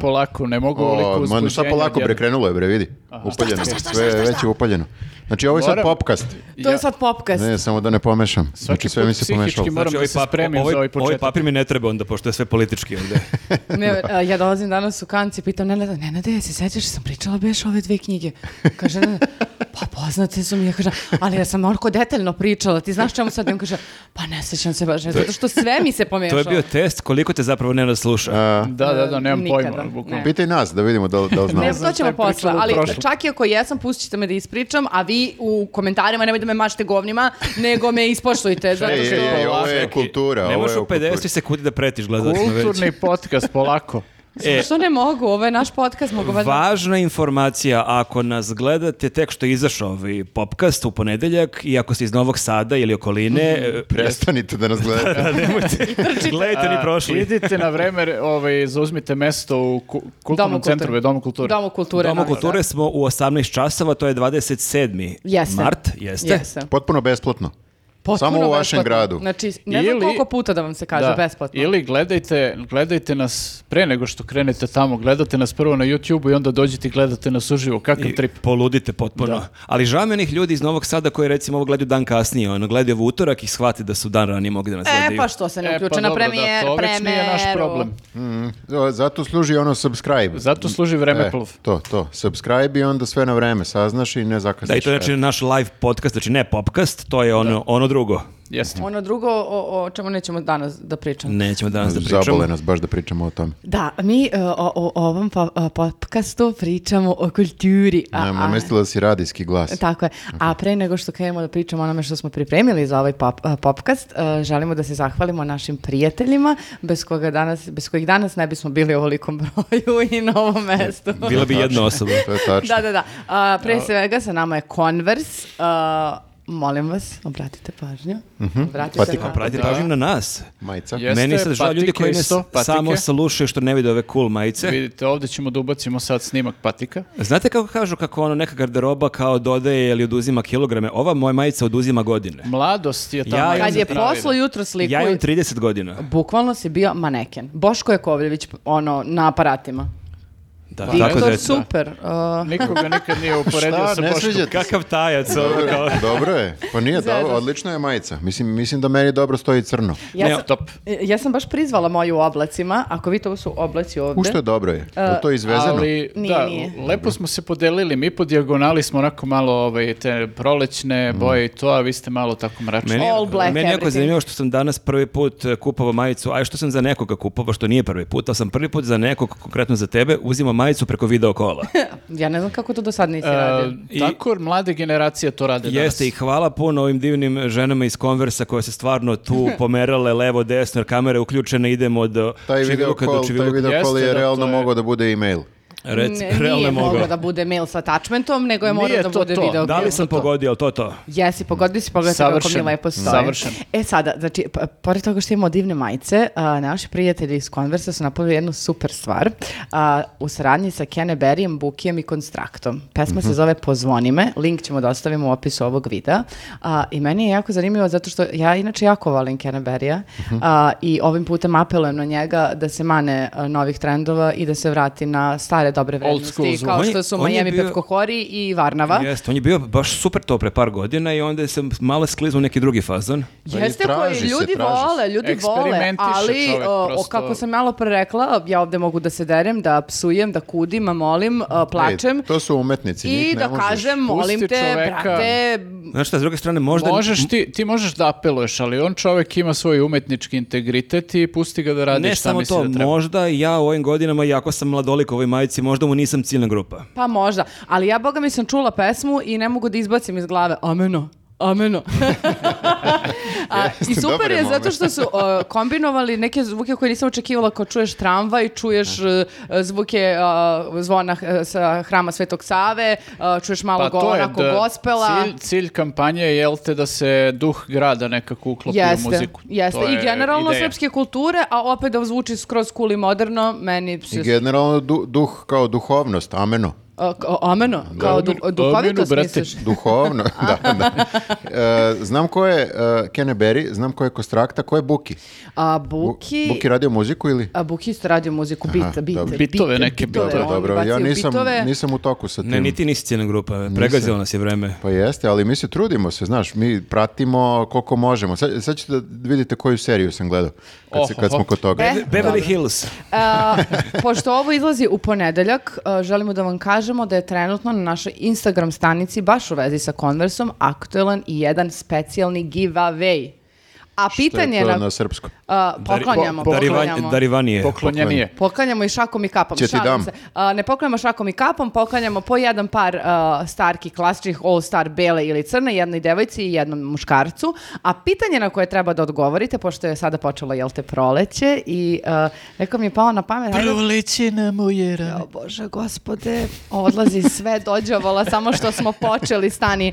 polako, ne mogu ovoliko O, uzbuđenja. ma, šta polako bre, krenulo je bre, vidi. Upaljeno, sve je već je upaljeno. Znači ovo je sad popkast. To je sad popkast. Ne, samo da ne pomešam. Znači sve put mi se psihički pomešalo. moram da se pap- spremim ovaj, za ovaj ovaj početak. papir mi ne treba onda, pošto je sve politički ovde. Ne, a, ja dolazim danas u kanci, pitam Nenada, Nenade, se sećaš da sam pričala beš ove dve knjige? Kaže, pa poznate su mi, ja kažem, ali ja sam onako detaljno pričala, ti znaš čemu sad? I on kaže, pa ne sećam se baš, zato što sve mi se To pomešalo. je bio test koliko te zapravo ne sluša. A, Da, da, da, nemam Nikada, pojma. bukvalno. ne. pitaj nas da vidimo da, da znamo. Ne, to ćemo posle, ali čak i ako jesam, pustit ćete me da ispričam, a vi u komentarima nemoj da me mašete govnima, nego me ispoštujte, zato što... ej, ej, ovo je kultura. Ne možeš u 50 sekundi da pretiš gledalcima već. Kulturni podcast, polako. E, Što ne mogu? Ovo je naš podcast, mogu valjda... Važna informacija, ako nas gledate tek što je izašao ovaj popcast u ponedeljak i ako ste iz Novog Sada ili okoline, e, Prestanite da nas gledate. gledajte ni A, prošli. Idite na vreme, ovaj, zauzmite mesto u ku- kulturnom Domu centru, kulture. Domu kulture. Domu kulture. Naravno. kulture smo u 18 časova, to je 27. Jeste. mart, jeste? Jeste. Potpuno besplatno. Potpuno Samo u vašem besplatno. gradu. Znači, ne znam Ili- koliko puta da vam se kaže Da. besplatno. Ili gledajte, gledajte nas pre nego što krenete tamo, gledate nas prvo na YouTube i onda dođete i gledate nas uživo. Kakav I trip. poludite potpuno. Da. Ali žao mi je onih ljudi iz Novog Sada koji recimo ovo gledaju dan kasnije, ono gledaju u utorak i shvati da su dan ranije mogli da nas E, gledaju. pa što se ne E, uključe pa na dobro, da, premijer, to već nije naš premijeru. problem. Mm, zato služi ono subscribe. Zato služi vremeplov. E, to, to. Subscribe i onda sve na vreme saznaš i ne zakasniš. Da, i to je znači naš live podcast, znači ne popcast, to je ono, ono drugo. Jeste. Ono drugo o, o čemu nećemo danas da pričamo. Nećemo danas da pričamo. Zabole nas baš da pričamo o tome. Da, mi e, o, o, ovom po, o, podcastu pričamo o kulturi. A, Ne, a- mislila da si radijski glas. Tako je. A pre nego što krenemo da pričamo o onome što smo pripremili za ovaj pop, a, popcast, a, želimo da se zahvalimo našim prijateljima, bez, koga danas, bez kojih danas ne bismo bili u ovolikom broju i na ovom mestu. Bila bi jedna osoba. To je tačno. Da, da, da. A, pre svega sa nama je Converse. A, molim vas, obratite pažnju. Obratite Patika. pažnju. Pratite pažnju na nas. Majica. Jeste, Meni se žao ljudi koji patike. samo slušaju što ne vide ove cool majice. Vidite, ovdje ćemo da ubacimo sad snimak patika. Znate kako kažu kako ono neka garderoba kao dodaje ili oduzima kilograme? Ova moja majica oduzima godine. Mladost je ta Ja majica Kad je poslo jutro sliku, Ja imam 30 godina. bukvalno si bio maneken. Boško Jakovljević, ono, na aparatima. Da, Pa, tako da je super. a, Nikoga nikad nije uporedio Šta, sa ne Boškom. sviđate se? Kakav tajac Dobro, kao... je, dobro je. Pa nije se. odlična je majica. Mislim, mislim da meni dobro stoji crno. ja, Ne, sam, top. ja sam baš prizvala moju u oblacima. Ako vidite, ovo su oblaci ovde. U što je dobro je? Je to izvezeno? Ali, Nije, da, nije. lepo smo se podelili. Mi po dijagonali smo onako malo ovaj, te prolećne boje i to, a vi ste malo tako mračni. Meni, je- All black meni je jako zanimljivo što sam danas prvi put e, kupovao majicu, a što sam za nekoga kupovao, što nije prvi put, ali sam prvi put za nekog, konkretno za tebe, uzimao majicu preko video kola. Ja ne znam kako to do sad nisi E, radio. I- tako mlade generacije to rade Jeste i danas. hvala puno ovim divnim ženama iz Konversa koje se stvarno tu pomerale levo, desno, jer kamera je uključena, idemo od Taj video Čiviluka do taj Čiviluka. video Jeste, je da, realno to je- mogao da bude e-mail. Rec, nije mogao da bude mail sa attachmentom, nego je morao da to bude to. video. Da li sam pogodio, ali to to? Jesi, pogodili si pogledati kako mi lepo stoje. Savršen. E sada, znači, pored toga što imamo divne majice, a, naši prijatelji iz Conversa su napravili jednu super stvar a, u saradnji sa Kenneberryjem, Bukijem i Konstraktom. Pesma se zove Pozvoni me, link ćemo da ostavimo u opisu ovog videa. A, I meni je jako zanimljivo zato što ja inače jako volim Kenneberrya a, i ovim putem apelujem na njega da se mane novih trendova i da se vrati na stare dobre Old school vrednosti kao što su Miami bio- Pepko Hori i Varnava. Jeste, on je bio baš super to pre par godina i onda se malo skliznuo u neki drugi fazon. Pa Jeste koji ljudi se. vole, ljudi vole, ali čovek, o, prosto. kako sam malo pre rekla, ja ovde mogu da se derem, da psujem, da kudim, a molim, a, plačem Ej, to su umetnici, njih i ne da možeš. kažem, molim Pusti te, čoveka. brate, Znaš šta, s druge strane, možda... Možeš ti, ti možeš da apeluješ, ali on čovjek ima svoj umetnički integritet i pusti ga da radi Ne šta samo misli to, da treba. možda ja u ovim godinama, iako sam mladolik u ovoj majici, možda mu nisam ciljna grupa. pa možda. Ali ja, boga mi sam čula pesmu i ne mogu da izbacim iz glave, ameno. Ameno. A, I super je zato što su uh, kombinovali neke zvuke koje nisam očekivala kao čuješ tramvaj, čuješ uh, zvuke uh, zvona uh, sa hrama Svetog Save, uh, čuješ malo Pa go, to je onako da gospela. cilj, cilj kampanje je jel te da se duh grada nekako uklopi u Jeste, muziku. jeste. To I je generalno ideja. srpske kulture, a opet da zvuči skroz cool i moderno, meni se... I generalno du- duh kao duhovnost, ameno. A, ka- ameno, kao du, brate. misliš? Duhovno, da, da. E, znam ko je uh, Kene Berry, znam ko je Kostrakta, ko je Buki. A Bu- Buki... Buki radio muziku ili? A Buki isto radio muziku, bit, Aha, bit, dobro. Bitove neke bitove, Dobro, bacio ja nisam, bitove. nisam u toku sa tim. Ne, niti nisi cijena grupa, pregazilo nas je vreme. Pa jeste, ali mi se trudimo se, znaš, mi pratimo koliko možemo. Sad, sad ćete da vidite koju seriju sam gledao, kad, se, kad Ohoho. smo kod toga. E, Beverly dobro. Hills. A, pošto ovo izlazi u ponedeljak, a, želimo da vam kažemo da je trenutno na našoj Instagram stranici, baš u vezi sa Conversom, aktuelan i jedan specijalni giveaway. A pitanje je to na... na srpskom? A, poklanjamo, po- poklanjamo. darivanije. Poklonjenije. Poklanjamo i šakom i kapom. Će ti dam. se. A, ne poklanjamo šakom i kapom, poklanjamo po jedan par a, starki klasičnih All Star bele ili crne, jednoj devojci i jednom muškarcu. A pitanje na koje treba da odgovorite, pošto je sada počelo, jel te, proleće i neko mi je pao na pamet, Proleće na moje rane. O Bože, gospode, odlazi sve dođavola, samo što smo počeli, stani.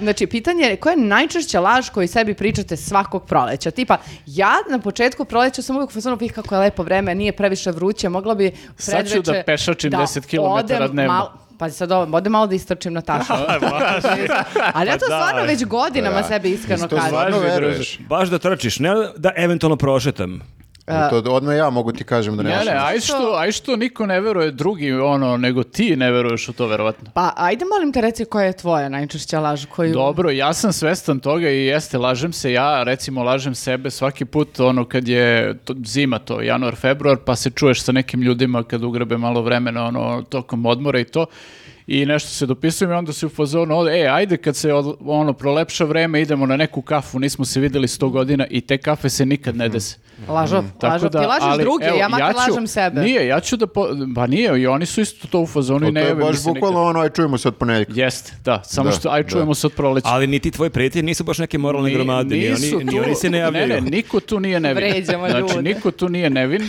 Znači, pitanje je koja je najčešća laž koju sebi pričate svakog proleća? Tipa, ja na početku proleća sam uvijek u fazonu, "Ih, kako je lepo vreme, nije previše vruće, mogla bi Sad ću predveče da pešačim 10 kilometara odem dnevno. malo- Pazi sad ovo, odem malo da istrčim na tašu. Ali ja to Pa da. stvarno već godinama Da. sebi iskreno To kažem. stvarno veruješ. Baš da trčiš, ne da eventualno prošetam. To odmah ja mogu ti kažem da ne Ne, ne, aj što, aj što niko ne veruje drugi, ono, nego ti ne veruješ u to, verovatno. Pa, ajde molim te reci koja je tvoja najčešća laž koju... Dobro, ja sam svestan toga i jeste, lažem se ja, recimo lažem sebe svaki put, ono, kad je to, zima to, januar, februar, pa se čuješ sa nekim ljudima kad ugrebe malo vremena, ono, tokom odmora i to, i nešto se dopisujem i onda se u fazonu, e, ajde kad se od- ono prolepša vreme, idemo na neku kafu, nismo se videli sto godina i te kafe se nikad ne dese. Lažov, Tako lažov. da, Ti lažeš ali, druge, evo, ja makar ću- lažem sebe. Nije, ja ću da, po, pa nije, i oni su isto to u fazonu i To ne je jave mi baš se nikad. bukvalno ono, aj čujemo se od ponedjeljka. Jeste, da, samo Da, što, aj da. čujemo se od proleća. Ali ni ti tvoji prijatelji nisu baš neke moralne Ni- gromade, ni nisu oni, ni oni se ne javljaju. Ne, ne, niko tu nije nevin. Vređamo Znači, ljude. niko tu nije nevin.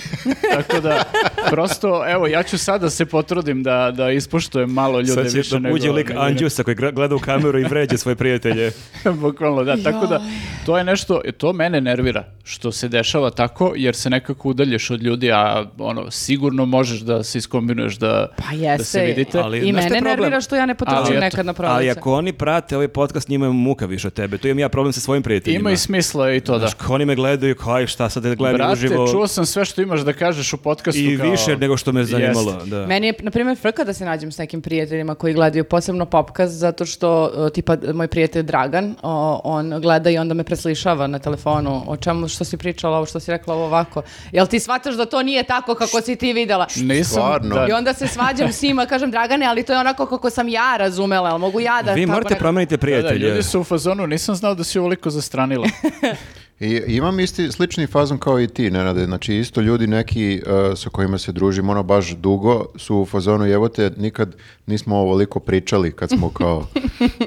Tako da, prosto, evo, ja ću sada se potrudim da, da ispoštujem malo ljude Sad će više da nego... uđe lik Anđusa koji gleda u kameru i vređe svoje prijatelje. Bukvalno, da. Tako da, to je nešto, to mene nervira, što se dešava tako, jer se nekako udalješ od ljudi, a ono, sigurno možeš da se iskombinuješ da, Pa da jeste. se vidite. Ali- I mene je problem? nervira što ja ne eto, nekad na proleće. Ali ako oni prate ovaj podcast, njima je muka više od tebe. Tu imam ja problem sa svojim prijateljima. Ima i smisla i to, da. Znaš, oni me gledaju, kao aj šta sad da gledam Brate, uživo. čuo sam sve što imaš da kažeš u podcastu. I kao- više nego što me zanimalo. Jeste. Da. Meni je, na primjer, frka da se nađem s nekim prijateljima koji gledaju posebno popkast, zato što, uh, tipa, moj prijatelj Dragan, o, on gleda i onda me preslišava na telefonu o čemu, što si pričala, ovo što si rekla ovo ovako. Jel ti shvataš da to nije tako kako si ti videla? Nisam, Stvarno? da. I onda se svađam s njima, kažem, Dragane, ali to je onako kako sam ja razumela, ali mogu ja da... Vi tako morate promeniti Da, da, prijatelje. ljudi su u fazonu, nisam znao da si ovoliko zastranila. I imam isti slični fazon kao i ti, Nenade. Znači, isto ljudi neki uh, sa kojima se družim ono baš dugo su u fazonu, evo te, nikad nismo ovoliko pričali kad smo kao uh,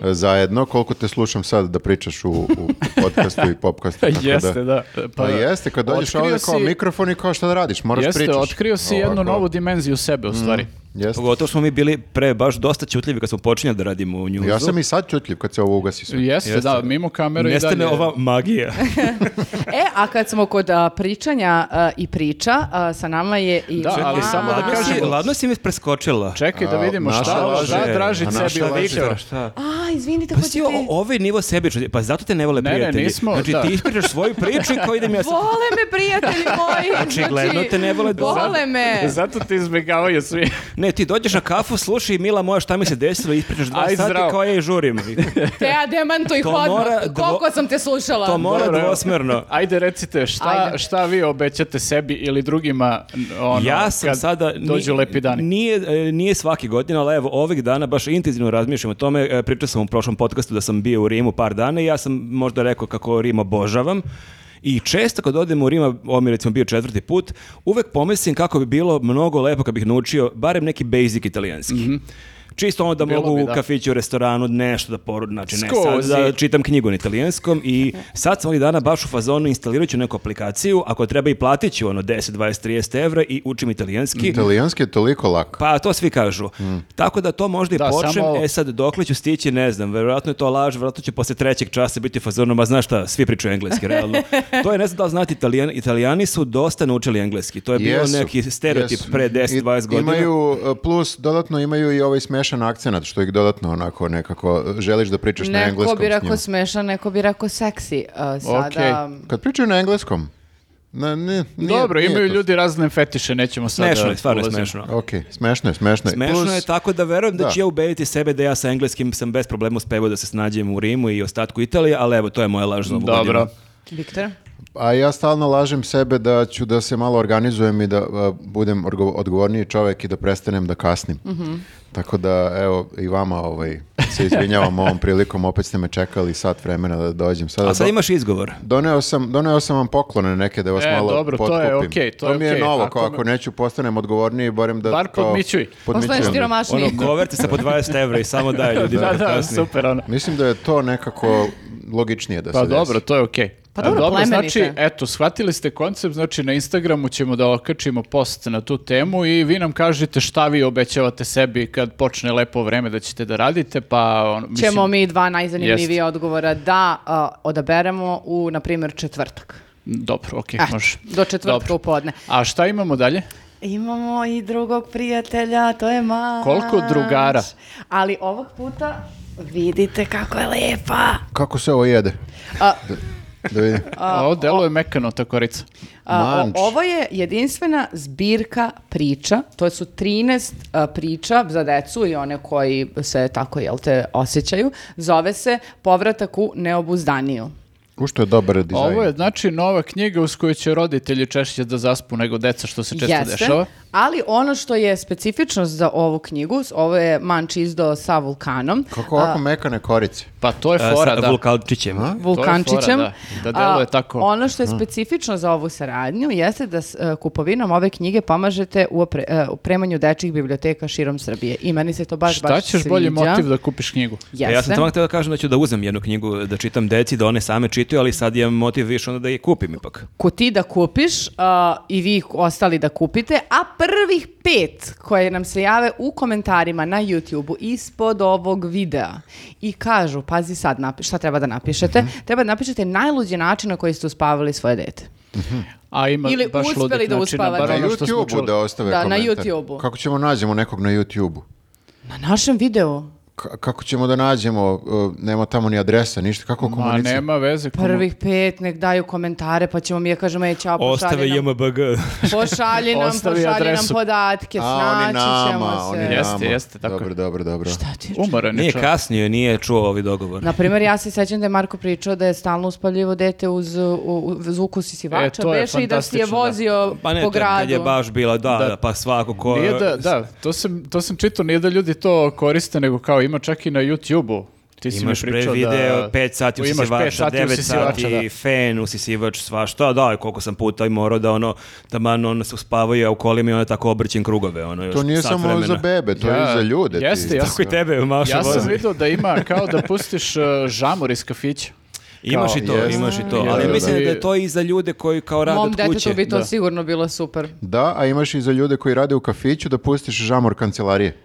zajedno. Koliko te slušam sad da pričaš u, u podcastu i popcastu. tako Jeste, da. Pa, jeste, kad dođeš ovdje kao si- mikrofon i kao šta da radiš, moraš Jeste, pričaš. otkrio si jednu Ovako. novu dimenziju sebe, u stvari. Jeste. Pogotovo smo mi bili pre baš dosta čutljivi kad smo počinjali da radimo u njuzu. Ja sam i sad čutljiv kad se ovo ugasi sve. Jeste, Jeste. da, mimo kamere i Nestane dalje. ova magija. E, a kad smo kod a, pričanja a, i priča, a, sa nama je i... Da, ali A, samo da si, kažemo- ladno si mi preskočila. Čekaj da vidimo šta, šta a sebi. Šta? A, izvinite, Pa si hoćete... o, ovaj nivo sebičnosti, pa zato te ne vole Ne, ne, prijatelji. nismo, znači da. ti ispričaš svoju priču i kao idem ja sad. Vole me, prijatelji moji! Znači, te ne vole da- Vole me! Zato te izbjegavaju svi. Ne, ti dođeš na kafu, slušaj mila moja šta mi se desilo, ispričaš dva Aj, sata zdravo. kao ja i žurim. Teja, demantuj To mora dvo- Koliko sam te slušala? To mora Dobro, evo. dvosmerno. Ajde recite, šta, Ajde. šta vi obećate sebi ili drugima ono, ja sam kad sada... ni- dođu lepi dani? Nije, e, nije svaki godin, ali evo, ovih dana baš intenzivno razmišljam o tome. E, Pričao sam u prošlom podcastu da sam bio u Rimu par dana i ja sam možda rekao kako Rim obožavam. I često kad odem u Rima, ovo mi recimo bio četvrti put, uvek pomislim kako bi bilo mnogo lepo kad bih naučio barem neki basic italijanski. Čisto ono da Bilo mogu bi, u da. kafiću, restoranu nešto da poru, znači ne Skozi. sad da čitam knjigu na italijanskom i sad sam ovih dana baš u fazonu instalirat ću neku aplikaciju, ako treba i platit ću ono 10, 20, 30 evra i učim italijanski. Italijanski je toliko lak. Pa to svi kažu. Tako da to možda i Da, počnem. samo- E sad, dokle ću stići, ne znam. Verovatno je to laž, verovatno ću posle trećeg časa biti u fazonu, ma znaš šta, svi pričaju engleski, realno. to je, ne znam da li znate, Italijan, italijani su dosta naučili engleski. To je bio Jesu, neki stereotip jesu. pre 10-20 I- godina. Imaju, e, plus dodatno imaju i ovaj smešan akcenat, što ih dodatno onako nekako želiš da pričaš na Neko engleskom bi s njima. rekao smešan, neko bi rekao seksi. Uh, sada... Kad pričaju na engleskom, ne, ne, nije- Dobro, nije imaju to- ljudi razne fetiše, nećemo sad Smešno je, stvarno je smešno. Ok, smešno je, smešno je. Smešno Plus- je tako da verujem da, Da. ću ja ubediti sebe da ja sa engleskim sam bez problema uspevao da se snađem u Rimu i ostatku Italije, ali evo, to je moja laž za ovu Dobro. Viktor? A ja stalno lažem sebe da ću da se malo organizujem i da a, budem odgovorniji čovjek i da prestanem da kasnim. Mhm. Tako da, evo, i vama ovaj, se izvinjavam ovom prilikom, opet ste me čekali sat vremena da dođem. Sada A sad do- imaš izgovor. Doneo sam, doneo sam vam poklone neke da vas E, malo dobro, to potkupim. je okej, to je mi je okej. novo, Ako kao me- ako neću postanem odgovorniji, barem da... Bar podmićuj. Siromašniji. Ono, koverte sa po 20 evra i samo daj ljudima Da, da, kasnije. super, ono. Mislim da je to nekako logičnije da Pa se desi. dobro, to je okej. Pa A dobro, plemenite. znači, eto, shvatili ste koncept, znači na Instagramu ćemo da okačimo post na tu temu i vi nam kažete šta vi obećavate sebi kad počne lepo vreme da ćete da radite, pa ono, mislim, Ćemo mi dva najzanimljivije odgovora da uh, odaberemo u, na primjer, četvrtak. Dobro, okej, Eto, može. do četvrtka Dobro. u podne. A šta imamo dalje? Imamo i drugog prijatelja, to je Mač. Koliko drugara? Ali ovog puta vidite kako je lepa. Kako se ovo jede? A, Da vidim. Ovo deluje mekano, ta korica. a, o- ovo je jedinstvena zbirka priča, to su 13 a, priča za decu i one koji se tako, jel te, osjećaju. Zove se Povratak u neobuzdaniju. U što je dobar dizajn. Ovo je znači nova knjiga uz koju će roditelji češće da zaspu nego deca, što se često dešava. Ali ono što je specifičnost za ovu knjigu, ovo je Manč izdao sa vulkanom, Kako ovako mekane korice? Pa to je E, fora, sa da. vulkančićem. vulkančićem. da. Da deluje A, tako. Ono što je specifično za ovu saradnju jeste da s e, kupovinom ove knjige pomažete u opre- e, opremanju dečjih biblioteka širom Srbije. I meni se to baš, Šta baš ćeš bolji sviđa. motiv da kupiš knjigu? Jeste. Ja sam tamo htio da kažem da ću da uzem jednu knjigu, da čitam deci, da one same čitaju, ali sad imam motiv više onda da je kupim ipak. Ko ti da kupiš a, i vi ostali da kupite, a prvih pet koje nam se jave u komentarima na YouTube-u ispod ovog videa i kažu, pazi sad, napi- šta treba da napišete? Mhm. Treba da napišete najluđi način na koji ste uspavali svoje dete. A ima Ili baš uspeli ludih da uspavate. Na YouTube-u da ostave Da, na komentar. YouTube-u. Kako ćemo nađemo nekog na YouTube-u? Na našem videu. Ka- kako ćemo da nađemo? Uh, nema tamo ni adresa, ništa. Kako Ma komuniciramo? nema veze. komu- Prvih pet, nek daju komentare, pa ćemo mi ja kažemo, ej, čao, Ostave pošalji nam, JMBG. pošalji nam, Ostavi pošalji nam podatke, A, oni snaći nama, ćemo oni se. Jeste, nama. jeste, tako Dobro, je. dobro, dobro. Šta ti? Umoran je Nije kasnio, nije čuo ovi dogovor. Na primjer, ja se sećam da je Marko pričao da je stalno uspaljivo dete uz, uz ukus isivača, E, to je beše i da si je fantastično, da. vozio Pa ne, po to je kad je gradu. baš bila, da, Da. da, pa svako ko... Nije da, da, to sam, to sam čitao, nije da ljudi to koriste, nego kao ima čak i na YouTube-u. Ti si Imaš mi pre pričao video, da... 5 sati usisivača, sati 9 usisivača, sati, fen, usisivač, svašta, da, koliko sam puta i morao da ono, taman on se uspavaju, a u kolima i ono tako obrćem krugove, ono još To nije samo vremena. za bebe, to Ja- je i za ljude. ti. jeste, ja Tako i tebe, Maša, Ja sam vozi. vidio da ima kao da pustiš uh, žamor iz kafića. Imaš i to, Jeste. imaš i to, Da, ali da, mislim da. da je to i za ljude koji kao rade Mom od detetu kuće. bi to da. sigurno bilo super. Da, a imaš i za ljude koji rade u kafiću da pustiš žamor kancelarije.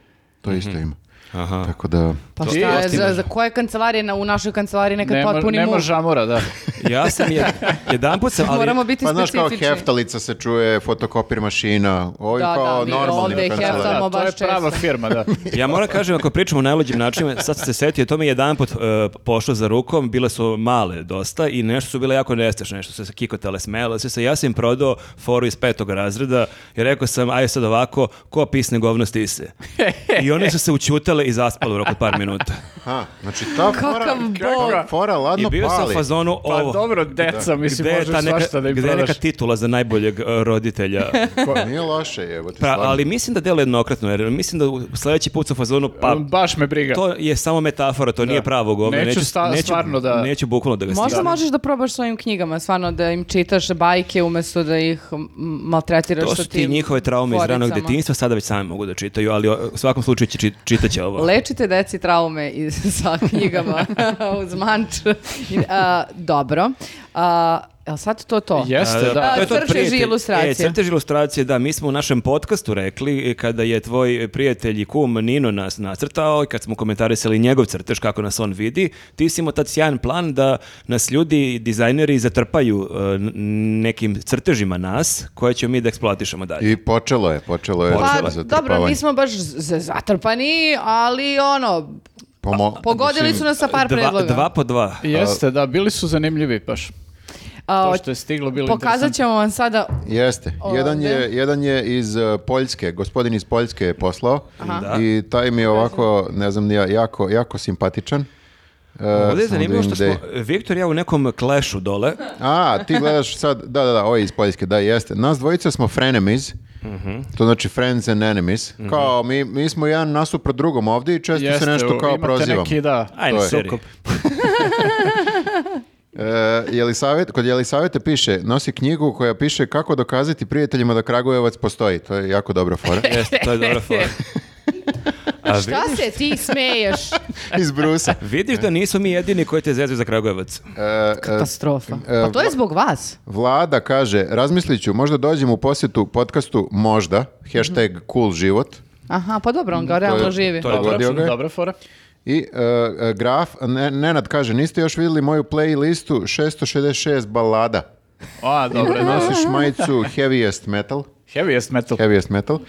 To isto ima. Aha. Tako da... Pa šta je, za, za koje kancelarije na, u našoj kancelariji nekad Nema, potpuni nema muk? žamora, da. Ja sam je, jedan put sam, ali... Moramo biti Pa znaš kao specifični. heftalica se čuje, fotokopir mašina, ovo je Da, kao da, normalni ovde heftamo Da, to je prava firma, da. Ja moram kažem, ako pričamo o najluđim načinima, sad sam se setio, to mi je jedan put e, pošlo za rukom, bile su male dosta i nešto su bile jako nestašne, nešto su se kikotele, smele, sve se, ja sam im prodao foru iz petog razreda i rekao sam, aj sad ovako, ko pisne govno stise. I one su se učutale i zaspale u roku od par minuta. Ha, znači ta fora, Kakav bog. fora ladno I bio sam u pali. fazonu, Pa ovo, dobro, deca, mislim, Gde je možeš ta neka, svašta da im gde je neka prodaš. titula za najboljeg e, roditelja? Nije loše, evo ti Pa, stvarno. ali mislim da delo jednokratno, jer mislim da u sledeći put sa fazonu, pa Baš me briga. to je samo metafora, to nije pravo govno. Neću sta- stvarno da- Neću bukvalno da ga Možda možeš da probaš svojim knjigama, stvarno da im čitaš bajke umjesto da ih m, maltretiraš To sa su ti tim njihove traume iz ranog foricama. detinjstva, sada već sami mogu da čitaju, ali o- u svakom slučaju će či- čitaće ovo. Lečite deci traume iz, sa knjigama uz manč. A, dobro. A, jel sad to to? Jeste, da. to je to crteži prijatelj- ilustracije. E, crteži ilustracije, da, mi smo u našem podcastu rekli e, kada je tvoj prijatelj i kum Nino nas nacrtao i kad smo komentarisali njegov crtež kako nas on vidi, ti si imao tad sjajan plan da nas ljudi, dizajneri zatrpaju e, nekim crtežima nas koje ćemo mi da eksploatišemo dalje. I počelo je, počelo je Pa, dobro, nismo baš z- zatrpani, ali ono, Pomo- pogodili su nas sa par dva, predloga. dva po dva. Jeste, da, bili su zanimljivi baš. A, To što je stiglo bilo Pokazat ćemo vam sada Jeste. Jedan je, jedan je iz uh, Poljske, gospodin iz Poljske je poslao Da. i taj mi je ovako, ne znam, ni ja, jako, jako simpatičan. Uh, Ovdje je da zanimljivo što smo, je. Viktor i ja u nekom klešu dole, A, ti gledaš sad, da, da, da, ovo je iz Poljske, da, jeste. Nas dvojica smo frenemies, Mhm. to znači friends and enemies. Kao, mi, mi smo jedan nasuprot drugom ovdje i često Jeste, se nešto kao imate prozivamo. neki, da, ajde sukob. E, Jelisavet, kod Jelisavete piše, nosi knjigu koja piše kako dokazati prijateljima da Kragujevac postoji. To je jako dobra fora. Jeste, to je dobra fora. A Šta se ti smeješ? iz Brusa. Vidiš da nismo mi jedini koji te zezuju za Kragujevac. E, Katastrofa. e, Pa to je zbog vas. Vlada kaže, razmislit ću, možda dođem u posjetu podcastu, možda, hashtag cool život. Aha, pa dobro, on ga realno živi. to je ga je. dobra fora. I e, graf, ne, Nenad kaže, niste još vidjeli moju playlistu 666 balada. A, dobro, Nosiš majicu heaviest metal. Heaviest metal. Heaviest metal.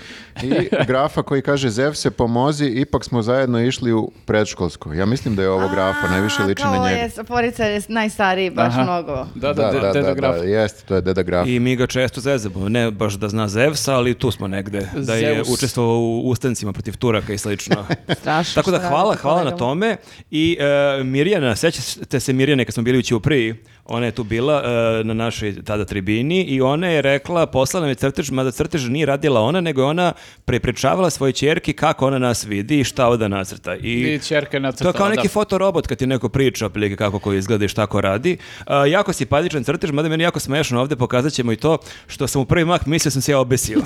I grafa koji kaže Zev se pomozi, ipak smo zajedno išli u predškolsko. Ja mislim da je ovo grafa, najviše liči na njega. je, Porica je najstariji, baš Aha. mnogo. Da, da, Da, da, da, da, dedograf. da, jeste, to je deda graf. I mi ga često zezamo. Ne baš da zna Zevsa, ali tu smo negde. Da je Zeus. učestvovao u ustancima protiv Turaka i slično. Strašno. Tako da hvala, hvala na tome. I e, Mirjana, sećate se Mirjane kad smo bili u Ćupriji, ona je tu bila e, na našoj tada tribini i ona je rekla, poslala nam je crtež, mada crtež nije radila ona, nego je ona prepričavala svojoj ćerki kako ona nas vidi i šta ovda nacrta. I ćerka je To je nacrtala, kao neki da. fotorobot kad ti neko priča otprilike kako ko izgleda i šta ko radi. A, jako simpatičan crtež, mada meni jako smešno ovde, pokazat ćemo i to što sam u prvi mah mislio sam se ja obesio.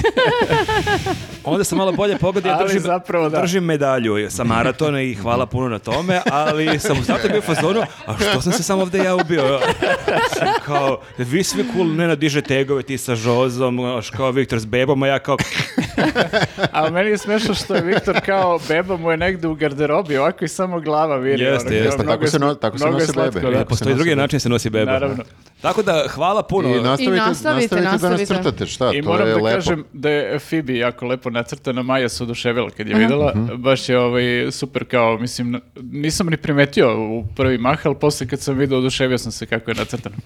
Onda sam malo bolje pogodio, ja držim, zapravo da. držim medalju sa maratona i hvala puno na tome, ali sam zato bio u fazonu, a što sam se samo ovde ja ubio? Kao, vi svi cool, ne nadiže tegove, ti sa žozom, kao Viktor s bebom, a ja kao, A meni je smešno što je Viktor kao beba mu je negde u garderobi, ovako i samo glava viri. Jeste, ono, jeste. Tako se no- tako se nose slatko, bebe. da. Tako se postoji drugi način da se nosi beba. Naravno. Tako da, hvala puno. I nastavite, nastavite, nastavite da nas nastavite. crtate, šta, I to moram je da lepo. kažem da je Phoebe jako lepo nacrtana, Maja se oduševila kad je videla, baš je ovaj, super kao, mislim, nisam ni primetio u prvi mah, ali posle kad sam vidio oduševio sam se kako je nacrtana.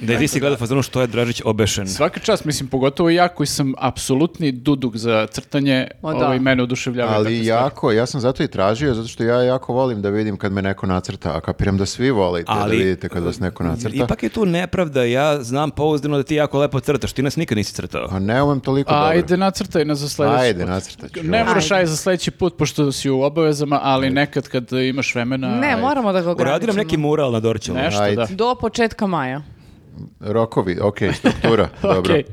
Da i ti si gledao fazonu što je Dražić obešen. Svaka čast, mislim, pogotovo ja koji sam apsolutni duduk za crtanje, O, da. ovaj, mene oduševljava. Ali jako, ja sam zato i tražio, zato što ja jako volim da vidim kad me neko nacrta, a kapiram da svi volite da vidite kad vas neko nacrta. Ipak je tu nepravda, ja znam pouzdano da ti jako lepo crtaš, ti nas nikad nisi crtao. A ne umem toliko dobro. Ajde, nacrtaj nas za sledeći Ajde, put. nacrtat ću. Ne moraš Ajde. ajde za sledeći put, pošto si u obavezama, ali nekad kad imaš vremena... Ne, ajde. moramo da ga Uradi nam ograničimo. neki mural na Dorćolu. Nešto, Ajde. da. Do početka maja. Rokovi, ok, struktura, dobro. Okej,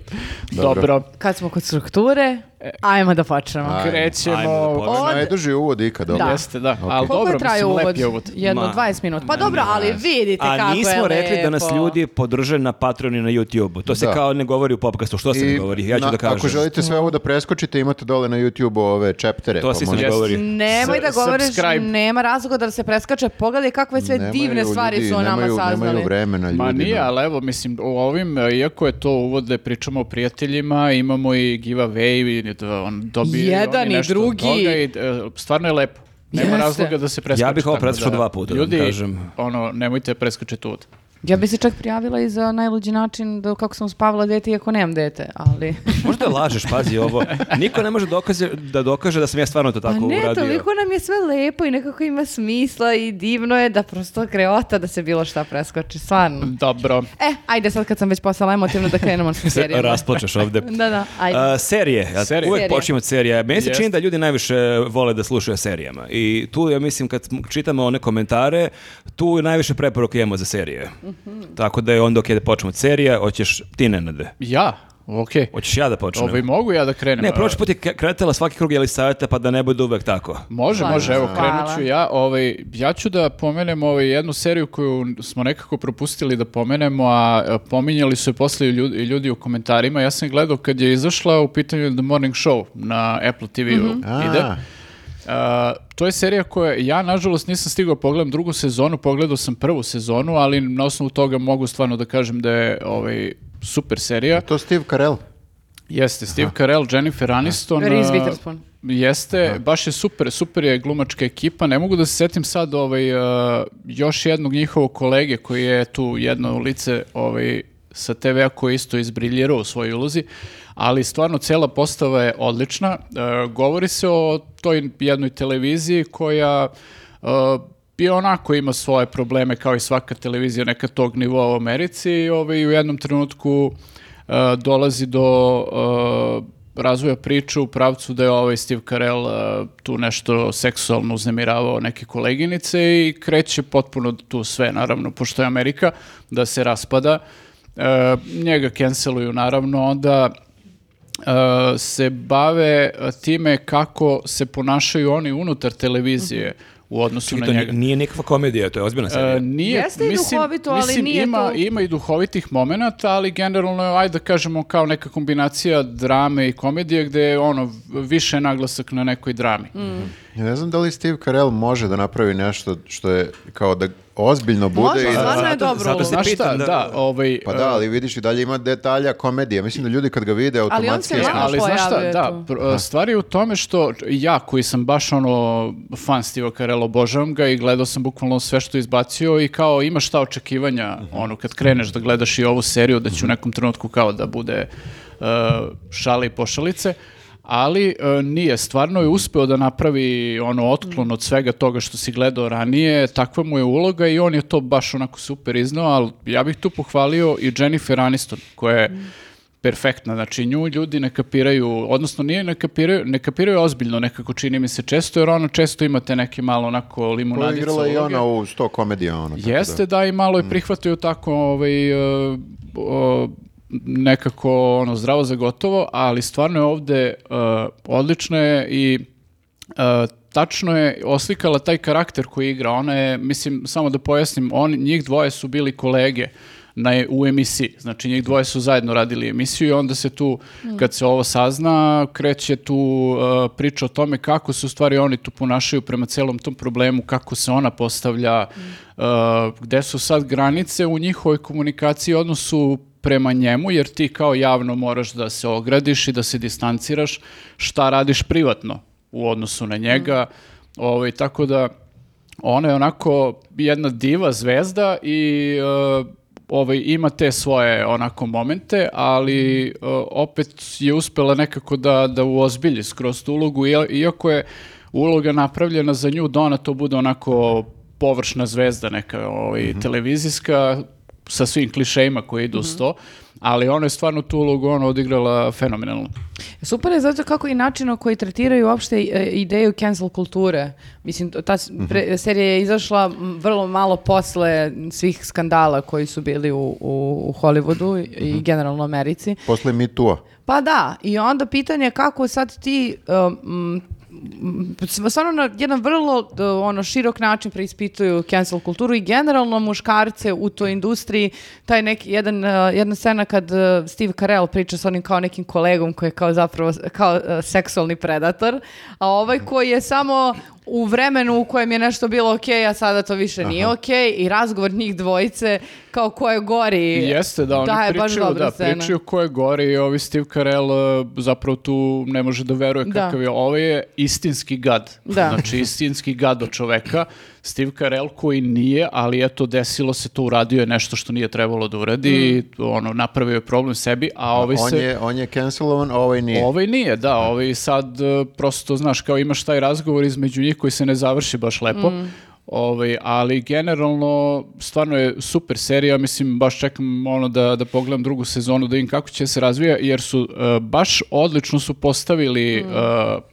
Dobro. dobro. Kad smo kod strukture, ajmo da počnemo. Ajde. Krećemo... Ajmo da počnemo. Od- najduži uvod ikad. Da. Jeste, da. Ali Koliko dobro, je trajao mislim, uvod? uvod. Jedno Ma, 20 minuta. Pa dobro, ali vidite kako A je nismo rekli da nas ljudi podrže na Patreonu i na YouTubeu. To se Da. kao ne govori u podcastu. Što se ne govori? Ja ću na- da kažem. Ako želite sve ovo da preskočite, imate dole na YouTube ove chaptere. To pa se isto ne govori. Nemoj da govoriš, subscribe. nema razloga da se preskače. Pogledaj kakve sve Nemaju divne stvari ljudi, su o nama nemaju, saznali. Nemaju vremena ljudi. Ma nije, ali evo, mislim, u ovim, iako je to uvod da pričamo o prijateljima, imamo i giveaway, i da on dobije Jedan i nešto od drugi. toga i, e, stvarno je lepo. Nema Jeste. razloga da se preskače. Ja bih ovo da, dva puta, da Ljudi, kažem. ono, nemojte preskačeti uvod. Ja bi se čak prijavila i za najluđi način da kako sam uspavala dete iako nemam dete, ali... Možda lažeš, pazi ovo. Niko ne može dokaze, da dokaže da sam ja stvarno to tako pa ne, uradio. toliko nam je sve lepo i nekako ima smisla i divno je da prosto kreota da se bilo šta preskoči, stvarno. Dobro. E, ajde sad kad sam već postala emotivna da krenemo sa Se serijama. rasplačeš ovde. Da, da, ajde. A, serije. Ja Serije. Uvijek Serije. počinjem od serija. Meni se Jeste. čini da ljudi najviše vole da slušaju o serijama. I tu, ja mislim, kad čitamo one komentare, tu najviše preporuka imamo za serije. Mhm. Tako da je onda ok da počnemo od serija. Hoćeš ti, Nenade? Ja, okej. Hoćeš ja da počnem? Ovaj, mogu ja da krenem? Ne, prošli put je kretala svaki krug jeli savjeta, pa da ne bude uvek tako. Može, Hvala. može, evo krenut ću ja. Ovaj, ja ću da pomenem ovaj, jednu seriju koju smo nekako propustili da pomenemo, a pominjali su je posle i ljudi, i ljudi u komentarima. Ja sam gledao kad je izašla u pitanju The Morning Show na Apple TV-u ide. A, A, to je serija koja, ja nažalost nisam stigao pogledam drugu sezonu, pogledao sam prvu sezonu, ali na osnovu toga mogu stvarno da kažem da je ovaj, super serija. to Steve Carell. Jeste, Steve Carell, Jennifer Aniston. Reese Witherspoon. Jeste, baš je super, super je glumačka ekipa. Ne mogu da se setim sad ovaj, a, još jednog njihovog kolege koji je tu jedno lice ovaj, sa TV-a koji je isto izbriljirao u svojoj ulozi, ali stvarno cela postava je odlična. E, govori se o toj jednoj televiziji koja e, je onako ima svoje probleme kao i svaka televizija neka tog nivoa u Americi i ovaj, u jednom trenutku e, dolazi do e, razvoja priče u pravcu da je ovaj Steve Carell e, tu nešto seksualno uznemiravao neke koleginice i kreće potpuno tu sve, naravno, pošto je Amerika, da se raspada. E, njega canceluju, naravno, onda se bave e, time kako se ponašaju oni unutar televizije u odnosu na To njega. nije nikakva komedija, to je ozbiljna serija. E, nije, Jeste i mislim, duhovito, ali mislim, nije ima, to- ima i duhovitih momenata, ali generalno je, ajde da kažemo, kao neka kombinacija drame i komedije gde je ono, više naglasak na nekoj drami. Ja ne znam da li Steve Carell može da napravi nešto što je kao da ozbiljno bude Može, i da- je zato- dobro zato se pitam da, da- ovaj... Pa da, ali vidiš i dalje ima detalja komedije. Mislim da ljudi kad ga vide on se automatski... malo- ali znaš šta, da, tu. pr- stvar je u tome što ja koji sam baš ono fan Steve Carell, obožavam ga i gledao sam bukvalno sve što je izbacio i kao imaš šta očekivanja, ono kad kreneš da gledaš i ovu seriju da će u nekom trenutku kao da bude uh, šale i pošalice, ali uh, nije, stvarno je uspeo da napravi ono otklon od svega toga što si gledao ranije, takva mu je uloga i on je to baš onako super iznao, ali ja bih tu pohvalio i Jennifer Aniston, koja je perfektna, znači nju ljudi ne kapiraju, odnosno nije ne kapiraju, ne kapiraju ozbiljno nekako čini mi se često, jer ona često ima te neke malo onako limunadice Igrala i ona u sto komedija. Ono, Jeste da. i malo je prihvatio tako ovaj, e, o, nekako ono zdravo za gotovo, ali stvarno je ovde e, odlično je i e, tačno je oslikala taj karakter koji igra. Ona je, mislim, samo da pojasnim, on, njih dvoje su bili kolege na, u emisiji. Znači, njih dvoje su zajedno radili emisiju i onda se tu, kad se ovo sazna, kreće tu uh, priča o tome kako se u stvari oni tu ponašaju prema celom tom problemu, kako se ona postavlja, uh, gde su sad granice u njihovoj komunikaciji odnosu prema njemu, jer ti kao javno moraš da se ogradiš i da se distanciraš, šta radiš privatno u odnosu na njega, ovaj, tako da ona je onako jedna diva zvezda i uh, ovaj, ima te svoje onako momente, ali uh, opet je uspela nekako da, da uozbilji skroz tu ulogu, iako je uloga napravljena za nju da ona to bude onako površna zvezda neka ovaj, televizijska sa svim klišejima koji idu uz to, ali ona je stvarno tu ulogu ono odigrala fenomenalno. Super je zato kako i način na koji tretiraju uopšte e, ideju cancel kulture. Mislim, ta s- pre- serija je izašla vrlo malo posle svih skandala koji su bili u, u, u Hollywoodu i generalno u Americi. Posle Me Too-a. Pa da, i onda pitanje je kako sad ti um, stvarno na jedan vrlo uh, ono širok način preispituju cancel kulturu i generalno muškarce u toj industriji taj neki jedan uh, jedna scena kad uh, Steve Carell priča sa onim kao nekim kolegom koji je kao zapravo kao seksualni predator a ovaj koji je samo u vremenu u kojem je nešto bilo ok, a sada to više nije ok i razgovor njih dvojice kao ko je gori. Jeste, da, oni Da, je pričaju, da, scena. pričaju ko je gore i ovi Steve Carell uh, zapravo tu ne može da veruje Da. kakav je. Ovo je istinski gad. Da. Znači, istinski gad od čoveka. Steve Carell koji nije, ali eto desilo se to, uradio je nešto što nije trebalo da uradi i ono, napravio je problem sebi, a ovaj on, se... je, on je cancelovan, a ovaj nije. Ovaj nije, da, ovaj sad e, prosto, znaš, kao imaš taj razgovor između njih koji se ne završi baš lepo, Ovaj, ali generalno stvarno je super serija, mislim baš čekam ono da, da pogledam drugu sezonu da vidim kako će se razvija jer su e, baš odlično su postavili e,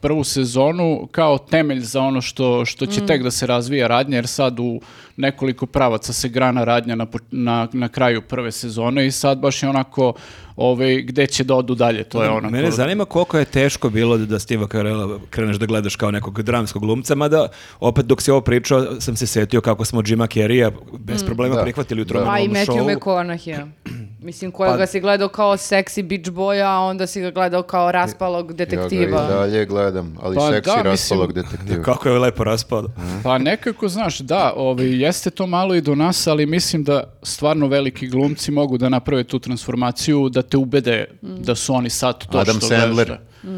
prvu sezonu kao temelj za ono što, što će tek da se razvija radnja jer sad u nekoliko pravaca se grana radnja na, na, na kraju prve sezone i sad baš je onako ovaj, gde će da odu dalje, to je onako... Mene zanima koliko je teško bilo da Steva Carella kreneš da gledaš kao nekog dramskog glumca, mada opet dok si ovo pričao sam se setio kako smo Jima Carreya bez problema Da. prihvatili u Da. Pa i Matthew šovu. McConaughey. Mislim, kojega Pa- si gledao kao seksi beach boya, a onda si ga gledao kao raspalog Ja ga detektiva. i dalje gledam, ali Pa seksi da, mislim- raspalog detektiva. Kako je lepo raspao. Pa nekako, znaš, da, ovaj, jeste to malo i do nas, ali mislim da stvarno veliki glumci mogu da naprave tu transformaciju, da te ubede da su oni sad to Adam što Sandler. gledaš, da.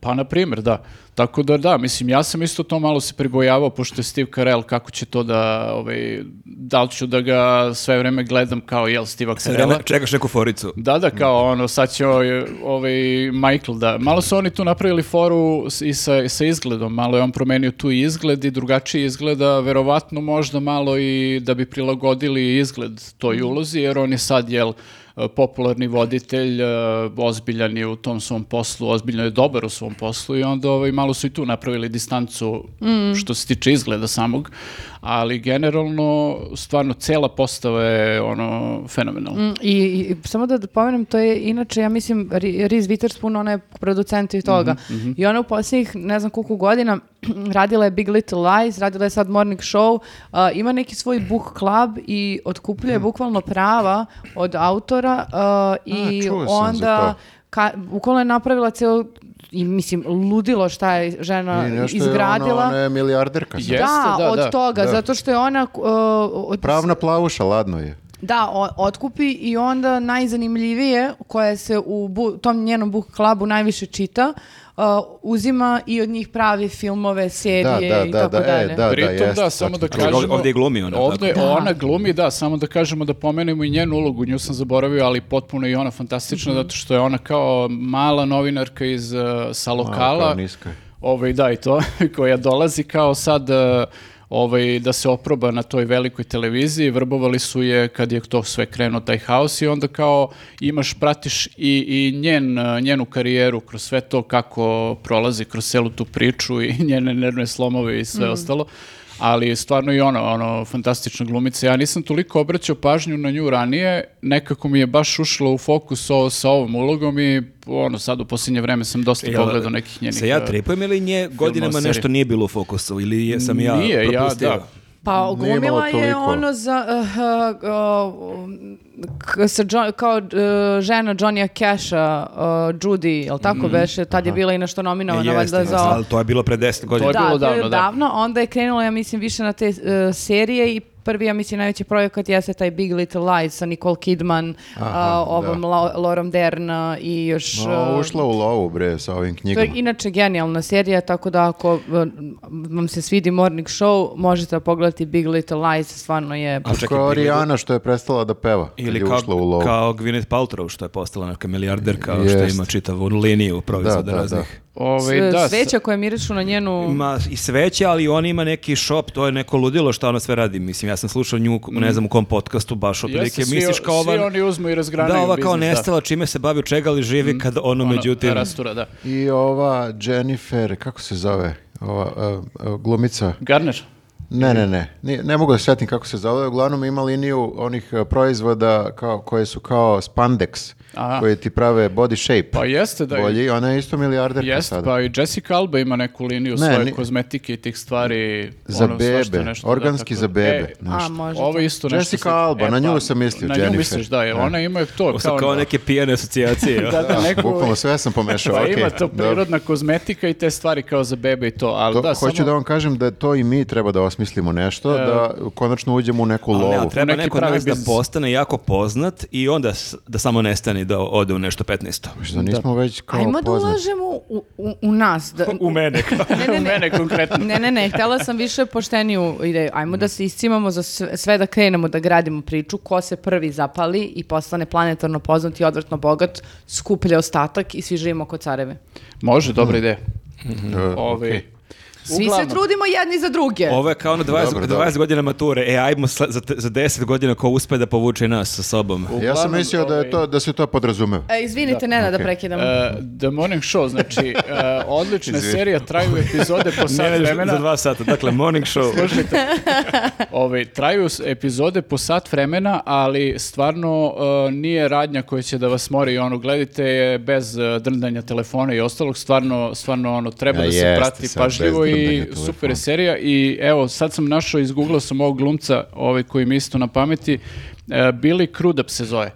Pa, na primjer, da. Tako da, da, mislim, ja sam isto to malo se pribojavao, pošto je Steve Carell, kako će to da, ovaj, da li ću da ga sve vreme gledam kao, jel, Steve Sve Carella? vreme čekaš neku foricu. Da, da, kao ono, sad će ovaj, ovaj Michael da... Malo su oni tu napravili foru i sa, sa izgledom, malo je on promenio tu izgled i drugačije izgleda, verovatno možda malo i da bi prilagodili izgled toj ulozi, jer on je sad, jel, popularni voditelj, e, ozbiljan je u tom svom poslu, ozbiljno je dobar u svom poslu i onda ovaj, malo su i tu napravili distancu što se tiče izgleda samog, ali generalno stvarno cela postava je ono fenomenalna. Mm, I, i samo da pomenem, to je inače, ja mislim, Reese Witherspoon, ona je producent i toga. Mhm, I ona u posljednjih, ne znam koliko godina, radila je Big Little Lies, radila je sad Morning Show, a, ima neki svoj book club i otkupljuje Mhm. bukvalno prava od autora a, i za onda, ka, bukvalno je napravila ceo i mislim, ludilo šta je žena I nešto izgradila. je ona, ona je milijarderka. Jeste, da, da, od da. toga, Da. zato što je ona... uh, od, Pravna plavuša, ladno je. da, o- otkupi i onda najzanimljivije koje se u bu- tom njenom book clubu najviše čita, uh, uzima i od njih pravi filmove, serije Da, da, i da, tako da, e, dalje. da, Pritom da, jeste, samo da kažemo... ovdje i glumi ona, Ovdje tako? Da. ona glumi, da, samo da kažemo da pomenemo i njenu ulogu, nju sam zaboravio, ali potpuno i ona fantastična, Mhm. zato što je ona kao mala novinarka iz, uh, sa lokala. kao niska je. Ovaj, da, i to, koja dolazi kao sad... uh, ovaj, da se oproba na toj velikoj televiziji, vrbovali su je kad je to sve krenuo taj haos i onda kao imaš, pratiš i, i njen, njenu karijeru kroz sve to kako prolazi kroz celu tu priču i njene nervne slomove i sve ostalo. Ali stvarno i ona, ono, fantastična glumica. Ja nisam toliko obraćao pažnju na nju ranije, nekako mi je baš ušlo u fokus ovo, sa ovom ulogom i ono, sad u posljednje vreme sam dosta Jel, pogledao nekih njenih... Se ja tripujem ili nje godinama serije. nešto nije bilo u fokusu ili je- sam ja Nije, ja, propustio? da. Pa glumila je ono za, uh, uh, sa Jo- kao uh, žena Johnnya Casha, uh, Judy, jel tako beše? Tad je bila i nešto nominovana Jeste, valjda jeste, za... ali to je bilo pre 10 godina. je Da, bilo to je davno, da. davno. Onda je krenula, ja mislim, više na te uh, serije i prvi, ja mislim, najveći projekat jeste taj Big Little Lies sa Nicole Kidman, Aha, uh, ovom da. Lo- Lorom Dern i još... No, ušla u lovu, bre, sa ovim To knjigama. je inače genijalna serija, tako da ako uh, vam se svidi Morning Show, možete pogledati Big Little Lies, stvarno je... A čekaj, Kao Rijana što je prestala da peva. kad Ili kao, ušla u lovu. kao Gwyneth Paltrow što je postala neka milijarder kao što ima čitavu liniju proizvoda Da, da, raznih. Ovaj, S- da, sveća koje mirišu na njenu... Ima i sveće, ali on ima neki shop, to je neko ludilo šta ona sve radi. Mislim, ja sam slušao nju, ne znam u kom podcastu, baš otprilike, Jeste, svi, misliš kao svi ova... oni uzmu i razgranaju Da, ova kao biznis, da. nestala čime se bavi, čega li živi, kad ono, Ono, međutim... rastura, da. I ova Jennifer, kako se zove? Ova uh, uh, glumica. Garner? Ne, ne, ne. Ni- ne mogu da se sjetim kako se zove. Uglavnom ima liniju onih uh, proizvoda kao, koje su kao spandex, Aha. koje ti prave body shape. Pa jeste da je- Bolji, ona je isto milijarderka Jest, sada. pa i Jessica Alba ima neku liniju Ne, svoje ni- kozmetike i tih stvari. Za ono, bebe, nešto, da, organski tako- za bebe. E, A, nešto. može. ovo je isto nešto... Jessica slično. Alba, na nju sam mislio, Na nju Jennifer. misliš, da, jer Da. ona ima to Ovo su kao... kao neke pijane asocijacije. da, da, neku... Bukvalno sve sam pomešao. Pa okej. ima to prirodna kozmetika i te stvari kao za bebe i to, ali To, da, hoću samo... da vam kažem da to i mi treba da osmislimo nešto, da konačno uđemo u neku Ali ne, lovu. treba Neki neko nas da postane jako poznat i onda s- da samo nestane da ode u nešto 15. Što nismo već kao Ajmo da poznati. ulažemo u, u, u nas. Da, U mene. ne, ne, U ne. mene konkretno. Ne, ne, ne, htjela sam više pošteniju ideju. Ajmo da se iscimamo za sve, sve da krenemo da gradimo priču, ko se prvi zapali i postane planetarno poznat i odvrtno bogat, skuplja ostatak i svi živimo kod careve. Može, dobra ideja. E, Ovi, okej. Svi Uglavnom. se trudimo jedni za druge. Ovo je kao na 20, Dobro, 20 dobro. godina mature. E, ajmo za, za 10 godina ko uspe da povuče nas sa sobom. Ja sam Uglavnom, mislio da, je ovaj, to, da se to podrazumeva. E, izvinite, Nena, da okej. prekidam. e, The Morning Show, znači, e, odlična serija, traju epizode po sat vremena. za dva sata. Dakle, morning show. Slušajte, ovaj, traju epizode po sat vremena, ali stvarno e, nije radnja koja će da vas mori. Ono, gledajte je bez drndanja telefona i ostalog. Stvarno, stvarno ono, treba Ja, da se jeste prati pažljivo i drndanja telefona. super je serija. I evo, sad sam našao, izgooglao sam ovog glumca ovaj, koji mi isto na pameti. E, Billy Crudup se zove.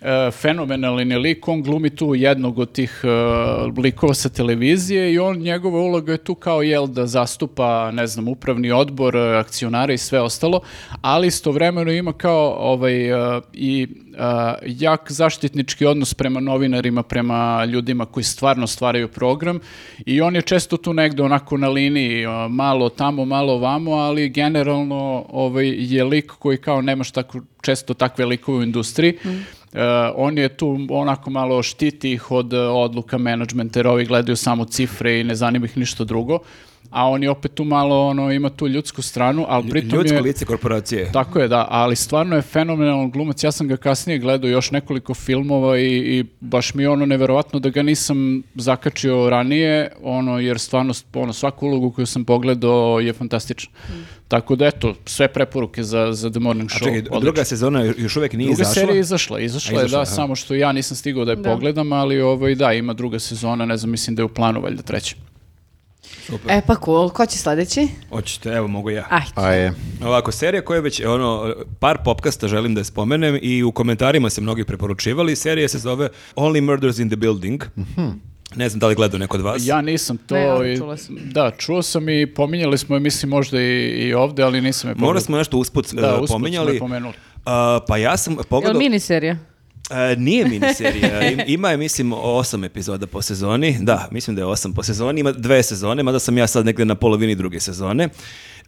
E, fenomenalni lik, on glumi tu jednog od tih e, likova sa televizije i on, njegova uloga je tu kao jel da zastupa, ne znam, upravni odbor, e, akcionare i sve ostalo, ali istovremeno ima kao ovaj e, i jak zaštitnički odnos prema novinarima, prema ljudima koji stvarno stvaraju program i on je često tu negde onako na liniji, malo tamo, malo vamo, ali generalno ovaj, je lik koji kao nemaš tako često takve likove u industriji. E, on je tu onako malo štiti ih od e, odluka menadžmenta jer ovi gledaju samo cifre i ne zanima ih ništa drugo. A on je opet tu malo, ono, ima tu ljudsku stranu, ali pritom Ljudsko je... lice korporacije. Tako je, da, ali stvarno je fenomenalan glumac. Ja sam ga kasnije gledao još nekoliko filmova i, i baš mi je ono neverovatno da ga nisam zakačio ranije, ono, jer stvarno ono, svaku ulogu koju sam pogledao je fantastična. Tako da eto, sve preporuke za, za The Morning A Show. čekaj, Odlično. druga sezona još uvijek nije Druga izašla. serija je izašla, izašla A, je, da, aha. samo što ja nisam stigao da je Da. pogledam, ali ovaj, da, ima druga sezona, ne znam, mislim da je u planu valjda treća. E pa cool, ko će sledeći? Hoćete, evo mogu ja. Ajde. A je. Ovako, serija koja je već, ono, par popkasta želim da je spomenem i u komentarima se mnogi preporučivali. Serija se zove Only Murders in the Building. Ne znam da li gledao neko od vas. Ja nisam to... Ne, i- čula sam. Da, čuo sam i pominjali smo je, mislim, možda i, i ovde, ali nisam je Možda pogledao. smo nešto usput, Da, e, usput smo pominjali. je pomenuli. A, pa ja sam pogledao... miniserija? E, nije miniserija, Im- ima je mislim osam epizoda po sezoni, da, mislim da je osam po sezoni, ima dve sezone, mada sam ja sad negde na polovini druge sezone.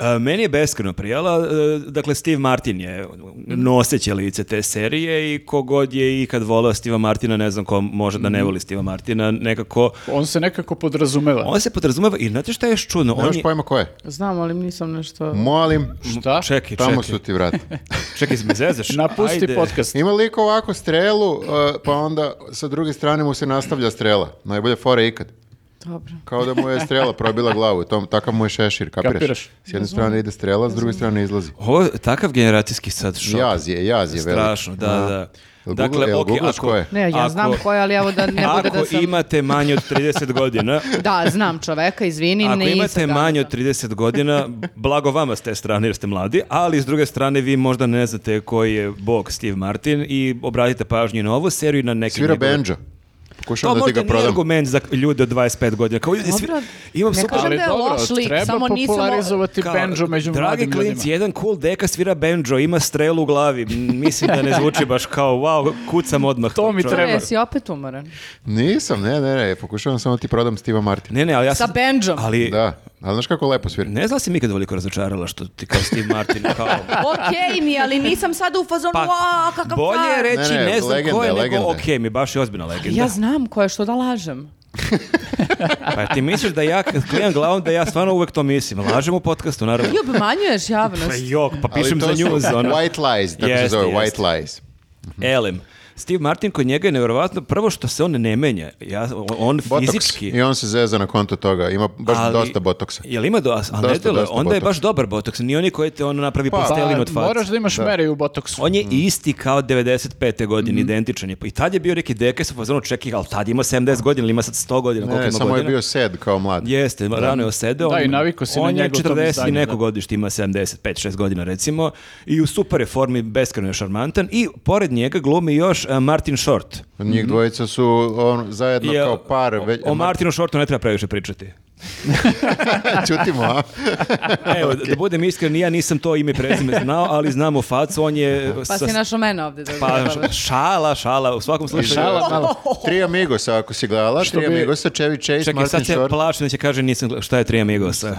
E, meni je beskreno prijala, e, dakle Steve Martin je noseće lice te serije i kogod je ikad voleo Steva Martina, ne znam ko može da ne voli Steva Martina, nekako, On se nekako podrazumeva. on se podrazumeva i znate šta je još čudno? On Nemaš je, pojma ko je? Znam, ali nisam nešto... Molim, Šta? čekaj, tamo su ti vrati. čekaj, me zezaš? Napusti Ajde. podcast. Ima lik ovako strelu, uh, pa onda sa druge strane mu se nastavlja strela. Najbolje fore ikad. Dobro. Kao da mu je strela probila glavu. Tom, takav mu je šešir, kapiraš? Kapiraš. S jedne strane ide strela, s druge strane izlazi. Ovo je takav generacijski sad šok. Jaz je, jaz je velik. Strašno, da, da. Dakle, Google- okej, googlaš ako- ko je? Ne, ja Ako- znam ko je, ali evo da ne bude Ako da sam... imate manje od 30 godina, Da, znam čoveka, izvini, ako nisam imate ga- manje od 30 godina, blago vama s te strane jer ste mladi, ali s druge strane vi možda ne znate koji je bog Steve Martin i obratite pažnju na ovu seriju i na neke Svira njegove- banjo. To Pokušavam da ti možda ga nije prodam. argument za ljude od 25 godina. Kao ljudi, svi, Dobro, imam ne super... kažem Ali da je dobro, loš lik, treba samo nisam- popularizovati Kao, banjo među dragi mladim klinci, ljudima. jedan cool deka svira banjo, ima strelu u glavi. Mislim da ne zvuči baš kao, wow, kucam odmah. To mi treba. Ne, si opet umoran. Nisam, ne, ne, ne, pokušavam samo da ti prodam Steve'a Martina. Ne, ne, ali ja Sa sam... banjom. Ali, Da, ali znaš kako lepo svira? ne znam si mi ikad veliko razočarala što ti kao Steve Martin, kao... Okej mi, ali nisam sada u fazonu, Pa, "Wow, kakav bolje je car." reći Ne, ne, ne, znam ko je, nego legenda. ok, mi baš je ozbiljna legenda. Ja znam ko je, što da lažem. Pa ti misliš da ja kad klijam glavom da ja stvarno uvek to mislim. Lažem u podcastu, naravno. Ti obmanjuješ Pa javnost. jok, pa pišem za news, ono. White lies, tako se Jeste, zove, jeste. white lies. Elem. Steve Martin kod njega je nevjerovatno prvo što se on ne menja. Ja, on Botox. fizički... I on se zeza na konto toga. Ima baš ali- dosta botoksa. Jel ima do, Dosta, dosta onda je botoksa. baš dobar botoks, nije oni koji te ono napravi Pa, pastelin od Pa, face. moraš da imaš mere i u botoksu. On je isti kao 95. godine, identičan je. I tad je bio neki deke sa fazonu čekaj, ali tad ima 70 godina ili ima sad 100 godina, Ne, ima samo je godina? bio sed kao mlad. Jeste, rano je osedeo. Da, on- i navikao si na On je njegov tom 40 i neko da. godište, ima 75-6 godina recimo. I u super je formi, beskreno je šarmantan. I pored njega glumi još Martin Short. Njih dvojica su on, zajedno Je- kao par. Već, o Martinu Shortu ne treba previše pričati. Čutimo, a? Evo, da budem iskren, ja nisam to ime prezime znao, ali znamo facu, on je... Pa si našao mene ovde. Da Pa, šala, šala, u svakom slučaju. Šala malo. Tri Amigosa, ako si gledala, Tri bi- Amigosa, Chevy Chase, Čekaj, Martin sad se Short. plašim da će kaže nisam šta je Tri Amigosa.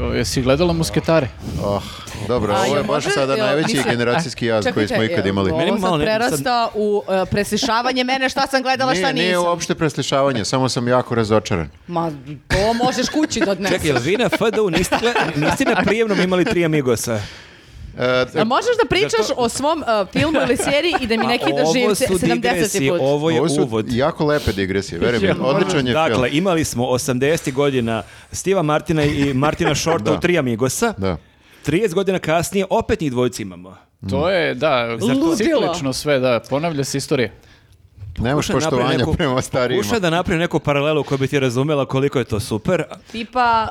O, Jesi gledala musketare? Oh, dobro, A, ovo je baš može- sada najveći mislim- generacijski jaz koji smo ikad imali. Ovo Meni sad malo ne- prerasta u uh, preslišavanje mene šta sam gledala, šta Nije, nije nisam. uopšte preslišavanje, samo sam jako razočaran. Ma, to možeš kući da odneseš. Čekaj, jel vi na FDU niste, niste na prijemnom imali Tri Amigosa? E, A možeš da pričaš o svom uh, filmu ili seriji i da mi ne A kidaš ovo živce su 70. digresije, put? ovo je ovo su uvod. jako lepe digresije, verujem odličan je Dakle, film. imali smo 80. godina Stiva Martina i Martina Shorta Da. u Tri Amigosa. Da. 30 godina kasnije opet njih dvojica imamo. To je, da, Ludilo. ciklično sve, da, ponavlja se istorija. Nemaš napravi poštovanja neku- prema starijima. Pokušaj da napravi neku paralelu koja bi ti razumela koliko je to super. Tipa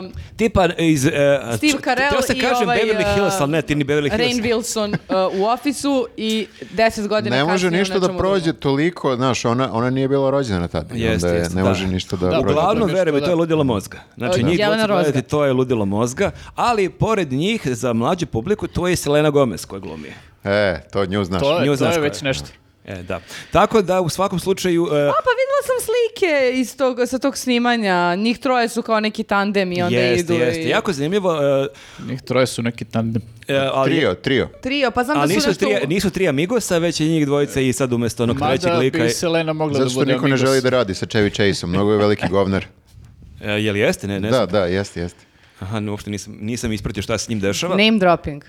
um, Tipa iz... Uh, Steve Carell Teo se i kažem ovaj, Beverly Hills, uh, ali ne, ti ni Beverly Hills. Rain Wilson uh, u ofisu i 10 godina Ne kasnije može u ništa da nečemu prođe drugom. toliko, znaš, ona, ona nije bila rođena tada. i Jeste, onda je- jeste, ne da. može ništa da, Da, prođe. Uglavnom, verujem da. to je ludilo mozga. Znači, Da. njih gledati, to je ludilo mozga, ali pored njih, za mlađu publiku, to je Selena Gomez koja glumi. E, to nju znaš. To, Nju je- to znaš je. već nešto. E, da. Tako da, u svakom slučaju... uh, A pa videla sam slike iz tog, sa tog snimanja. Njih troje su kao neki tandem i onda jeste, idu. jeste. i... Jako zanimljivo, uh, Njih troje su neki tandem. uh, ali... Trio, trio. Trio, pa znam da Ali su nisu nešto... tri, nisu tri Amigosa, već je njih dvojica i sad umjesto onog trećeg Mada lika... bi je- Selena mogla Zato da što bude niko ne Amigos. želi da radi sa Chevy Chaseom, mnogo je veliki govnar. E, jel jeste? Ne, ne Da, da, jeste, jeste. Aha, ne, uopšte nisam, nisam ispratio šta se s njim dešava. Name dropping.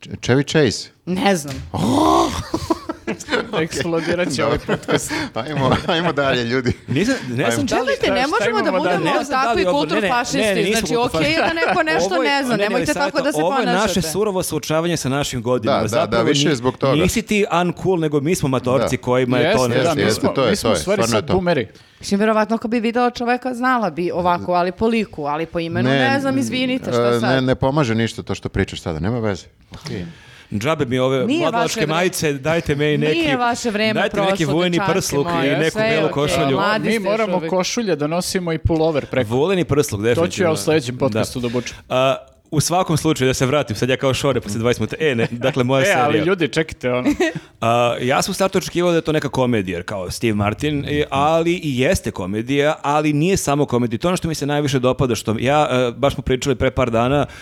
Ch- Chevy Chase. Ne znam. Eksplodirat će ovaj podcast. Ajmo, ajmo dalje, ljudi. Nisam, ne znam da li... Čekajte, ne možemo da budemo Ne da takvi li ovo- kultur ne, ne, ne, fašisti. ne, nismo Znači, okej je da neko nešto ne zna, ne, ne, nemojte tako da se Ovo je ponašate. naše surovo suočavanje sa našim godinama. Da, da, da, više zbog toga. Nisi ti uncool, nego mi smo matorci Da. kojima je to Jeste, nešto. da, mi smo, to je, mi smo to u je, stvari sad to. boomeri. Mislim, verovatno ako bi videla čoveka znala bi ovako, ali po liku, ali po imenu ne, znam, izvinite, šta e, sad? Ne, ne pomaže ništa to što pričaš sada, nema veze. Džabe mi ove Nije mladalačke vreme. majice, dajte meni neki... Nije vaše vreme Dajte neki vojni prsluk moje, i neku belu okej, košulju. Mi moramo uvek. košulje da nosimo i pullover preko. Voleni prsluk, definitivno. To ću ja u sledećem podcastu da obučem. A, u svakom slučaju, da se vratim, sad ja kao šore posle 20 minuta. E, ne, dakle, moja E, serija. ali ljudi, čekajte ono. A, ja sam u startu očekivao da je to neka komedija, jer kao Steve Martin, i- ali i jeste komedija, ali nije samo komedija. To je ono što mi se najviše dopada, što ja, e, baš smo pričali pre par dana, e,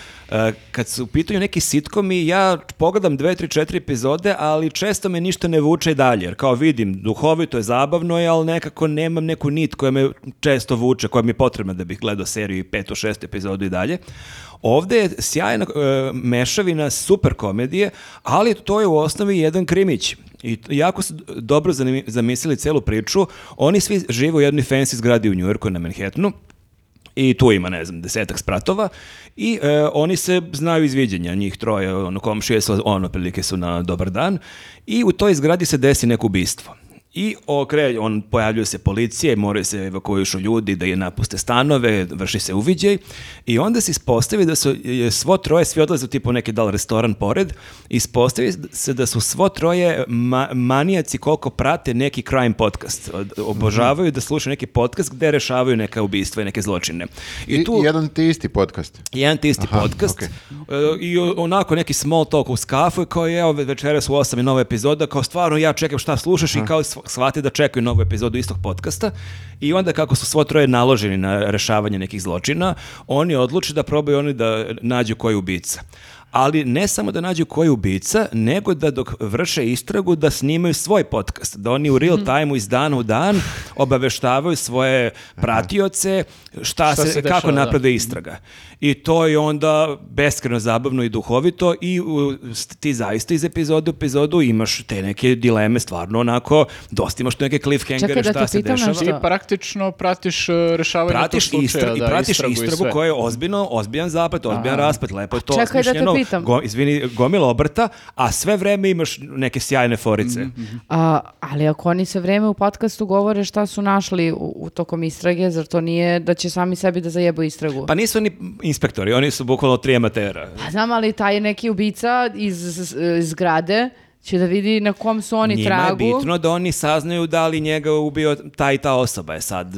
kad su u pitanju neki sitkomi, ja pogledam dve, tri, četiri epizode, ali često me ništa ne vuče dalje, jer kao vidim, duhovito je, zabavno je, ali nekako nemam neku nit koja me često vuče, koja mi je potrebna da bih gledao seriju i petu, šestu epizodu i dalje. Ovde je sjajna e, mešavina super komedije, ali to je u osnovi jedan krimić. I jako su dobro zamislili celu priču. Oni svi žive u jednoj fancy zgradi u Njujorku na Manhattanu. I tu ima, ne znam, desetak spratova i e, oni se znaju izviđenja, njih troje, ono, komšije ono, prilike su na dobar dan i u toj zgradi se desi neko ubistvo. I okre, on pojavljuje se policije, moraju se evakuišu ljudi da je napuste stanove, vrši se uviđaj i onda se ispostavi da su svo troje, svi odlaze u tipu neki dal restoran pored, ispostavi se da su svo troje ma- manijaci koliko prate neki crime podcast. Od- Obožavaju da slušaju neki podcast gde rešavaju neka ubistva i neke zločine. I, jedan ti isti podcast. Jedan ti isti Aha, podcast okej. e, i onako neki small talk uz kafu i kao je, evo večeras u 8 je nova epizoda, kao stvarno ja čekam šta slušaš i kao shvati da čekaju novu epizodu istog podcasta i onda kako su svo troje naloženi na rešavanje nekih zločina, oni odluče da probaju oni da nađu koji je ubica. Ali ne samo da nađu koji je ubica, nego da dok vrše istragu da snimaju svoj podcast. Da oni u real time iz dana u dan obaveštavaju svoje pratioce šta, Šta se, se kako dešava, da. napred istraga. I to je onda beskreno zabavno i duhovito i ti zaista iz epizode u epizodu imaš te neke dileme stvarno onako, dosta imaš tu neke cliffhangere Čekaj da šta se dešava. nešto. Ti praktično pratiš uh, rešavanje Pratiš, tog slučaja, istra- i da, pratiš istragu i istragu koja je ozbiljno, ozbiljan zaplet, ozbiljan rasplet, lepo je to Čekaj da te pitam. go- izvini, gomila obrta, a sve vreme imaš neke sjajne forice. Mhm, A, ali ako oni sve vreme u podcastu govore šta su našli u, u tokom istrage, zar to nije da će sami sebi da zajebu istragu? Pa nisu oni inspektori, oni su bukvalno tri amatera. Pa znam, ali taj neki ubica iz, zgrade će da vidi na kom su oni Njima tragu. je bitno da oni saznaju da li njega ubio ta i ta osoba. Je sad,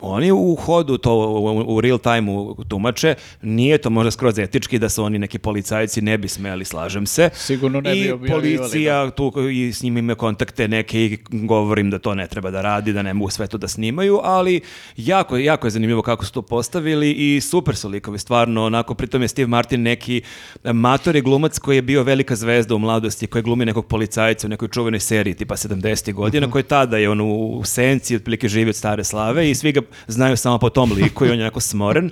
oni u hodu to u, u real time tumače, nije to možda skroz etički da su oni neki policajci ne bi smeli, slažem se. Sigurno ne bi I policija tu i s njim ima kontakte neke i govorim da to ne treba da radi, da ne mogu sve to da snimaju, ali jako, jako je zanimljivo kako su to postavili i super su likovi, stvarno, onako, pritom je Steve Martin neki matori glumac koji je bio velika zvezda u mladosti, koji glumi nekog policajca u nekoj čuvenoj seriji tipa 70. godina, koji tada je on u senci, otprilike živi od stare slave i svi ga znaju samo po tom liku i on je onako smoren.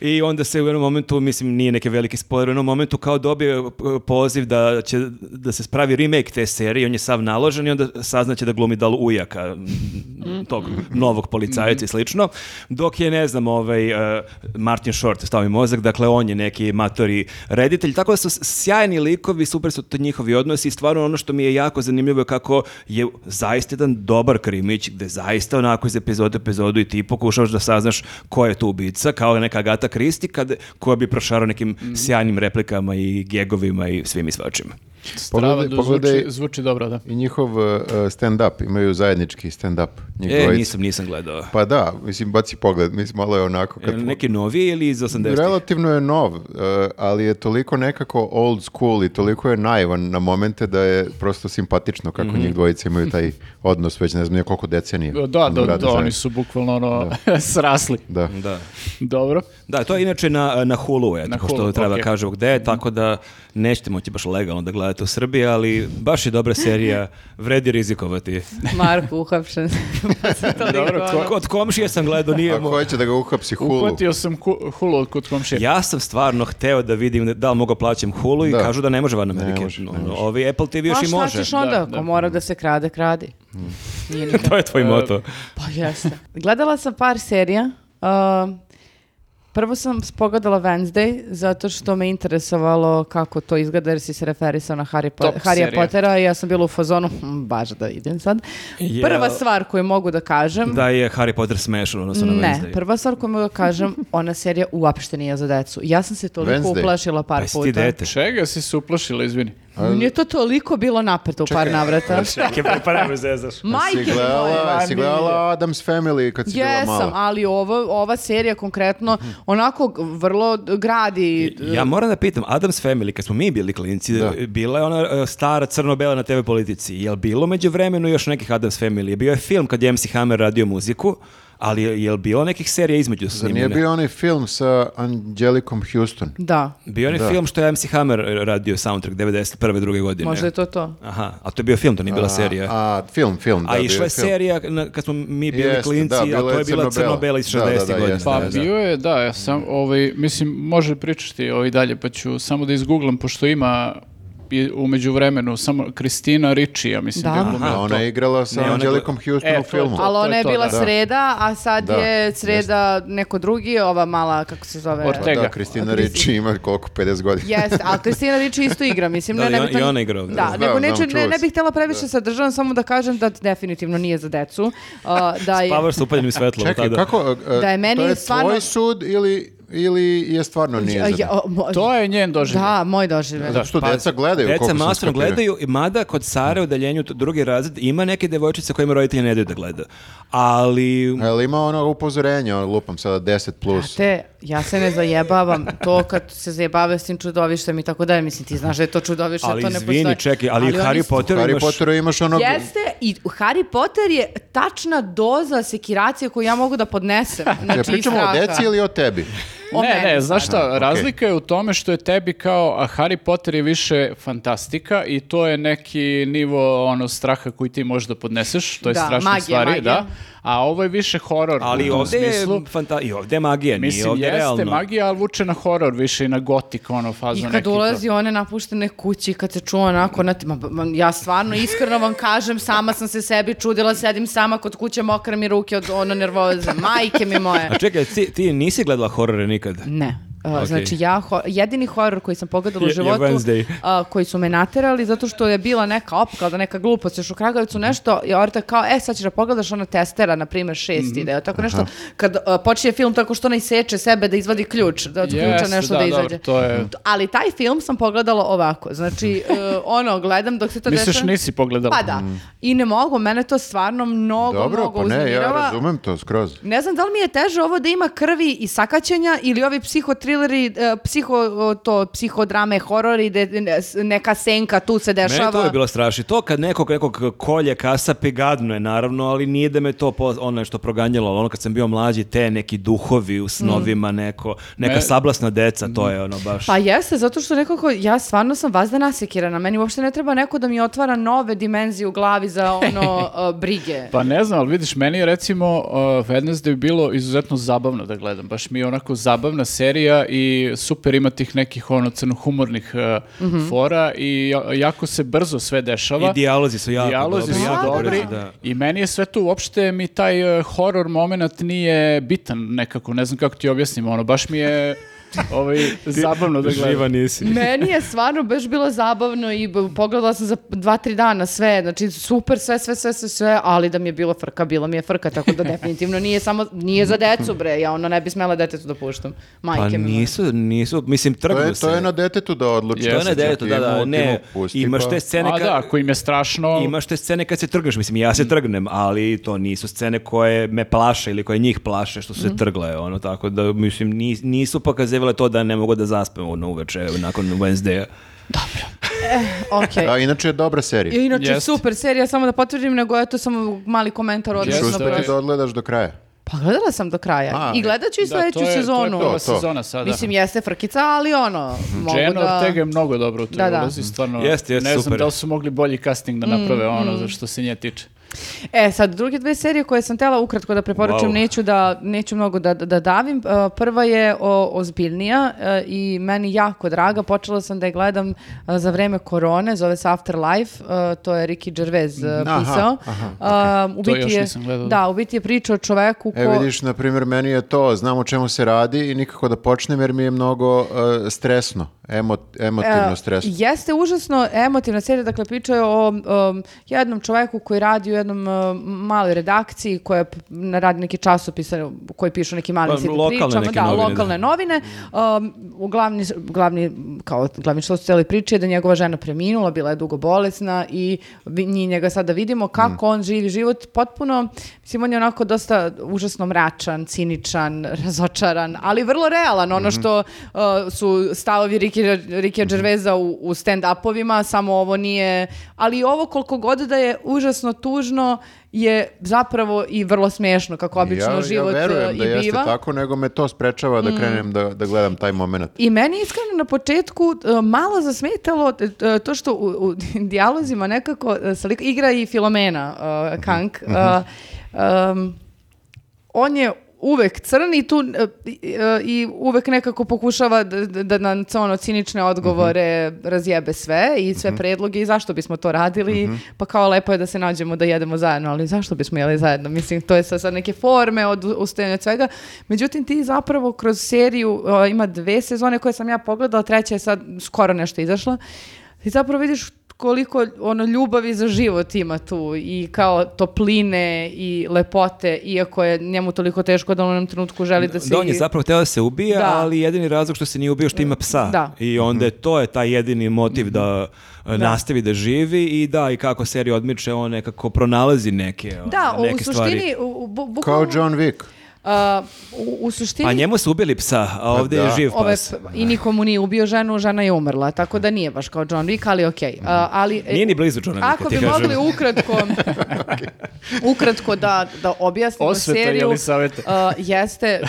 I onda se u jednom momentu, mislim, nije neki veliki spoiler, u jednom momentu kao dobio e, poziv da će da se spravi remake te serije, on je sav naložen i onda saznaće da glumi Dal Ujaka, tog novog policajca i slično. Dok je, ne znam, ovaj, e, Martin Short, stavi mozak, dakle on je neki matori reditelj, tako da su sjajni likovi, super su to njihovi odnosi i stvarno ono što mi je jako zanimljivo je kako je zaista jedan dobar krimić, gde zaista onako iz epizode epizodu i ti pokušavaš da saznaš ko je tu ubica, kao neka Agata Kristi, kad, koja bi prošarao nekim sjajnim replikama i gegovima i svim i svačim. Strava Pogledaj- da pogledaj- zvuči, zvuči dobro, da. I njihov uh, stand-up, imaju zajednički stand-up. E, nisam, nisam gledao. Pa da, mislim, baci pogled, mislim, malo je onako... Kad, Neki novi ili iz 80-ih? Relativno je nov, uh, ali je toliko nekako old school i toliko je naivan na momente da je prosto simpatično kako Mhm. njih dvojica imaju taj odnos već ne znam nije koliko decenija. Da, da, da, rade oni su bukvalno ono, srasli. Da. Da. Dobro. Da, to je inače na, na Hulu, eto, Na pošto Hulu, treba okej. da kažemo gde je, tako da nećete moći baš legalno da gledate u Srbiji, ali baš je dobra serija, vredi rizikovati. Marko uhapšen. pa Dobro, ko- Kod komšije sam gledao, nije Ako mo- hoće da ga uhapsi Hulu, Uhvatio sam Hulu kod komšije. Ja sam stvarno hteo da vidim da li mogu plaćam Hulu i Da. kažu da ne može van Amerike. može, ne može. Ovi Apple TV još Pa i šta može. ćeš onda? Da, da. Ko mora da se krade, kradi. Nije ni to je tvoj moto. Pa jeste. Gledala sam par serija. Uh, prvo sam pogledala Wednesday, zato što me interesovalo kako to izgleda, jer si se referisao na Harry, po Harry. Pottera i ja sam bila u fazonu, "Hm, baš da idem sad. Jel- Prva stvar koju mogu da kažem, Da je Harry Potter smešan odnosno na ne, Wednesday. prva stvar koju mogu da kažem, ona serija uopšte nije za decu. Ja sam se toliko Wednesday? uplašila par Pa jesi puta. ti dete? Čega si se uplašila, izvini? Nije to toliko bilo napeto u par navrata. Čekaj, pa nemoj zezaš. Majke moje. gledala, si gledala Adam's Family kad si bila Jesam, mala. ali ovo, ova serija konkretno onako vrlo gradi. Ja moram da pitam, Adams Family, kad smo mi bili klinci, Da. bila je ona e, stara crno-bela na TV politici. Je li bilo među vremenu još nekih Adams Family? Bio je film kad je MC Hammer radio muziku, ali je, li bilo nekih serija između Zar snimljene? nije bio onaj film sa Angelicom Houston? Da, Bio je onaj Da. film što je MC Hammer radio soundtrack 91. druge godine. možda je to to. Aha, a to je bio film, to nije bila serija. A, A, film, film. da, bio išla je film. serija na- kad smo mi bili Jeste, klinci, da, a to je bila crno-bela. iz Da, da, 60. da, godina. jeste, Pa da, da. bio je, da, ja sam, ovaj, mislim, može pričati ovaj dalje, pa ću samo da izgooglam, pošto ima i umeđu vremenu samo Kristina Ricci, ja mislim Da. da, je glumila ona je igrala sa Ne, Angelicom Houston E, u filmu. Ali ona je bila da. sreda, a sad Da, je sreda neko drugi, ova mala, kako se zove? Ortega. Da, Kristina Ricci ima koliko, 50 godina. Jeste, ali Kristina Ricci isto igra, mislim. Da, ne, ne i bi on- to- i ona igra ovdje. Da, nego znam, neću, ne, ne bih htjela previše sadržavam, samo da kažem da definitivno nije za decu. Uh, da je, Spavaš sa upaljenim svetlom Čekaj, tada. kako, uh, Da je meni to je stvarno- tvoj sud ili, ili je stvarno nije za Ja, o, mo- To je njen doživljaj. Da, moj doživljaj. Zato što Pa, deca gledaju Deca masno gledaju, i mada kod Sare u deljenju t- drugi razred ima neke devojčice kojima roditelji ne daju da gleda. Ali... A jel ima ono upozorenje, ono, lupam sada 10 plus. Te, ja se ne zajebavam. To kad se zajebavaju s tim čudovištem i tako dalje, mislim, ti znaš da je to čudovište, Ali to ne izvini, postoji. čekaj, ali, oni Harry Potter Harry imaš... Potteru imaš onog... Jeste, i Harry Potter je tačna doza sekiracije koju ja mogu da podnesem. Znači, Ja pričamo o deci ili o tebi? O ne, meni ne, znaš šta, Aha, razlika je u tome što je tebi kao, a Harry Potter je više fantastika i to je neki nivo ono straha koji ti možeš da podneseš, to je Da, strašna magija, stvari, magija. da. A ovo je više horor Ali u tom ovdje je, smislu. fanta... I ovdje je magija, nije Mislim, ovdje jeste realno. magija, ali vuče na horor više i na gotik, ono, fazu I neki. kad to. ulazi one napuštene kući, kad se čuo onako, na, ma, ma, ja stvarno iskreno vam kažem, sama sam se sebi čudila, sedim sama kod kuće, mokre mi ruke od ono nervoze, majke mi moje. A čekaj, ti, ti nisi gledala horore nikad? Ne. Uh, Ok. Znači ja, ho- jedini horor koji sam pogledala u Je- je životu, uh, koji su me naterali zato što je bila neka opkalda, neka glupost još u Kragujevcu nešto i Orta kao, e sad ćeš da pogledaš ono testera, na primjer šest ide, tako nešto, kad uh, počinje film tako što onaj seče sebe da izvadi ključ, da od ključa Jeste, nešto da, da, dobro, izađe. to je- Ali taj film sam pogledala ovako, znači uh, ono, gledam dok se to Misliš dešava. nisi pogledala? Pa da. I ne mogu, mene to stvarno mnogo, Dobro, mnogo pa ne, ja razumem to skroz. Ne znam da li mi je teže ovo da ima krvi i sakaćenja ili ovi psihotrileri, e, psiho, to, psihodrame, horori, s- neka senka tu se Meni dešava. to je bilo strašno. To kad nekog, nekog kolje kasapi gadno je naravno, ali nije da me to po, ono nešto proganjalo. ali Ono kad sam bio mlađi, te neki duhovi u snovima, neko, neka Me- sablasna deca, to je ono baš... Pa jeste, zato što nekako, ja stvarno sam vazda nasekirana. Meni uopšte ne treba neko da mi otvara nove dimenzije u glavi za ono e, brige. Pa ne znam, ali vidiš, meni je recimo uh, Wednesday bilo izuzetno zabavno da gledam. Baš mi je onako zabavna serija i super ima tih nekih ono crnohumornih uh, Mhm. fora i ja- jako se brzo sve dešava. I dijalozi su jako Dijalozi dobri, su jako dobri da. i meni je sve to uopšte mi taj uh, horor moment nije bitan nekako, ne znam kako ti objasnim, ono baš mi je ovaj, zabavno da gledam. Živa nisi. Meni je stvarno baš bilo zabavno i pogledala sam za dva, tri dana sve, znači super sve, sve, sve, sve, sve, ali da mi je bilo frka, bilo mi je frka, tako da definitivno nije samo, nije za decu bre, ja ono ne bi smela detetu da puštam, majke Pa mi. nisu, nisu, mislim, To trgnu je, se. to je na detetu da odluči. To je na Jeste, detetu, da, da, ne, pusti, imaš pa- te scene A kad... da, ako im je strašno... Imaš te scene kad se trgaš, mislim, ja se trgnem, ali to nisu scene koje me plaše ili koje njih plaše što su se trgle, ono, tako da, mislim, nis- nisu pokazivale to da ne mogu da zaspem ono uveče nakon Wednesdaya. Okej. A inače je dobra serija. I inače Jeste. super serija, samo da potvrdim, nego eto samo mali komentar odnosno Jeste. Šuster ti da odgledaš do kraja. Pa gledala sam do kraja A, i gledat ću i Da, sledeću to je- sezonu. To je prva To, to. sezona sada. Mislim, jeste frkica, ali ono, mogu Jenna da... Ortega je mnogo dobro u toj Da, da. ulozi, stvarno. Jeste, jeste, ne znam super. da li su mogli bolji casting da naprave Mm, ono za što se nje tiče. E, sad, druge dve serije koje sam tela ukratko da preporučam, Wow. neću, da, neću mnogo da, da davim. Uh, Prva je o, ozbiljnija uh, i meni jako draga. Počela sam da je gledam uh, za vreme korone, zove se Afterlife. To je Ricky Gervais Aha, pisao. aha, Um, u To biti još je- nisam gledao. Da, u biti je priča o čoveku ko... E vidiš, na primjer, meni je to, znam o čemu se radi i nikako da počnem jer mi je mnogo uh, stresno, emo, emotivno E, stresno. Jeste užasno emotivna serija, dakle priča je o um, jednom čoveku koji radi u jednom um, maloj redakciji koja radi neki časopis uh, koji pišu neki mali Pa, lokalne pričama, neke da, novine, lokalne novine. Um, glavni, glavni, kao glavni što su cijeli priče je da je njegova žena preminula, bila je dugo bolesna i mi njega sada vidimo kako on živi život potpuno, mislim on je onako dosta užasno mračan, ciničan, razočaran, ali vrlo realan, ono što uh, su stavovi Riki, Rikija Gervaisa u, u stand-upovima, samo ovo nije, ali ovo koliko god da je užasno tužno je zapravo i vrlo smešno kako obično ja, život ja verujem uh, da i jeste biva. tako, nego me to sprečava Mm. da krenem da, da gledam taj moment. I meni iskreno na početku uh, malo zasmetalo uh, to što u, u dijalozima nekako uh, lik- igra i Filomena uh, Kank. Uh, um, on je uvek crn i tu i, uh, i uvek nekako pokušava da, da, da na ono cinične odgovore Mhm. razjebe sve i sve predloge i zašto bismo to radili, Mhm. pa kao lepo je da se nađemo da jedemo zajedno, ali zašto bismo jeli zajedno? Mislim, to je sa, sa neke forme od ustajanja od svega. Međutim, ti zapravo kroz seriju, uh, ima dve sezone koje sam ja pogledala, treća je sad skoro nešto izašla, ti zapravo vidiš koliko ono ljubavi za život ima tu i kao topline i lepote, iako je njemu toliko teško da on u jednom trenutku želi da se... Da, on je zapravo hteo da se ubija, Da. ali jedini razlog što se nije ubio što ima psa. Da. I onda je to je taj jedini motiv da, e, nastavi da živi i da, i kako serija odmiče, on nekako pronalazi neke, Da, ono, u neke stvari. suštini, u, u, bu- Kao bukvalno, John Wick. Uh, u, u suštini... Pa njemu su ubili psa, a ovdje je da. živ Ove, pas. p- I nikomu nije ubio ženu, žena je umrla, tako da nije baš kao John Wick, ali okej. Uh, ali, e, Nije ni blizu Johna Wicka, Ako bi kažem. mogli ukratko, ukratko da, da objasnimo Osveta seriju, uh, jeste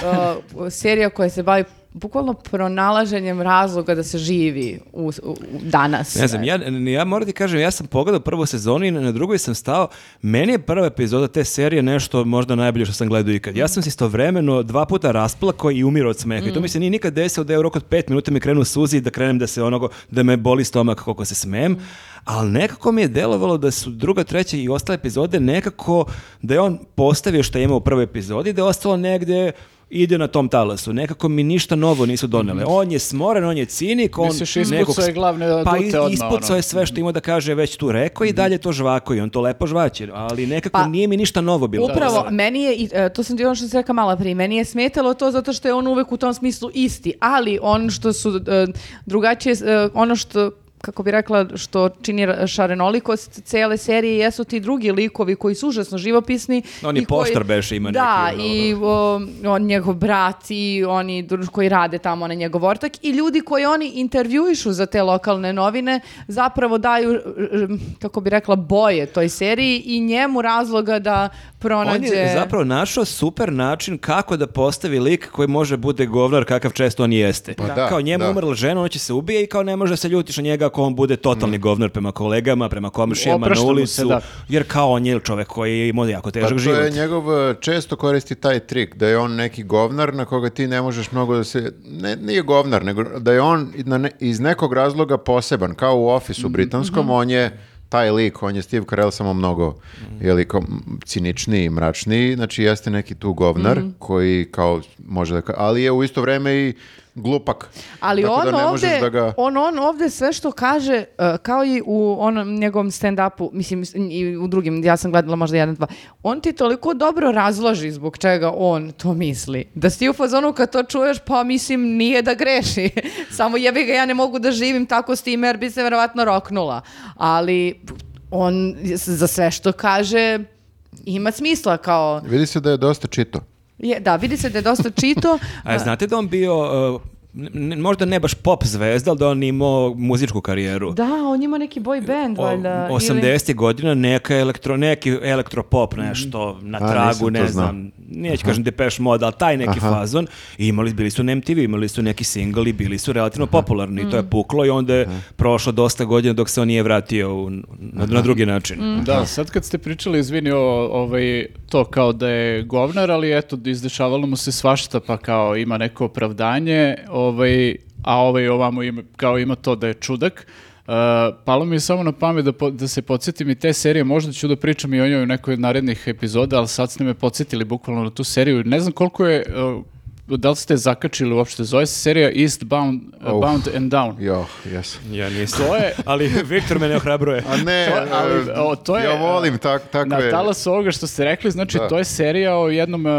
uh, serija koja se bavi bukvalno pronalaženjem razloga da se živi u, u- danas. Ne znam, ja, ja moram ti kažem, ja sam pogledao prvu sezonu i na, drugoj sam stao. Meni je prva epizoda te serije nešto možda najbolje što sam gledao ikad. Ja sam se istovremeno dva puta rasplakao i umirao od smeha. I to mi se nije nikad desilo da je u roku od pet minuta mi krenu suzi i da krenem da se onogo, da me boli stomak koliko se smem. Ali nekako mi je delovalo da su druga, treća i ostale epizode nekako da je on postavio što je imao u prvoj epizodi, da je ostalo negde ide na tom talasu. Nekako mi ništa novo nisu donele. On je smoren, on je cinik, on Misliš, ispucao nekog- je glavne Pa ispucao je sve što ima da kaže već tu rekao i dalje to žvako i on to lepo žvaće, ali nekako Pa, nije mi ništa novo bilo. Upravo, meni je, e, to sam ti ono što se rekao malo prije, meni je smetalo to zato što je on uvek u tom smislu isti, ali on što su e, drugačije, e, ono što kako bi rekla, što čini šarenolikost cele serije jesu ti drugi likovi koji su užasno živopisni. On i koji- beše ima Da, neki, ono, i o, on njegov brat i oni koji rade tamo na njegov ortak i ljudi koji oni intervjuišu za te lokalne novine zapravo daju, kako bi rekla, boje toj seriji i njemu razloga da pronađe... On je zapravo našao super način kako da postavi lik koji može bude govnar kakav često on jeste. Pa da, kao njemu da. umrla žena, on će se ubije i kao ne može se ljutiš na njega ako on bude totalni govnar prema kolegama, prema komšijama, na mu se, ulicu. da. Jer kao on je čovek koji je imao jako Pa težak to život. je njegov, e, često koristi taj trik, da je on neki govnar na koga ti ne možeš mnogo da se, ne, nije govnar, nego da je on iz nekog razloga poseban, kao u ofisu britanskom, on je taj lik, on je Steve Carell samo mnogo je li, kao, m, ciničniji, mračniji, znači jeste neki tu govnar koji kao može da, ali je u isto vreme i glupak. Ali Tako on da ne ovde, da ga... on, on ovde sve što kaže, uh, kao i u onom njegovom stand-upu, mislim i u drugim, ja sam gledala možda jedan, dva, on ti toliko dobro razloži zbog čega on to misli. Da si u fazonu kad to čuješ, pa mislim nije da greši. Samo jebi ga, ja ne mogu da živim tako s time jer bi se verovatno roknula. Ali on za sve što kaže ima smisla kao... Vidi se da je dosta čito. Je, da, vidi se da je dosta čito. A znate da on bio, uh, n- možda ne baš pop zvezda, ali da on imao muzičku karijeru. Da, on ima neki boy band, O- valjda. ili- 80. godina neka elektro, neki elektropop nešto na A, tragu, ne znam, neću kažem Depeche Mode, ali taj neki Aha. fazon. I imali, bili su na MTV, imali su neki single i bili su relativno popularni. I to je puklo i onda je prošlo dosta godina dok se on nije vratio u- na, na drugi način. Da, sad kad ste pričali, izvini, o, ovaj, to kao da je govnar, ali eto, izdešavalo mu se svašta, pa kao ima neko opravdanje, ovaj, a ovaj ovamo ima, kao ima to da je čudak. Uh, palo mi je samo na pamet da, po- da se podsjetim i te serije, možda ću da pričam i o njoj u nekoj od narednih epizoda, ali sad ste me podsjetili bukvalno na tu seriju. Ne znam koliko je, uh, da li ste zakačili uopšte, zove se serija Eastbound uh. Bound and Down. Jo, jes. Ja nisam. To je, ali Viktor me ne ohrabruje. A ne, To- ali, o, to je, ja volim tak, takve... Na talasu ovoga što ste rekli, znači Da. to je serija o jednom uh,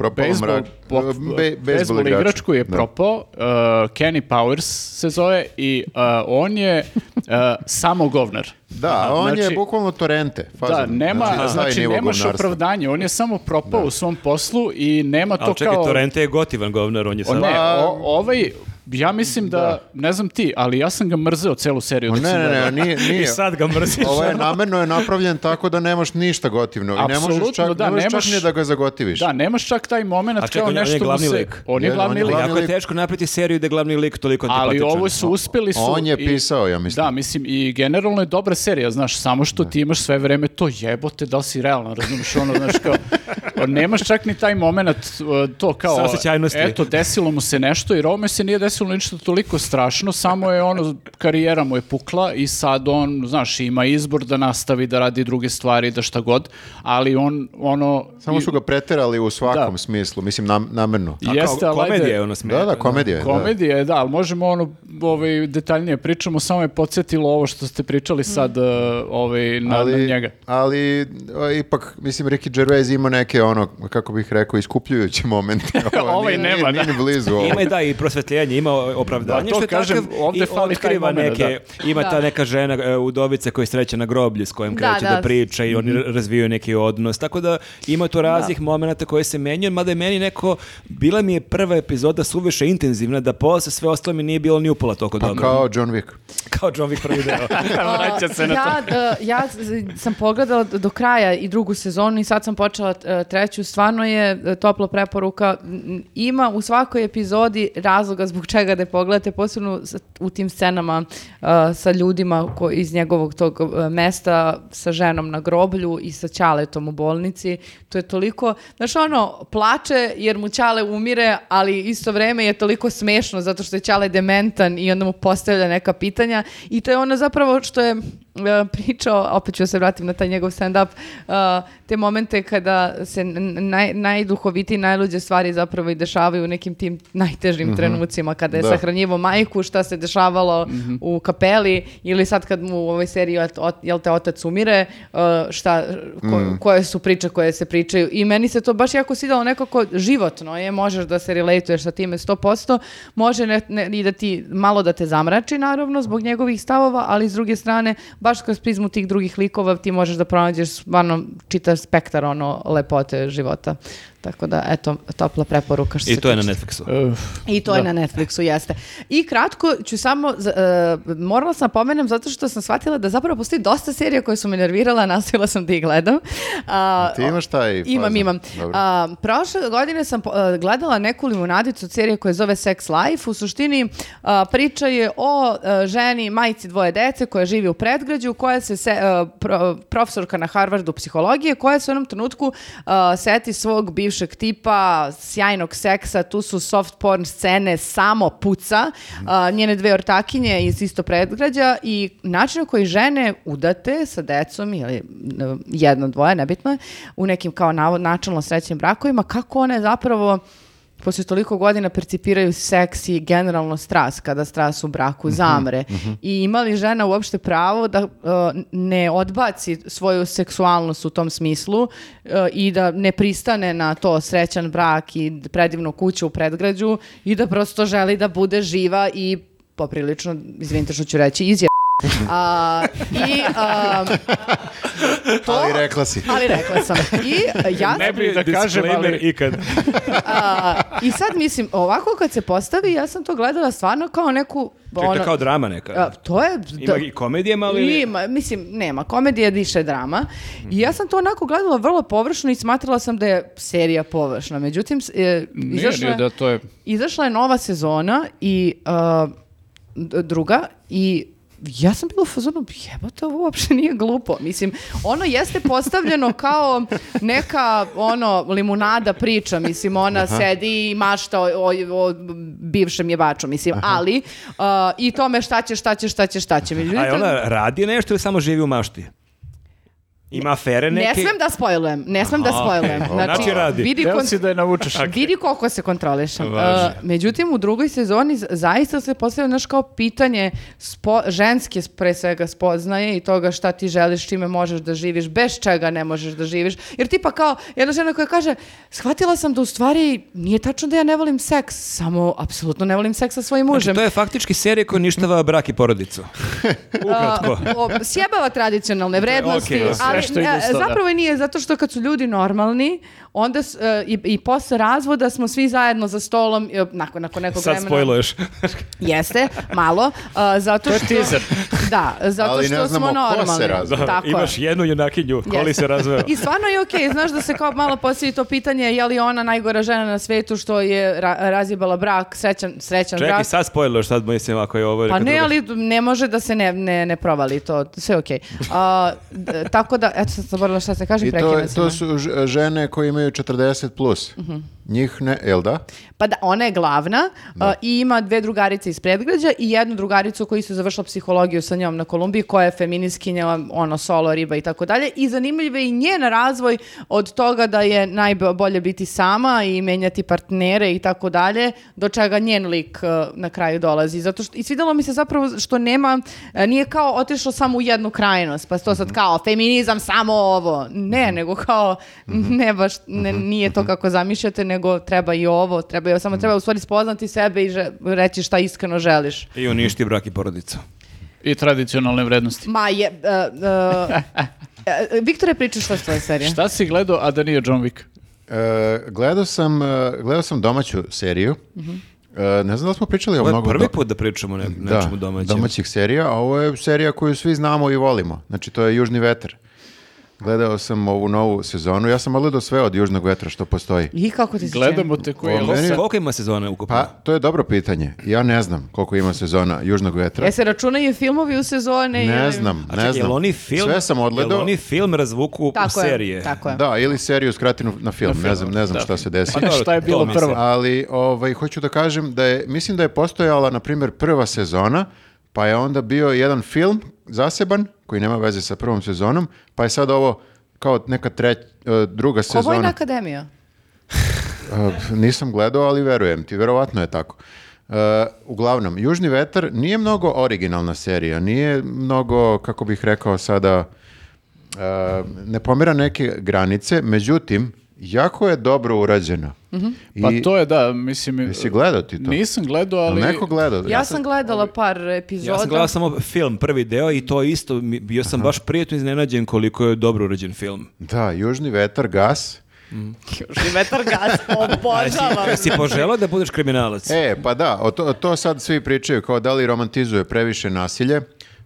uh, bejsbol, mrak- pop- be- igraču. igrač koji je Da. propao, uh, Kenny Powers se zove i uh, on je uh, samo govnar. Da, on je Znači- bukvalno torrente. Fazon. Da, nema, znači, nivo nemaš govnarstva. opravdanje, on je samo propao u svom poslu i nema to Ali čekaj, kao... Torrente je gotivan govnar, on je O, sad... ne, o- ovaj, ja mislim da, ne znam ti, ali ja sam ga mrzeo celu seriju. O, ne, ne, ne, nije, nije. I sad ga mrziš. Ovo je namerno je napravljen tako da nemaš ništa gotivno. I ne možeš Apsolutno, čak, da, ne možeš nemaš- čak ni da ga zagotiviš. Da, nemaš čak taj moment A kao čekaj, on je- on je nešto mu glavni se... lik. On je glavni on je lik. Jako je teško napraviti seriju da je glavni lik toliko Ali ovo su uspeli su... On je pisao, ja mislim. Da, mislim, i generalno je dobra serija, znaš, samo što ti imaš sve vreme to jebote, da li si realno, razumiješ, ono, znaš, kao, nemaš čak ni taj moment, uh, to kao, eto, desilo mu se nešto, jer ovome se nije desilo ništa toliko strašno, samo je ono, karijera mu je pukla i sad on, znaš, ima izbor da nastavi da radi druge stvari, da šta god, ali on, ono... Samo su ga preterali u svakom Da. smislu, mislim nam, namerno. A Jeste, kao, ali komedija je ono smije. Da, da, komedija je. da. Komedija je, da, ali možemo ono ovaj, detaljnije pričamo, samo je podsjetilo ovo što ste pričali sad uh, ovaj, na, na njega. ali a, ipak, mislim, Ricky Gervais ima neke, ono, kako bih rekao, iskupljujuće momente. Ovo Ovaj nije- nema, nije, da. nije blizu ovo. Ima i da i prosvetljenje, ima opravdanje Da, to što je kažem, takav ovde i fali taj otkriva moment, neke, ima Da. ta neka žena e, udovica koja je sreća na groblju s kojom Da, kreće da, da. priča i oni razvijaju neki odnos, tako da ima tu raznih momenata koje se menjaju, mada je meni neko, bila mi je prva epizoda suviše intenzivna da posle sve ostalo mi nije bilo ni upola toliko Pa dobro. kao John Wick. Kao John Wick prvi deo. Vraća se na to. ja, e, ja sam pogledala do kraja i drugu sezonu i sad sam počela e, treću. Stvarno je e, topla preporuka. Ima u svakoj epizodi razloga zbog čega da je pogledate, posebno u tim scenama e, sa ljudima ko, iz njegovog tog e, mesta, sa ženom na groblju i sa Ćaletom u bolnici. To je toliko, znaš ono, plače jer mu Ćale umire, ali isto vreme je toliko smešno zato što je Ćale dementan i onda mu postavlja neka pitanja i to je ono zapravo što je pričao, opet ću se vratim na taj njegov stand-up, e, te momente kada se naj, najduhovitiji, najluđe stvari zapravo i dešavaju u nekim tim najtežim trenucima, kada je Da. sahranjivo majku, šta se dešavalo u kapeli, ili sad kad mu u ovoj seriji, ot- jel te, otac umire, e, šta, ko- koje su priče koje se pričaju. I meni se to baš jako svidalo nekako životno je, možeš da se relatuješ sa time 100%, može ne, ne- i da ti malo da te zamrači naravno zbog njegovih stavova, ali s druge strane, baš kroz prizmu tih drugih likova ti možeš da pronađeš stvarno čitav spektar ono lepote života. Tako da, eto, topla preporuka što I se to je na Netflixu. Uh, i to je na Netflixu, jeste. I kratko ću samo, e, morala sam pomenem zato što sam shvatila da zapravo postoji dosta serija koje su me nervirala, nastavila sam da ih gledam. A, Ti imaš taj Imam, fazon? imam. A, prošle godine sam e, gledala neku limunadicu od serije koja se zove Sex Life. U suštini a, priča je o e, ženi, majci dvoje dece koja živi u predgrađu, koja se, se e, pro- profesorka na Harvardu psihologije, koja se u jednom trenutku seti svog bivšeg tipa, sjajnog seksa, tu su soft porn scene, samo puca, a, njene dve ortakinje iz isto predgrađa i način na koji žene udate sa decom ili jedno, dvoje, nebitno je, u nekim kao načalno srećnim brakovima, kako one zapravo posle toliko godina percipiraju seks i generalno strast kada strast u braku zamre. I ima li žena uopšte pravo da e, ne odbaci svoju seksualnost u tom smislu e, i da ne pristane na to srećan brak i predivnu kuću u predgrađu i da prosto želi da bude živa i poprilično, izvinite što ću reći, izje... A, I a, to, Ali rekla si. ali rekla sam. I ja Ne bi da kažem, Disclaimer ali- ikad. a, I sad mislim, ovako kad se postavi, ja sam to gledala stvarno kao neku... Čekaj, ono- kao drama neka. a, to je... Ima i komedije malo ili... Ima, mislim, nema, komedija više drama. I ja sam to onako gledala vrlo površno i smatrala sam da je serija površna. Međutim, e, nije, izašla, nije je- da to je... izašla je nova sezona i d- druga i ja sam bila u fazonu, jebote, ovo uopšte nije glupo. Mislim, ono jeste postavljeno kao neka, ono, limunada priča. Mislim, ona sedi i mašta o, o, o bivšem jebaču. Mislim, ali uh, i tome šta će, šta će, šta će, šta će. Međutim, A je ona radi nešto ili samo živi u mašti? Ima afere neke? ne smem da spojlujem, ne smem da spojlujem. okej. Znači radi. vidi kon- si da je navučeš. Vidi koliko se kontrolišem. Uh, međutim, u drugoj sezoni zaista se postavlja naš kao pitanje spo- ženske pre svega spoznaje i toga šta ti želiš, čime možeš da živiš, bez čega ne možeš da živiš. Jer tipa kao jedna žena koja kaže, shvatila sam da u stvari nije tačno da ja ne volim seks, samo apsolutno ne volim seks sa svojim Znači, mužem. to je faktički serija koja ništava brak i porodicu. Ukratko. A, o, sjebava tradicionalne vrednosti, okej, sve ali što ide e, uz to, da. zapravo nije, zato što kad su ljudi normalni, onda s- e, i, i posle razvoda smo svi zajedno za stolom, e, nakon, nakon nekog Sad vremena. spojluješ. Jeste, malo, a, zato što... teaser. Da, zato Ali što ne znamo smo ko se normalni. razveo. Tako je. Imaš jednu junakinju, koli Jeste. se razveo. I stvarno je okej, znaš da se kao malo postavi to pitanje je li ona najgora žena na svetu što je ra razjebala brak, srećan, srećan Čekaj, brak. sad spojluješ, sad mislim ako je ovo... Pa ne, druga- ali ne može da se ne, ne, ne provali to, sve je okej. A, d- tako da, eto sad sam zaboravila šta se kaže, I to, to su žene koje imaju 40 plus. Njih ne, jel da? Pa da, ona je glavna a, i ima dve drugarice iz predgrađa i jednu drugaricu koji su završila psihologiju sa njom na Kolumbiji, koja je feminiskinja, ono, solo, riba i tako dalje. I zanimljiv je i njen razvoj od toga da je najbolje biti sama i menjati partnere i tako dalje, do čega njen lik a, na kraju dolazi. Zato što, I svidelo mi se zapravo što nema, a, nije kao otišlo samo u jednu krajnost, pa to sad kao feminizam samo ovo. Ne, nego kao, ne baš, ne, nije to kako zamišljate, nego treba i ovo, treba i, samo treba u stvari spoznati sebe i že- reći šta iskreno želiš. I uništi brak i porodicu. I tradicionalne vrednosti. Ma je, uh, uh, uh, Viktore, pričaš šta je tvoja serija? Šta si gledao, a da nije John Wick? E, gledao, sam, gledao sam domaću seriju. E, ne znam da smo pričali o Ovo je mnogo... prvi do- put da pričamo o ne, Da, nečemu domaćem. domaćih serija, a ovo je serija koju svi znamo i volimo. Znači, to je Južni vetar. Gledao sam ovu novu sezonu. Ja sam odgledao sve od Južnog vetra što postoji. I kako ti se Gledamo te koji je meni- Koliko ima sezona ukupno? Pa, to je dobro pitanje. Ja ne znam koliko ima sezona Južnog vetra. E se računaju filmovi u sezone? Ne ili- znam, A ne znam. jel oni film, Sve sam jel odgledao. oni film razvuku u Tako je, serije? tako je. Da, ili seriju skratinu na film. Na ne znam, ne znam da. šta se desi. Pa Šta je bilo prvo? Ali ovaj, hoću da kažem da je, mislim da je postojala, na primjer, prva sezona, pa je onda bio jedan film zaseban, koji nema veze sa prvom sezonom, pa je sad ovo kao neka treć, e, druga Ko Vojna sezona. akademija? Uh, nisam gledao, ali verujem ti, verovatno je tako. Uh, uglavnom, Južni vetar nije mnogo originalna serija, nije mnogo, kako bih rekao sada, uh, ne pomera neke granice, međutim, jako je dobro urađena. I, Pa to je da, mislim... Jesi gledao ti to? Nisam gledao, ali... neko gledao? Ja sam gledala par epizoda. Ja sam gledao samo film, prvi deo i to isto, mi- bio sam baš prijatno iznenađen koliko je dobro urađen film. Da, Južni vetar, gas. Južni vetar gas, obožavam. Si poželao da budeš kriminalac? E, pa da, o to, to sad svi pričaju, kao da li romantizuje previše nasilje.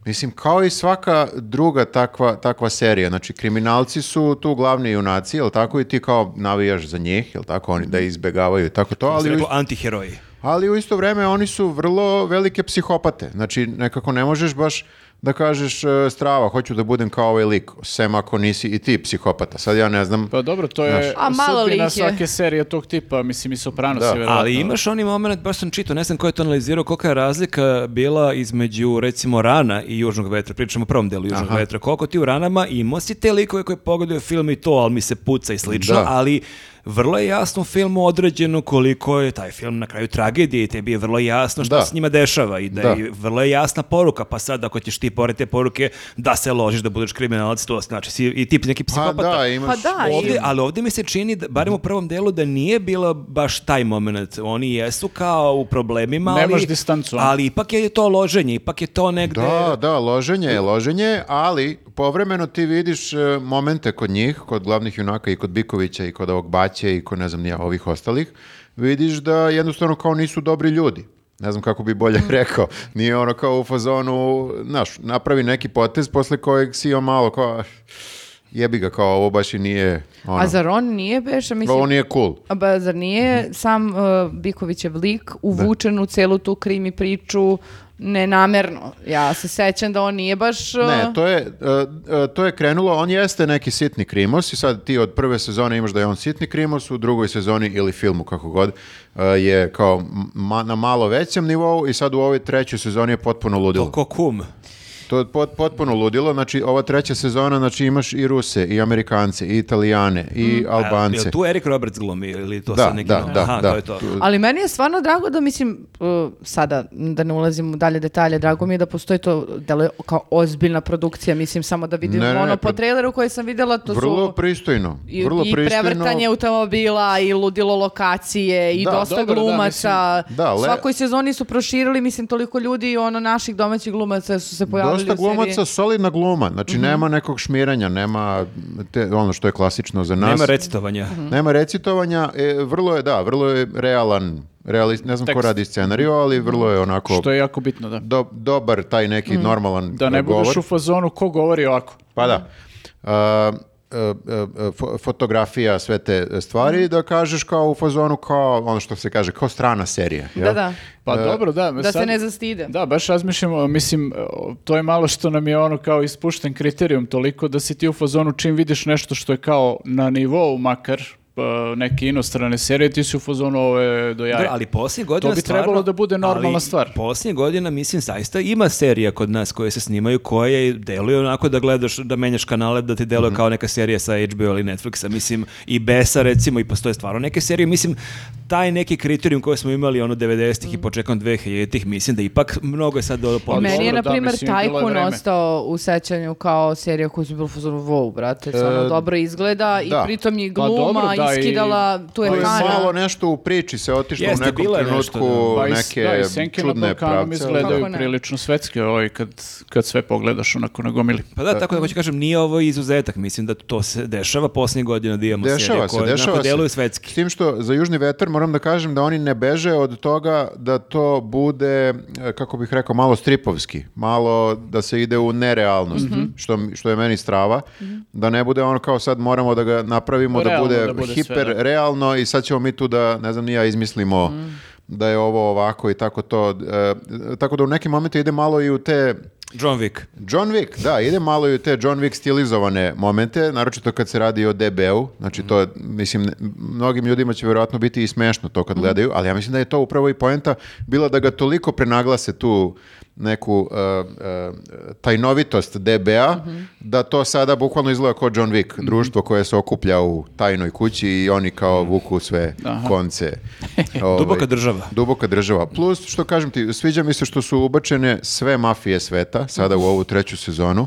Mislim, kao i svaka druga takva, takva serija, znači kriminalci su tu glavni junaci, jel tako, i ti kao navijaš za njih, jel tako, oni da izbegavaju i tako to, Ali rekao antiheroji. Ali u isto vreme oni su vrlo velike psihopate, znači nekako ne možeš baš da kažeš e, strava, hoću da budem kao ovaj lik, sem ako nisi i ti psihopata. Sad ja ne znam, Pa dobro, to je A malo li sudbina ih je? svake serije tog tipa, mislim i Sopranos Da. je vjerovatno. Ali imaš oni moment, baš sam čitao, ne znam ko je to analizirao, kolika je razlika bila između recimo Rana i Južnog vetra, pričamo o prvom delu Južnog vetra, koliko ti u Ranama imao si te likove koje pogledaju film i to, ali mi se puca i slično, Da. ali vrlo je jasno u filmu određeno koliko je taj film na kraju tragedije i tebi je vrlo jasno šta Da. se njima dešava i da, Da. je vrlo je jasna poruka, pa sad ako ćeš ti pored te poruke da se ložiš da budeš kriminalac, to znači si i tip neki pa psihopata. da, imaš... Pa da, i- Ovdje, ali ovdje mi se čini, da, barem u prvom delu, da nije bila baš taj moment. Oni jesu kao u problemima, ali... Nemaš distancu, a? Ali ipak je to loženje, ipak je to negde... Da, da, loženje je loženje, ali povremeno ti vidiš e, momente kod njih, kod glavnih junaka i kod Bikovića i kod ovog Baće i kod ne znam nija ovih ostalih, vidiš da jednostavno kao nisu dobri ljudi. Ne znam kako bi bolje rekao. Nije ono kao u fazonu, znaš, napravi neki potez posle kojeg si on malo kao, jebi ga kao ovo baš i nije, ono, A zar on nije beše, mislim... ovo nije cool. A ba, zar nije sam uh, Bikovićev lik uvučen u celu tu krimi priču nenamerno? Ja se sećam da on nije baš... uh, Ne, to je, e, to je krenulo, on jeste neki sitni krimos i sad ti od prve sezone imaš da je on sitni krimos, u drugoj sezoni ili filmu kako god e, je kao ma- na malo većem nivou i sad u ovoj trećoj sezoni je potpuno ludilo. To ko kum. To je pot- potpuno ludilo, znači ova treća sezona, znači imaš i Ruse, i Amerikance, i Italijane, i Albance. Jel tu Eric Roberts glumi ili to Da, sad neki... da, novi? da, Aha, da. to je to. Ali meni je stvarno drago da mislim, uh, sada da ne ulazim u dalje detalje, drago mi je da postoji to deluje kao ozbiljna produkcija, mislim samo da vidim Ne, ne, ono ne, po pa- traileru koji sam vidjela, to Vrlo su pristojno. i, vrlo i pristojno. prevrtanje automobila i ludilo lokacije i Da, dosta dobro, da, glumaca. mislim, da, le- Svakoj sezoni su proširili, mislim, toliko ljudi, ono, naših domaćih glumaca su se pojavili Dosta glumaca, solidna gluma, znači Mhm. nema nekog šmiranja, nema te, ono što je klasično za nas. Nema recitovanja. Mhm. Nema recitovanja, e, vrlo je, da, vrlo je realan, realist, ne znam ko Tekst. radi scenariju, ali vrlo je onako Što je jako bitno, da. do- dobar taj neki normalan Da ne govor. budeš u fazonu ko govori ovako. Pa da. Fo- fotografija, sve te stvari, da kažeš kao u fazonu, kao ono što se kaže, kao strana serija. Da, jel? da. Pa E, dobro, da. Da se sad- ne zastide. Da, baš razmišljamo, mislim, to je malo što nam je ono kao ispušten kriterijum toliko da si ti u fazonu čim vidiš nešto što je kao na nivou makar neke inostrane serije, ti si u fazonu ovo je do jaja. Da, ali posljednjih godina To bi stvarno- trebalo da bude normalna ali stvar. Posljednjih godina, mislim, zaista ima serija kod nas koje se snimaju, koje deluju onako da gledaš, da menjaš kanale, da ti deluje kao neka serija sa HBO ili Netflixa, mislim, i Besa recimo, i postoje stvarno neke serije, mislim, taj neki kriterijum koji smo imali ono 90-ih i početkom 2000-ih, mislim da ipak mnogo je sad do Pa Meni je, dobro, na da, primjer, je Tajkun ostao u sećanju kao serija koju su bilo u fazonu wow, brate, stvarno E, dobro izgleda i da. pritom je Pa gluma dobro, da, i- iskidala tu To je ekrana. malo nešto u priči se otišlo Jeste, u nekom je trenutku nešto, Pa i s- neke da, i Senke na čudne Balkanu pravce. izgledaju ne? prilično svetske ovaj, kad, kad sve pogledaš onako na gomili. Pa da, tako da hoću kažem, nije ovo izuzetak, mislim da to se dešava posljednjih godina da imamo serije Dešava se, koje dešava se. deluju S svetski. tim što za Južni vetar moram da kažem da oni ne beže od toga da to bude, e, kako bih rekao, malo stripovski. Malo da se ide u nerealnost, što, mi- što je meni strava. Da ne bude ono kao sad moramo da ga napravimo da bude, da bude sve, hiper da. i sad ćemo mi tu da, ne znam, ni ja izmislimo da je ovo ovako i tako to. E, tako da u nekim momentima ide malo i u te John Wick. John Wick, da, ide malo i u te John Wick stilizovane momente, naročito kad se radi o DB-u, znači to, mislim, mnogim ljudima će vjerojatno biti i smešno to kad gledaju, ali ja mislim da je to upravo i poenta bila da ga toliko prenaglase tu neku uh, uh, tajnovitost DBA, da to sada bukvalno izgleda kao John Wick, društvo koje se okuplja u tajnoj kući i oni kao vuku sve konce. Ovaj, Duboka država. Duboka država. Plus, što kažem ti, sviđa mi se što su ubačene sve mafije sveta, sada u ovu treću sezonu.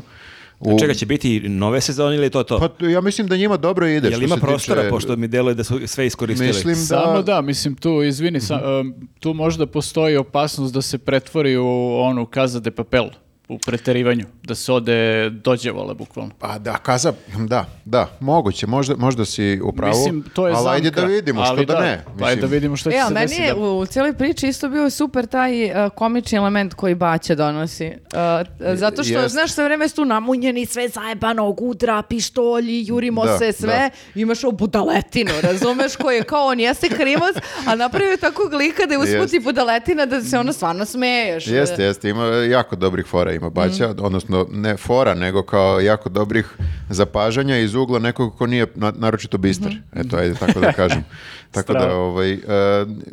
U- Čega će biti nove sezone ili to to? Pa ja mislim da njima dobro ide. Jel ima prostora, tiče- pošto mi deluje da su sve iskoristili? Mislim da... Samo da, mislim tu, izvini, sa- um, tu možda postoji opasnost da se pretvori u onu Casa de Papel, u preterivanju, da se ode dođevala bukvalno. Pa da, kaza, da, da, moguće, možda, možda si u pravu, Mislim, to je ali ajde da vidimo, što ali da, ne. Ajde da vidimo što će E, se ali meni desiti. je da. u, cijeloj priči isto bio super taj uh, komični element koji Baća donosi. Uh, zato što, Jest. znaš, sve vreme su tu namunjeni, sve zajebano, gudra, pištolji, jurimo Da, se, sve. Imaš ovu budaletinu, razumeš, koji je kao on jeste krivac, a napravio takvog lika da je usput Jest. i budaletina da se ono stvarno smeješ. Jeste, jeste, ima jako dobrih fora, ima Baća, odnosno ne fora, nego kao jako dobrih zapažanja iz ugla nekog ko nije na- naročito bistar. Eto, ajde tako da kažem. tako da, ovaj, e,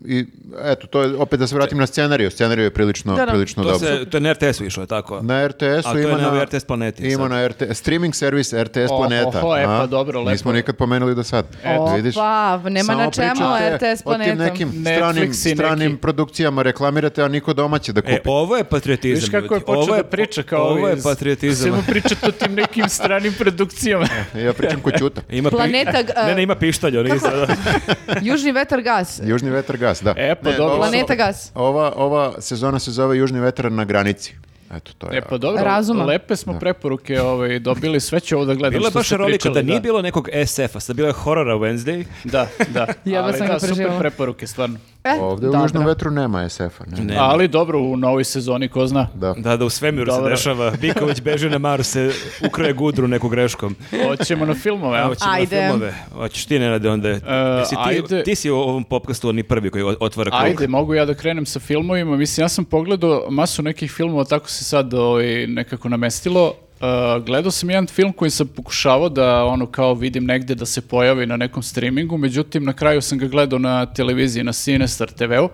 i, eto, to je, opet da se vratim na scenariju, scenariju je prilično, Da, da. prilično To, dobro. se, to je na RTS-u išlo, je tako? Na A RTS-u to je ima na na, RTS planeti Ima sad. na RT, streaming servis RTS Oho, Planeta. oho, e, pa a? dobro, lepo. Nismo nikad pomenuli do sad. Opa, Vidiš? nema na čemu RTS O tim Planetom. nekim stranim, stranim produkcijama reklamirate, a niko domaće da kupi. E, ovo je patriotizam. Viš kako je počeo da priča kao Ovo je iz- patriotizam. Samo pričate o tim nekim stranim produkcijama. Ja pričam ko Ćuta. Ima pi- Planeta, g- ne, ne, ima pištolj, oni sada. Južni vetar gas. Južni vetar gas, da. E, pa dobro. ova- Planeta gas. Ova, ova sezona se zove Južni vetar na granici. Eto, to je. E pa dobro, Razuma. lepe smo preporuke ovaj, dobili, sve ću ovo da gledam Bila je baš rolika da nije bilo nekog SF-a, sad bilo je horora Wednesday. Da, da. Ja Ali sam da, ga super preživjela. preporuke, stvarno. E, Ovdje u. Južnom vetru nema SF-a. Ne. Ne. Ali dobro, u novoj sezoni, ko zna. Da. Da, da u svemiru se Dobro. dešava. Biković beže na Mars, se ukroje gudru neku greškom. Hoćemo na filmove, a? Hoćemo na Ajde. filmove. Hoćeš ti, Nenade, onda. Jesi ti, ajde. ti si u ovom popkastu oni prvi koji otvara krug. Ajde, mogu ja da krenem sa filmovima. Mislim, ja sam pogledao masu nekih filmova, tako se sad ovaj, nekako namestilo. Uh, gledao sam jedan film koji sam pokušavao da ono kao vidim negde da se pojavi na nekom streamingu, međutim na kraju sam ga gledao na televiziji, na Cinestar TV-u.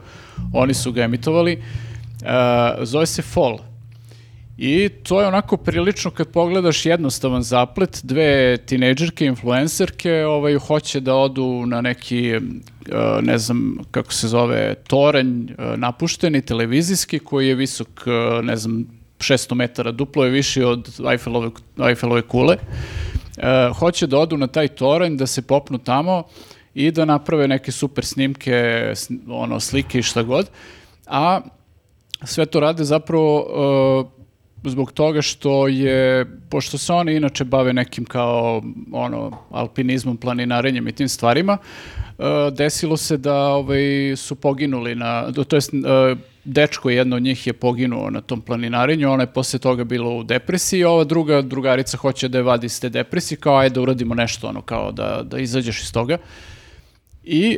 Oni su ga emitovali. Uh, zove se Fall. I to je onako prilično kad pogledaš jednostavan zaplet, dve tinejdžerke, influencerke, ovaj, hoće da odu na neki, e, ne znam kako se zove, toranj e, napušteni, televizijski, koji je visok, e, ne znam, 600 metara, duplo je viši od Eiffelove, Eiffelove kule. E, hoće da odu na taj toranj, da se popnu tamo i da naprave neke super snimke, sn- ono, slike i šta god. A sve to rade zapravo uh, zbog toga što je, pošto se oni inače bave nekim kao ono, alpinizmom, planinarenjem i tim stvarima, uh, desilo se da ovaj, su poginuli na, to jest uh, dečko jedno od njih je poginuo na tom planinarenju, ona je posle toga bila u depresiji, ova druga drugarica hoće da je vadi iz te depresije, kao ajde da uradimo nešto, ono, kao da, da izađeš iz toga. I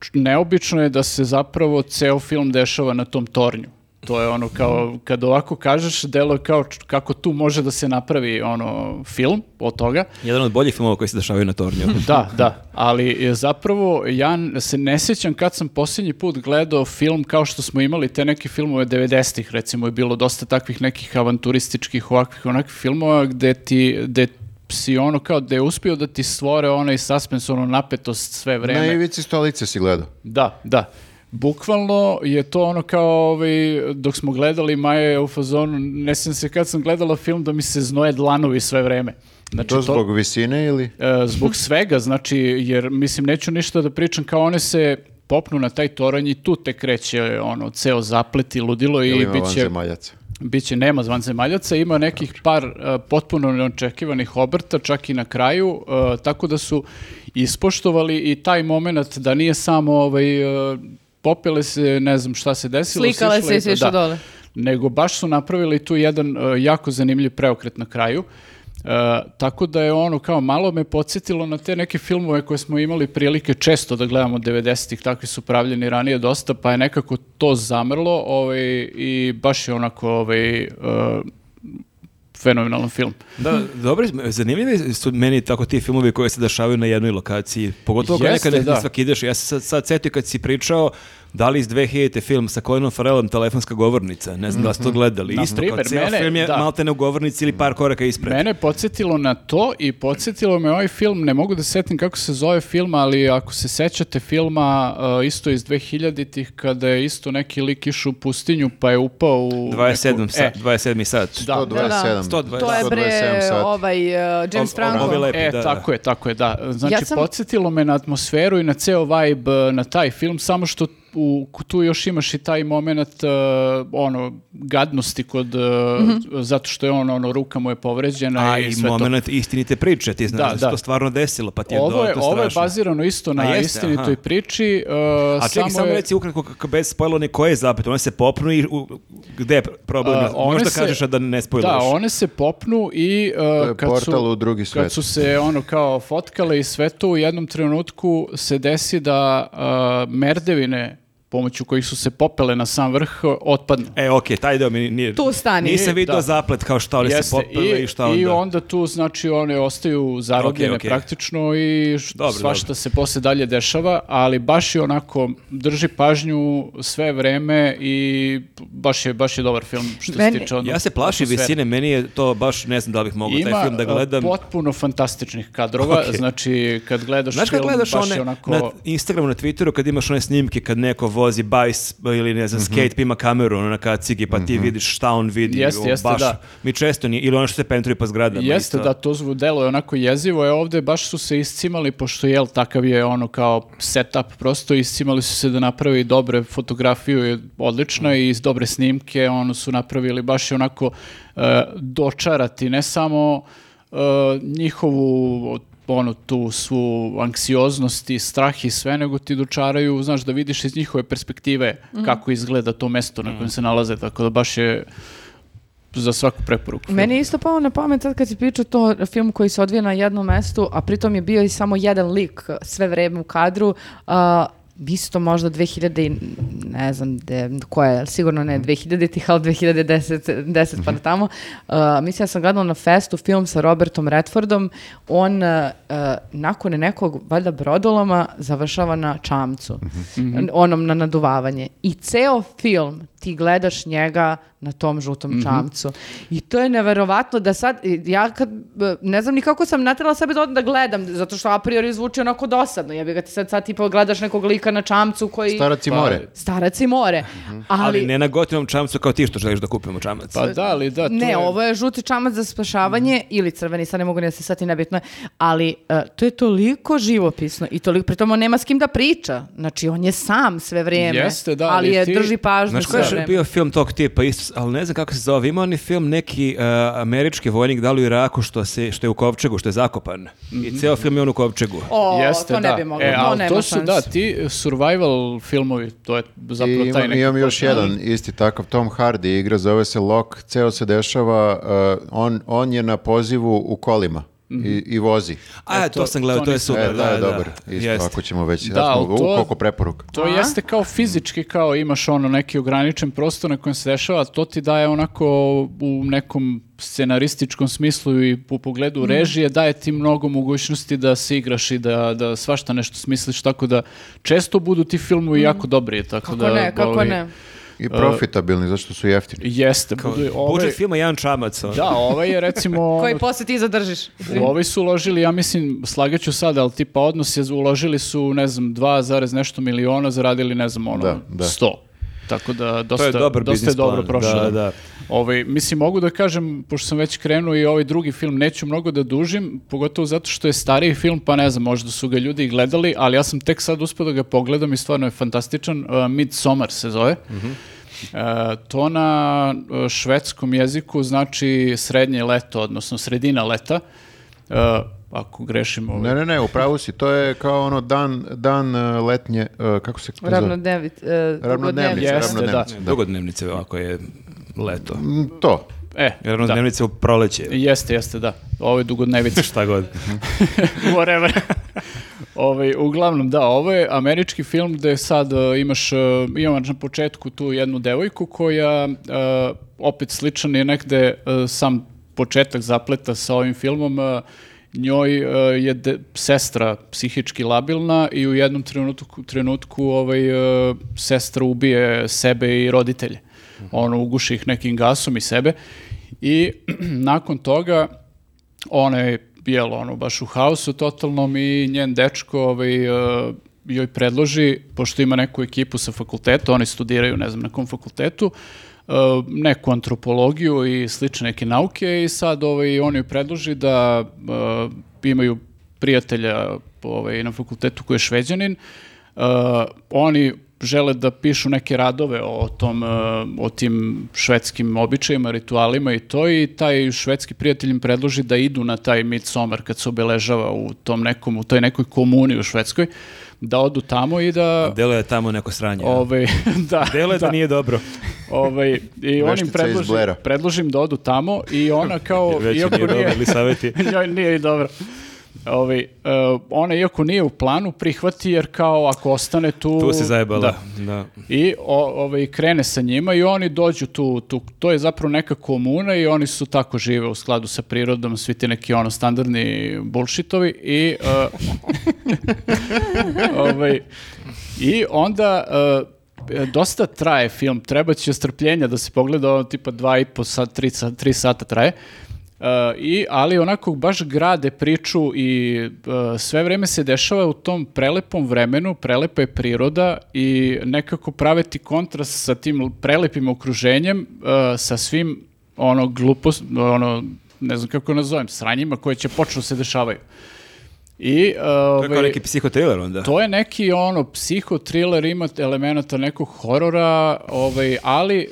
č- neobično je da se zapravo ceo film dešava na tom tornju. To je ono kao, kad ovako kažeš, delo je kao kako tu može da se napravi ono film od toga. Jedan od boljih filmova koji se dešavaju na tornju. Da, da, ali je zapravo ja se ne sjećam kad sam posljednji put gledao film kao što smo imali te neke filmove 90-ih, recimo je bilo dosta takvih nekih avanturističkih ovakvih onakvih filmova gde ti, gde si ono kao da je uspio da ti stvore onaj suspens, ono napetost sve vreme. Na ivici stolice si gledao. Da, da. Bukvalno je to ono kao ovaj, dok smo gledali Maja je u fazonu, ne sjećam se kad sam gledala film da mi se znoje dlanovi sve vreme. Znači, to zbog visine ili? E, zbog svega, znači, jer mislim, neću ništa da pričam, kao one se popnu na taj toranj i tu te kreće ono, ceo zaplet i ludilo Ili i ima bit će, vanzemaljaca? biće nema zvanzemaljaca, ima nekih par e, potpuno neočekivanih obrta, čak i na kraju, e, tako da su ispoštovali i taj moment da nije samo ovaj, e, popele se, ne znam šta se desilo. Slikale se i sišle- sišle da. dole. Nego baš su napravili tu jedan e, jako zanimljiv preokret na kraju. E, tako da je ono kao malo me podsjetilo na te neke filmove koje smo imali prilike često da gledamo 90-ih, takvi su pravljeni ranije dosta, pa je nekako to zamrlo ovaj, i baš je onako ovaj, e, fenomenalan film. Da, dobri, zanimljivi su meni tako ti filmovi koji se dešavaju na jednoj lokaciji. Pogotovo kad Jeste, nekad ne da. svak ideš. Ja se sad, sad setio kad si pričao, Da li iz 2000. film sa Colinom Farrellom telefonska govornica? Ne znam da ste to gledali. Na Isto kao primer, cijel mene- film je da. maltene u govornici ili par koraka ispred. Mene je podsjetilo na to i podsjetilo me ovaj film, ne mogu da se setim kako se zove film, ali ako se sećate filma uh, isto iz 2000-ih kada je isto neki lik išao u pustinju pa je upao u... 27. neku- sat, E, 27. sat. Da. 127. 120. To je bre 127 sati. ovaj uh, James Franco. ove lepe- E, da, da. tako je, tako je, da. Znači, Ja sam- podsjetilo me na atmosferu i na ceo vibe uh, na taj film, samo što u, tu još imaš i taj moment uh, ono, gadnosti kod, uh, zato što je on, ono, ruka mu je povređena A i i sve to. moment istinite priče, ti znaš Da, da, se da. to stvarno desilo, pa ti je Ovo je, dodatno ovo je strašno. bazirano isto na jeste, istinitoj aha. priči. uh, A čekaj, samo je- reci ukratko kako bez spojlovanja koje je zapet, one se popnu i u, gde je problem? One Možda se- kažeš da ne spojluješ. Da, one se popnu i uh, kad, portal su, u drugi svet. kad su se ono kao fotkale i sve to u jednom trenutku se desi da uh, merdevine pomoću kojih su se popele na sam vrh otpadnu. E, okej, taj deo mi nije... Tu stani. Nisam vidio Da. zaplet kao šta one se popele i, šta onda. I onda tu znači one ostaju zarobljene Okej, okej. praktično i Dobro, svašta dobro. se posle dalje dešava, ali baš je onako drži pažnju sve vreme i baš je, baš je dobar film što Meni- se tiče ono, Ja se plašim visine, meni je to baš, ne znam da bih mogao taj film da a, gledam. potpuno fantastičnih kadrova, Ok. znači kad gledaš Znaš kad film, gledaš baš one je onako... na Instagramu, na Twitteru, kad imaš one snimke kad neko vozi bajs ili ne znam, skate pa ima kameru ono, na kacigi pa ti vidiš šta on vidi. Jeste, jeste, baš, da. Mi često nije, ili ono što se pentruje po zgradama. Jeste isto. da to zvu delo je onako jezivo, je ovde baš su se iscimali, pošto jel takav je ono kao setup, prosto iscimali su se da napravi dobre fotografiju, je odlična i iz dobre snimke, ono su napravili baš je onako e, dočarati, ne samo e, njihovu ono tu svu anksioznost i strah i sve, nego ti dočaraju, znaš, da vidiš iz njihove perspektive kako izgleda to mesto na kojem se nalaze, tako da baš je za svaku preporuku. Meni je isto palo na pamet sad kad si pričao to film koji se odvija na jednom mestu, a pritom je bio i samo jedan lik sve vreme u kadru, a, isto možda 2000 i ne znam de, koja je, sigurno ne 2000-ih, ali 2010 10 pa tamo. A, mislim, ja sam gledala na festu film sa Robertom Redfordom. On a, a, nakon nekog, valjda, brodoloma završava na čamcu. Onom na naduvavanje. I ceo film ti gledaš njega na tom žutom čamcu. I to je neverovatno da sad, ja kad, ne znam ni kako sam natrala sebe da da gledam, zato što a priori zvuči onako dosadno. Ja bih ga ti sad, sad tipa gledaš nekog lika na čamcu koji... Starac i more. Starac i more. Ali, Ali ne na gotivom čamcu kao ti što želiš da kupimo čamac. Pa da, ali da, to ne, je... ovo je žuti čamac za spašavanje ili crveni, sad ne mogu ni da se sati nebitno je, ali e, to je toliko živopisno i toliko, pritom on nema s kim da priča, znači on je sam sve vrijeme, Jeste, da, ali ali je ti- drži pažnju Znaš je vreme. bio film tog tipa, isto, ali ne znam kako se zove, ima onaj film neki uh, američki vojnik da li u Iraku što, se, što je u Kovčegu, što je zakopan. I ceo film je on u Kovčegu. O, Jeste, to ne da. bi moglo, e, to ali nema to su, šanse. da, ti survival filmovi, to je zapravo I taj imam, neki... imam još koncept. jedan isti takav, Tom Hardy igra, zove se Locke, ceo se dešava, uh, on, on je na pozivu u kolima i, i vozi. A, E, to, to- sam gledao, to to je super. E, da, je dobar. Isto, Jeste. ako ćemo već, Da, da, smo, ali u to- koliko preporuka. To A? jeste kao fizički, kao imaš ono neki ograničen prostor na kojem se dešava, to ti daje onako u nekom scenarističkom smislu i u pogledu režije, daje ti mnogo mogućnosti da se igraš i da, da svašta nešto smisliš, tako da često budu ti filmovi jako dobri. Tako Kako da, ne, kako ne. I profitabilni, zašto su jeftini. Jeste, budu, ovaj, Budžet filma jedan čamac. ono. da, ovaj je recimo... Koji poslije ti zadržiš. U ovaj su uložili, ja mislim, slagaću sad, ali tipa odnos je, uložili su, ne znam, 2, nešto miliona, zaradili, ne znam, ono, Da, da. 100. Tako da dosta, je dobar dosta je dobro plan, prošao. da, da. Ovaj, mislim, mogu da kažem, pošto sam već krenuo i ovaj drugi film, neću mnogo da dužim, pogotovo zato što je stariji film, pa ne znam, možda su ga ljudi gledali, ali ja sam tek sad uspio da ga pogledam i stvarno je fantastičan. Uh, Midsommar se zove. Uh, to na uh, švedskom jeziku znači srednje leto, odnosno sredina leta. Uh, ako grešim ovaj. Ne, ne, ne, upravo si, to je kao ono dan, dan uh, letnje, uh, kako se to zove? Ravnodnevit, e, Ravnodnevnice, Jeste, ravnodnevnice, Ne, Dugodnevnice, ako je leto. Mm, To. E, da. Ravnodnevnice u proleće. Jeste, jeste, da. Ovo je dugodnevica. Šta god. Whatever. Ovaj, uglavnom, da, ovo je američki film gde sad uh, imaš, uh, imaš na početku tu jednu devojku koja uh, opet sličan je negde uh, sam početak zapleta sa ovim filmom uh, njoj e, je de- sestra psihički labilna i u jednom trenutku, trenutku ovaj, e, sestra ubije sebe i roditelje. Ono, uguši ih nekim gasom i sebe. I nakon toga ona je jel, ono, baš u haosu totalnom i njen dečko ovaj, e, joj predloži, pošto ima neku ekipu sa fakulteta, oni studiraju, ne znam, na kom fakultetu, e, neku antropologiju i slične neke nauke i sad ovaj, on joj predloži da e, imaju prijatelja ovaj, na fakultetu koji je šveđanin, Uh, oni žele da pišu neke radove o tom, uh, o tim švedskim običajima, ritualima i to i taj švedski prijatelj im predloži da idu na taj Midsommar kad se obeležava u tom nekom, u toj nekoj komuni u Švedskoj, da odu tamo i da... Delo je tamo neko sranje. Ovaj, da, Delo je da, da. nije dobro. Ovaj, I on im predloži, predložim da odu tamo i ona kao, Već iako nije dobro, ili savjeti. njoj nije dobro. Ovaj, e, ona iako nije u planu prihvati jer kao ako ostane tu... Tu se zajebala. Da. Da. I o, ovaj, krene sa njima i oni dođu tu, tu, to je zapravo neka komuna i oni su tako žive u skladu sa prirodom, svi ti neki ono standardni bullshitovi i e, ovaj, i onda e, dosta traje film, treba će strpljenja da se pogleda, ono tipa dva i po sat, tri, sat, tri sata traje. E, i, ali onako baš grade priču i e, sve vreme se dešava u tom prelepom vremenu, prelepa je priroda i nekako prave ti kontrast sa tim prelepim okruženjem, e, sa svim ono glupost, ono, ne znam kako nazovem, sranjima koje će počnu se dešavaju. I, To je kao ovaj, neki psihotriller onda. to je neki ono psihotriler, ima elemenata nekog horora, ovaj, ali e,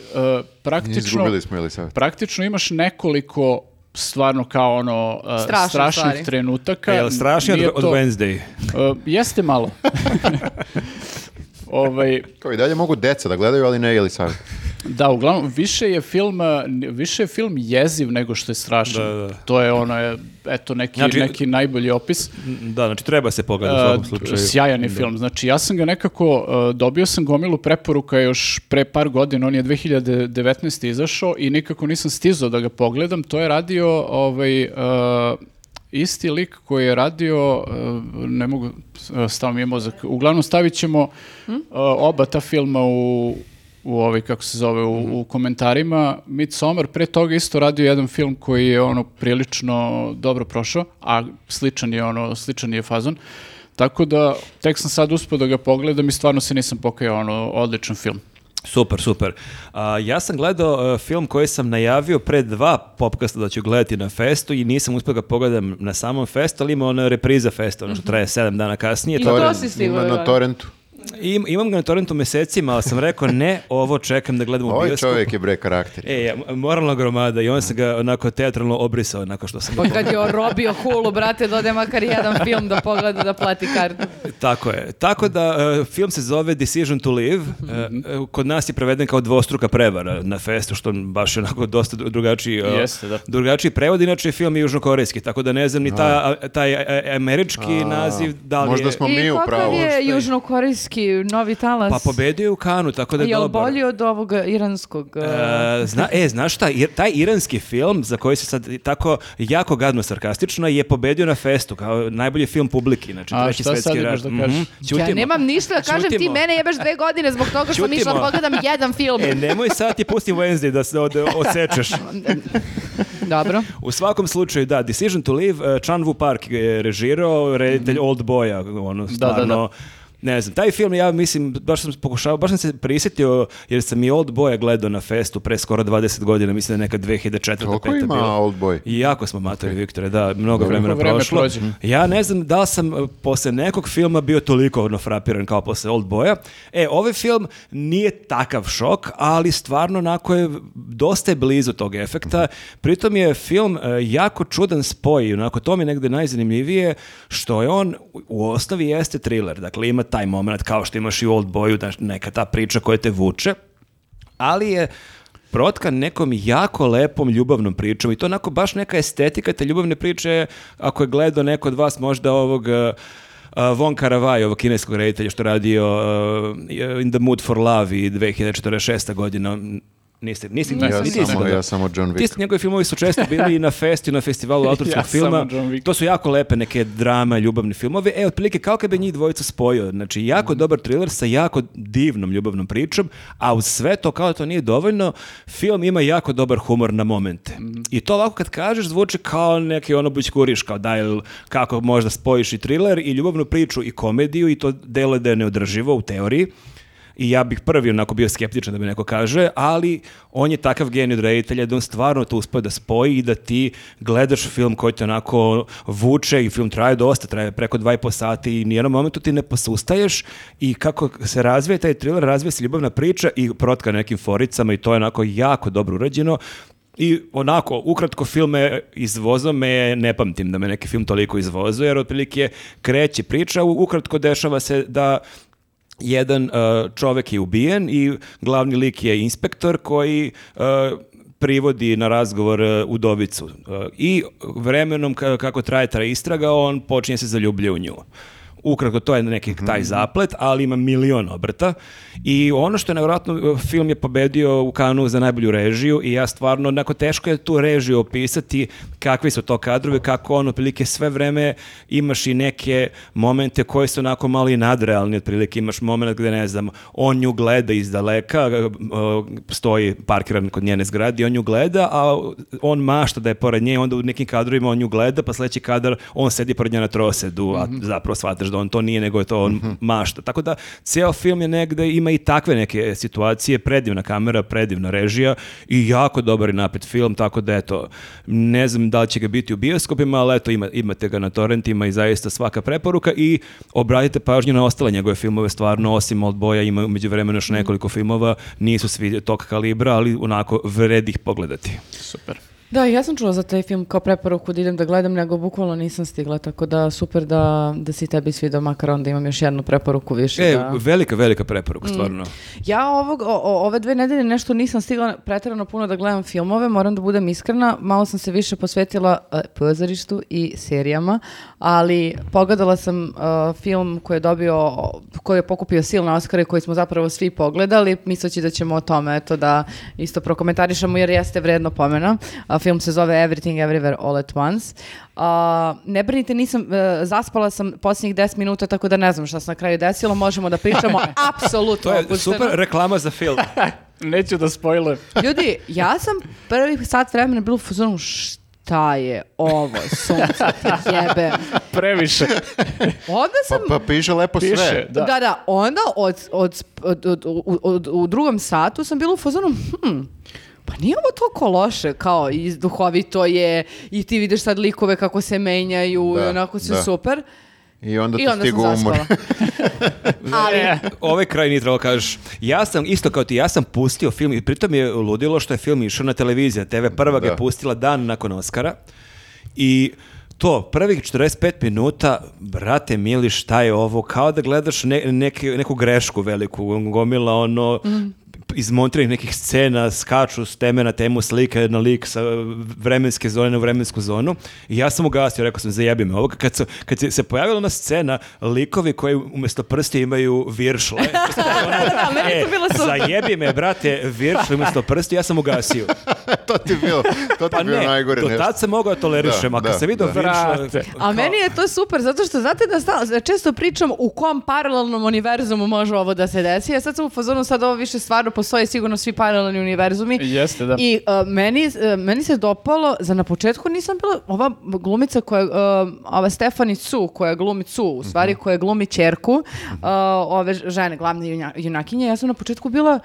praktično, Izgubili smo ili sad? praktično imaš nekoliko stvarno kao ono Strašne strašnih trenutaka. E, jel strašnije Nije od, od to- Wednesday? E, jeste malo. ovaj, Kao i dalje mogu deca da gledaju, ali ne ili sad. Da, uglavnom, više je film, e, više je film jeziv nego što je strašan. Da, da. To je ono, eto, neki, Znači- neki najbolji opis. Da, znači treba se pogledati u svakom Uh, slučaju. Sjajan je film. Znači, ja sam ga nekako, uh, dobio sam gomilu preporuka još pre par godina, on je 2019. izašao i nikako nisam stizao da ga pogledam. To je radio ovaj, uh, isti lik koji je radio, ne mogu, stao mi je mozak, uglavnom stavit ćemo uh, oba ta filma u u ovaj, kako se zove, u, u komentarima. Midsommar pre toga isto radio jedan film koji je ono prilično dobro prošao, a sličan je ono, sličan je fazon. Tako da, tek sam sad uspio da ga pogledam i stvarno se nisam pokajao, ono, odličan film. Super, super. A, ja sam gledao e, film koji sam najavio pre dva popkasta da ću gledati na festu i nisam uspio ga pogledam na samom festu, ali ima ona repriza festa, ono što traje sedam dana kasnije. I To- to Torrent, si stigao, ima da. na torrentu. Im- imam ga na torrentu mesecima, ali sam rekao ne, ovo čekam da gledam u Ovaj bioskopu. čovjek je bre karakter. E, ja, moralna gromada i on se ga onako teatralno obrisao nakon što sam ga Pa kad je orobio hulu, brate, dode makar jedan film da pogleda da plati kartu. Tako je. Tako da e, film se zove Decision to Live. E, kod nas je preveden kao dvostruka prevara na festu, što baš je onako dosta dru- drugačiji, e, Jeste, da. drugačiji prevod. Inače, film je južnokorejski, tako da ne znam ni ta, taj američki naziv da li Možda je... smo I mi u kakav pravu. je južnokorejski novi talas? Pa pobedio je u Kanu, tako da je Jel dobar. bolji od ovog iranskog? uh, E, zna, e, znaš šta, Ir- taj iranski film, za koji se sad tako jako gadno sarkastično, je pobedio na festu, kao najbolji film publiki, znači A, treći šta svetski sad rat. imaš da Mhm. kažeš? ja nemam ništa da kažem, ti Ćutimo. mene jebeš dve godine zbog toga što sam išla da pogledam jedan film. E, nemoj sad ti pusti Wednesday da se od, odsečeš. Dobro. U svakom slučaju, da, Decision to Live, uh, Chan Woo Park je režirao, reditelj Old Boya, ono, stvarno, da. Ne znam, taj film ja mislim, baš sam pokušao, baš sam se prisjetio, jer sam i Old Boya gledao na festu pre skoro 20 godina, mislim da je neka 2004. Koliko peta ima bila. Old Boy? I jako smo matori, Viktore, da, mnogo vremena Koliko vreme prošlo. prođe. Ja ne znam da li sam uh, posle nekog filma bio toliko ono frapiran kao posle Old Boya. E, ovaj film nije takav šok, ali stvarno onako je dosta je blizu tog efekta. Pritom je film uh, jako čudan spoj, onako to mi je negde najzanimljivije, što je on u- u osnovi jeste thriller. Dakle, ima taj moment kao što imaš i u Old Boyu, da neka ta priča koja te vuče, ali je protkan nekom jako lepom ljubavnom pričom i to onako baš neka estetika te ljubavne priče, ako je gledao neko od vas možda ovog uh, Von Karavaj, ovog kineskog reditelja što radio uh, In the Mood for Love i 2046. godina, Niste, niste, Ne, Ja, nisam samo, ja samo John Wick. njegovi filmovi su često bili i na festi, na festivalu autorskog Ja filma. To su jako lepe neke drama, ljubavni filmovi. E, otprilike kao kad bi njih dvojica spojio. Znači, jako Mhm. dobar thriller sa jako divnom ljubavnom pričom, a uz sve to, kao da to nije dovoljno, film ima jako dobar humor na momente. Mhm. I to ovako kad kažeš zvuči kao neki ono bućkuriš, kao da jel, kako možda spojiš i thriller i ljubavnu priču i komediju i to deluje da je neodrživo u teoriji. I ja bih prvi onako bio skeptičan da mi neko kaže, ali on je takav genij od reditelja da on stvarno to uspio da spoji i da ti gledaš film koji te onako vuče i film traje dosta, traje preko dva i po sati i nijednom momentu ti ne posustaješ i kako se razvije taj thriller, razvije se ljubavna priča i protka nekim foricama i to je onako jako dobro urađeno. I onako, ukratko film me izvozao me, ne pamtim da me neki film toliko izvozao, jer otprilike kreće priča, ukratko dešava se da jedan uh, čovek je ubijen i glavni lik je inspektor koji uh, privodi na razgovor uh, udovicu. Uh, I vremenom ka- kako traje ta istraga, on počinje se zaljubljuje u nju. Ukratko, to je neki taj zaplet, ali ima milion obrta. I ono što je nevjerojatno, film je pobedio u Kanu za najbolju režiju i ja stvarno, onako teško je tu režiju opisati kakvi su to kadrovi, kako on otprilike sve vreme imaš i neke momente koji su onako malo i nadrealni, otprilike imaš moment gde, ne znam, on nju gleda iz daleka, uh, stoji parkiran kod njene zgrade i on nju gleda, a on mašta da je pored nje, onda u nekim kadrovima on nju gleda, pa sledeći kadar on sedi pored nje na trosedu, a zapravo shvataš da on to nije, nego je to on mašta. Tako da, ceo film je negde, ima i takve neke situacije, predivna kamera, predivna režija i jako dobar i napet film, tako da eto, ne znam da li će ga biti u bioskopima, ali eto, ima, imate ga na torrentima i zaista svaka preporuka i obratite pažnju na ostale njegove filmove, stvarno, osim Old Boya, ima umeđu vremenu još nekoliko filmova, nisu svi tog kalibra, ali onako vredi ih pogledati. Super. Da, ja sam čula za taj film kao preporuku da idem da gledam, nego bukvalno nisam stigla, tako da super da, da si tebi svidao, makar onda imam još jednu preporuku više. E, da... velika, velika preporuka, stvarno. Ja ovog, o- o- ove dve nedelje nešto nisam stigla pretjerano puno da gledam filmove, moram da budem iskrena, malo sam se više posvetila e, pozorištu i serijama, ali pogledala sam e, film koji je dobio, koji je pokupio silne Oscare koji smo zapravo svi pogledali, misleći da ćemo o tome eto da isto prokomentarišemo jer jeste vredno pomena. A, film se zove Everything Everywhere All at Once. A, ne brinite, nisam, e, zaspala sam posljednjih 10 minuta, tako da ne znam šta se na kraju desilo, možemo da pričamo apsolutno To je opušteno. super reklama za film. Neću da spojlujem. Ljudi, ja sam prvi sat vremena bila u fazonu šta je ovo, sunce ti jebe. Previše. Onda sam... Pa, pa piše lepo Piše, sve. da. Da, da, onda od, od, od, od- u- od- u drugom satu sam bila u fazonu, hm, pa nije ovo toliko loše, kao i duhovito je, i ti vidiš sad likove kako se menjaju, Da, i onako sve da. super. I onda I ti stigu umor. zaspala. Ali, E, Ovaj kraj nije trebalo kažeš. Ja sam, isto kao ti, ja sam pustio film i pritom je ludilo što je film išao na televiziji. TV prva ga je Da. pustila dan nakon Oscara. I to, prvih 45 minuta, brate mili, šta je ovo? Kao da gledaš ne- neki- neku grešku veliku, gomila ono, izmontiranih nekih scena, skaču s teme na temu, slika na lik sa vremenske zone na vremensku zonu. I ja sam ugasio, rekao sam, zajebi me ovo. Kad, su, kad se- pojavila ona scena, likovi koji umjesto prsti imaju viršle. da, meni je to bilo super. Zajebi me, brate, viršle umjesto prsti, ja sam ugasio. to ti je bilo, to ti Pa bilo ne, najgore do tad sam mogao da tolerišem, Da, a kad da, sam vidio da. viršle... Brate. A meni je to super, zato što znate da često pričam u kom paralelnom univerzumu može ovo da se desi. Ja sad sam u fazonu, sad ovo više stvarno postoje sigurno svi paralelni univerzumi. Jeste, da. I uh, meni, uh, meni se dopalo, za na početku nisam bila, ova glumica koja, uh, ova Stefani Cu, koja glumi Cu, u stvari Mhm. koja glumi čerku, uh, ove žene, glavne junakinje, ja sam na početku bila,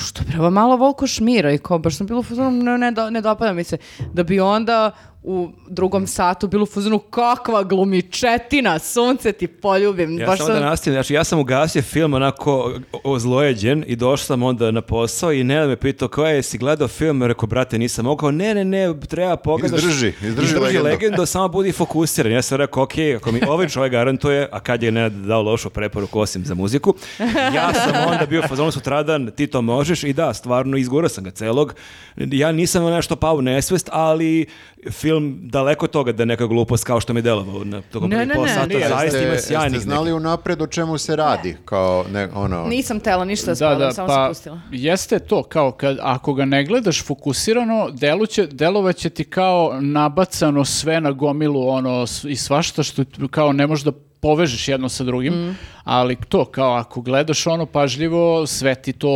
što je pravo malo Volko Šmira i kao, baš sam bila ne, ne, do- ne dopada mi se. Da bi onda u drugom satu bilo u fazonu kakva glumičetina, sunce ti poljubim. Ja Baš sam onda nastavio, znači ja sam ugasio film onako ozlojeđen i došao sam onda na posao i Nela me pitao koja je si gledao film, ja rekao brate nisam mogao, ne ne ne, treba pogledaš. Izdrži, izdrži legendu. legendu, samo budi fokusiran. Ja sam rekao, ok, ako mi ovaj čovjek garantuje, a kad je Nenad dao lošu preporuku osim za muziku, ja sam onda bio fazonu sutradan, ti to možeš i da, stvarno izgurao sam ga celog. Ja nisam nešto pao u nesvest, ali film film daleko toga da je neka glupost kao što mi je delovao na tokom Ne, ne, pola ne, sata. nije. Zaista ima sjajnih jeste znali unapred o čemu se radi, kao ne, ono... Nisam tela ništa da spoilujem, da, samo pa sam pustila. jeste to, kao kad, ako ga ne gledaš fokusirano, deluće, delovaće ti kao nabacano sve na gomilu ono, i svašta što kao ne možeš da povežeš jedno sa drugim, Mm. ali to, kao ako gledaš ono pažljivo, sve ti to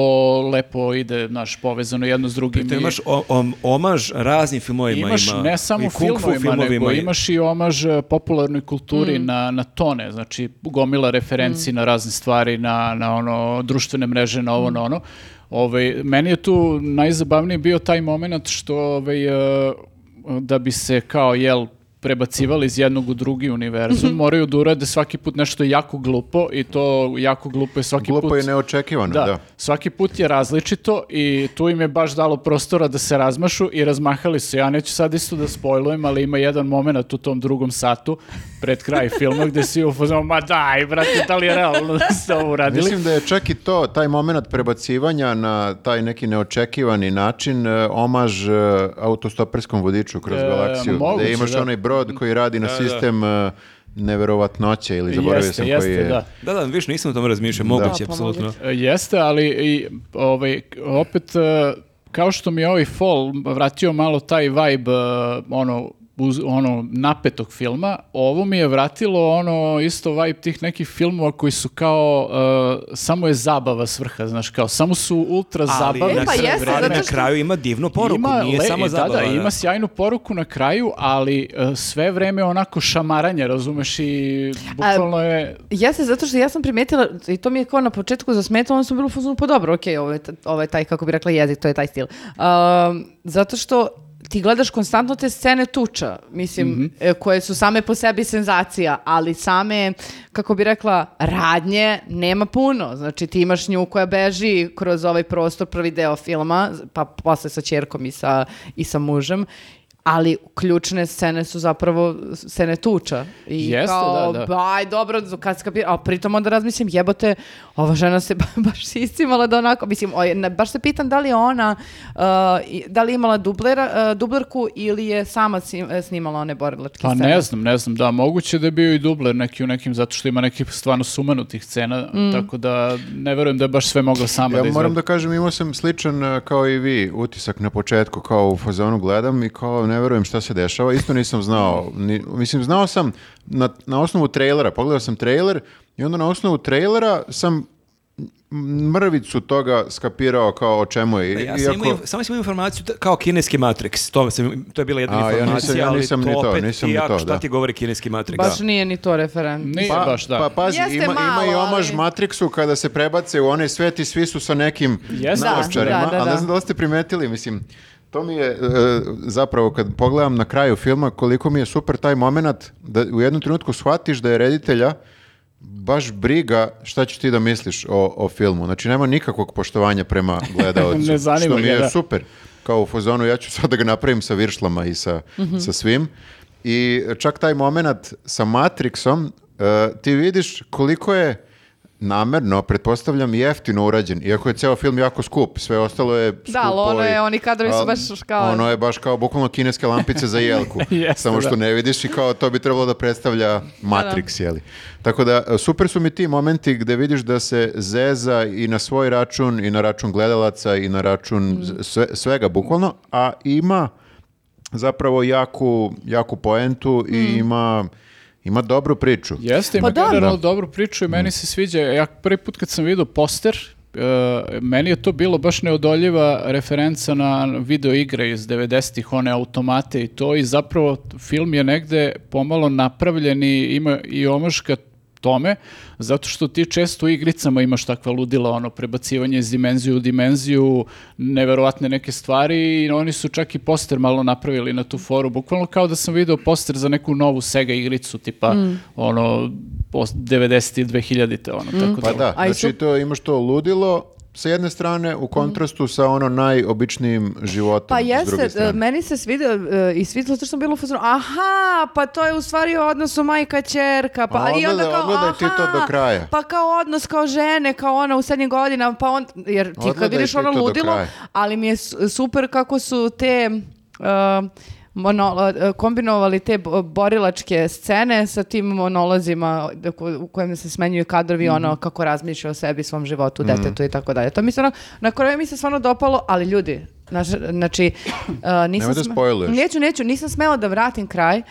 lepo ide, znaš, povezano jedno s drugim. To i- imaš o- om- omaž raznim filmovima. Imaš ima, ne samo fu filmovima, nego i- imaš i omaž e, popularnoj kulturi na, na tone, znači gomila referenci na razne stvari, na, na ono društvene mreže, na ovo, na ono. Ovaj, meni je tu najzabavniji bio taj moment što ovaj, e, da bi se kao, jel, prebacivali iz jednog u drugi univerzum, moraju da urade svaki put nešto jako glupo i to jako glupo je svaki Glupo put... i neočekivano, Da, da. svaki put je različito i tu im je baš dalo prostora da se razmašu i razmahali su. Ja neću sad isto da spojlujem, ali ima jedan moment u tom drugom satu pred kraj filma gde si u fazonu, ma daj, brate, da li je realno da ste ovo uradili? Mislim da je čak i to, taj moment prebacivanja na taj neki neočekivani način, e, omaž e, autostoperskom vodiču kroz E, galaksiju, moguće, gde imaš da. onaj brod koji radi na sistem e, neverovatnoće ili zaboravio Jeste, sam jeste, koji je. da. Da, da, više nisam o tome razmišljao, moguće, pa apsolutno. moguće. E, Jeste, ali i, ovaj, opet, e, kao što mi je ovaj Fall vratio malo taj vibe, ono, uz, ono napetog filma, ovo mi je vratilo ono isto vibe tih nekih filmova koji su kao e, samo je zabava svrha, znaš, kao samo su ultra Ali zabavni na, E, pa jeste, na što- kraju ima divnu poruku, Ima nije le- samo da, zabava. Da, ima sjajnu poruku na kraju, ali e, sve vreme onako šamaranje, razumeš, i bukvalno je... Jeste, zato što ja sam primetila, i to mi je kao na početku zasmetalo, onda sam bila u fazonu, pa dobro, okej, ovo, je, ovo je taj, kako bi rekla, jezik, to je taj stil. Um, zato što ti gledaš konstantno te scene tuča, mislim, e, koje su same po sebi senzacija, ali same, kako bi rekla, radnje nema puno. Znači, ti imaš nju koja beži kroz ovaj prostor, prvi deo filma, pa posle sa čerkom i sa, i sa mužem, ali ključne scene su zapravo scene tuča. I Jeste, kao, da, da. ba, aj, dobro, kad skapira, a pritom onda razmislim, jebote, ova žena se ba- baš si iscimala da onako, mislim, oj, ne, baš se pitam da li je ona, uh, da li je imala dublera, uh, dublerku ili je sama sim- e, snimala one borilačke Pa scene. ne znam, ne znam, da, moguće da je bio i dubler neki u nekim, zato što ima nekih stvarno sumanutih scena, tako da ne verujem da je baš sve mogla sama Ja da moram izvede. da kažem, imao sam sličan e, kao i vi utisak na početku, kao u fazonu gledam i kao ne verujem šta se dešava. Isto nisam znao. Ni- mislim, znao sam na, na osnovu trailera, pogledao sam trailer i onda na osnovu trailera sam mrvicu toga skapirao kao o čemu je. I- Ja sam iako- imao, samo sam imao informaciju da- kao kineski Matrix, to, sam, to je bila jedna A, ja nisam- informacija, ja ali nisam to ni to, opet nisam ti ni jako to, šta da. ti govori kineski Matrix. Baš Da. nije ni to referent. Nije Pa, baš, da. pa pazi, Jeste ima, ima i malo, omaž ali- Matrixu kada se prebace u onaj svet i svi su sa nekim naočarima, Da, da, da, ali ne znam da li ste primetili, mislim, to mi je e, zapravo kad pogledam na kraju filma koliko mi je super taj moment da u jednom trenutku shvatiš da je reditelja baš briga šta ćeš ti da misliš o, o filmu. Znači nema nikakvog poštovanja prema gledaocu. Ne zanima što mi je da. super. Kao u fazonu, ja ću sad da ga napravim sa viršlama i sa, sa svim. I čak taj moment sa Matrixom, e, ti vidiš koliko je namerno, pretpostavljam, jeftino urađen, iako je ceo film jako skup, sve ostalo je skupo. Da, ali ono je, i- oni kadrovi su baš kao... Ono je baš kao bukvalno kineske lampice za jelku. Jeste, Samo što da. ne vidiš i kao to bi trebalo da predstavlja Matrix, jeli. Tako da, super su mi ti momenti gde vidiš da se zeza i na svoj račun i na račun gledalaca i na račun z- sve- svega bukvalno, a ima zapravo jaku, jaku poentu i ima, ima dobru priču. Jeste, ima Pa da. generalno Da. dobru priču i meni se sviđa. Ja prvi put kad sam vidio poster, e, meni je to bilo baš neodoljiva referenca na video igre iz 90-ih, one automate i to i zapravo film je negde pomalo napravljen i ima i omaška tome, zato što ti često u igricama imaš takva ludila, ono, prebacivanje iz dimenziju u dimenziju, neverovatne neke stvari i oni su čak i poster malo napravili na tu foru, bukvalno kao da sam video poster za neku novu Sega igricu, tipa, ono, pos- 90. i 2000. ono, tako Pa da, A i znači to imaš to ludilo sa jedne strane u kontrastu sa ono najobičnijim životom Pa s druge jeste, e, meni se svidio e, i svidilo zato što sam bila u fazonu, aha, pa to je u stvari o odnosu majka ćerka, pa A i onda kao, odgledaj ti to aha, do kraja. Pa kao odnos kao žene, kao ona u srednjim godinama, pa on, jer ti kad vidiš ono ludilo, ali mi je su- super kako su te... e, monolo- e, kombinovali te bo- borilačke scene sa tim monolozima u kojem se smenjuju kadrovi ono kako razmišlja o sebi, svom životu, detetu i tako dalje. To mi se ono, na kraju mi se stvarno dopalo, ali ljudi, znaš, znači, uh, nisam Nemoj da spojluješ. Neću, neću, nisam smela da vratim kraj. Uh,